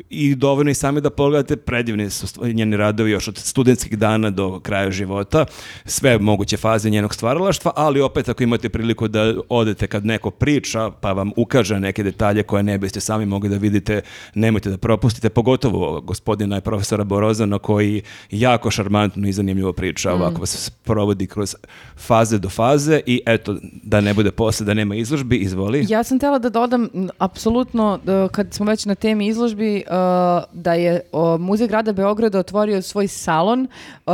i dovoljno i sami da pogledate, predivni su njeni radovi još od studentskih dana do kraja života, sve moguće faze njenog stvaralaštva, ali opet ako imate priliku da odete kad neko priča, pa vam ukaže neke detalje koje ne biste sami mogli da vidite, nemojte da propustite, pogotovo gospodina je profesora Borozana koji jako šarmantno i zanimljivo priča, ovako vas provodi kroz faze do faze i eto, da ne bude posle, da nema izložbi, izvoli. Ja sam htjela da dodam, apsolutno, kad smo već na temi izložbi, uh, da je Muzej grada Beograda otvorio svoj salon, uh,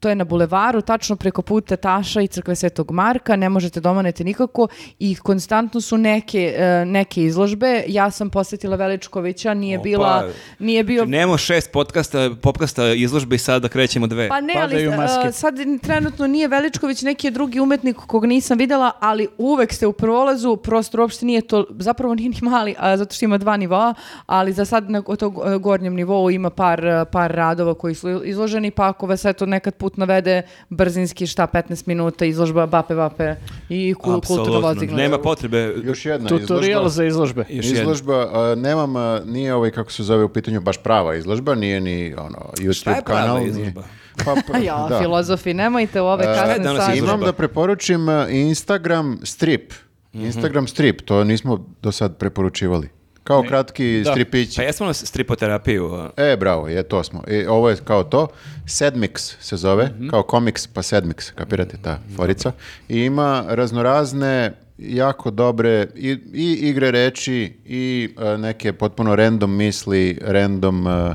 to je na bulevaru, tačno preko puta Taša i crkve Svetog Marka, ne možete domanete nikako i konstantno su neke, uh, neke izložbe. Ja sam posjetila Veličkovića, nije Opa. bila, nije bio... Znači, Nemo šest podcasta, popkasta izložbe i sada krećemo dve. Pa ne, ali Padaju maske. uh, sad trenutno nije Veličković, neki je drugi umetnik kog nisam videla, ali uvek ste u prolazu, prostor uopšte nije to, zapravo nije ni mali, a, zato što ima dva nivoa, ali za sad na tog uh, gornjem nivou ima par, par radova koji su izloženi, pa ako vas eto nekad put navede brzinski šta 15 minuta izložba Bape Bape i ku, kulturno Apsolutno. vozigno. Nema potrebe. Još jedna Tutorial izložba. za izložbe. Još jedna. Izložba, a, nemam, a, nije ovaj, kako se zove u pitanju, baš prava izložba, nije ni ono, YouTube Šta je prava kanal. nije- izložba? Pa, A ja, da. filozofi, nemojte u ove E, kasne sate. izložba? Imam da preporučim Instagram strip. Mhm. Instagram strip, to nismo do sad preporučivali. Kao kratki Da. stripići. Pa jesmo na stripoterapiju. E, bravo, je, to smo. I ovo je kao to. Sedmix se zove, Mhm. kao komiks, pa Sedmix, kapirate ta forica. I ima raznorazne, jako dobre i, i igre reči i e, neke potpuno random misli, random, e,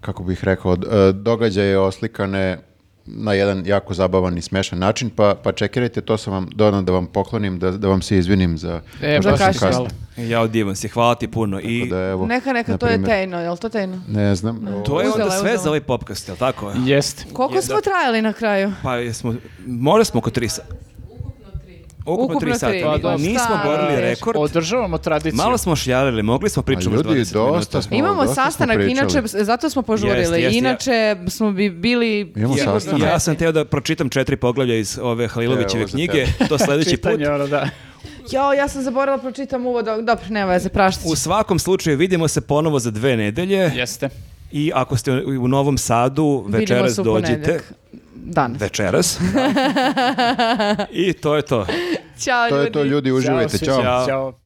kako bih rekao, e, događaje oslikane na jedan jako zabavan i smešan način, pa, pa čekirajte, to sam vam donao da vam poklonim, da, da vam se izvinim za... E, što sam hvala. Ja divan si, hvala ti puno. I Da, evo, Neka, neka, to je primjer. tejno, je li to tejno? Ne znam. to je Uzela onda je, sve uzela. za ovaj podcast, jel tako? Jeste. Koliko smo trajali na kraju? Pa jesmo, možda smo oko tri sata. Ukupno Ukupno tri tri. sata. Pa dobro. Nismo borili rekord. Održavamo tradiciju. Malo smo šjarili, mogli smo pričati ljudi, 20 minuta. dosta smo Imamo dosta smo sastanak, pričali. inače, zato smo požurili. Jeste, ja- inače smo bi bili... Imamo sigurno sastanak. Ja sam teo da pročitam četiri poglavlja iz ove Halilovićeve knjige, to sledeći put. Čitanje, ono, da. Jao, ja sam zaboravila pročitam uvod. Dobro, nema veze, praštit ću. U svakom slučaju vidimo se ponovo za dve nedelje Jeste. i ako ste u Novom Sadu, Vidimo večeras se u dođite. Danas. Večeras. I to je to. Ćao, To je to, ljudi, uživajte. Ćao. Ćao. Ćao.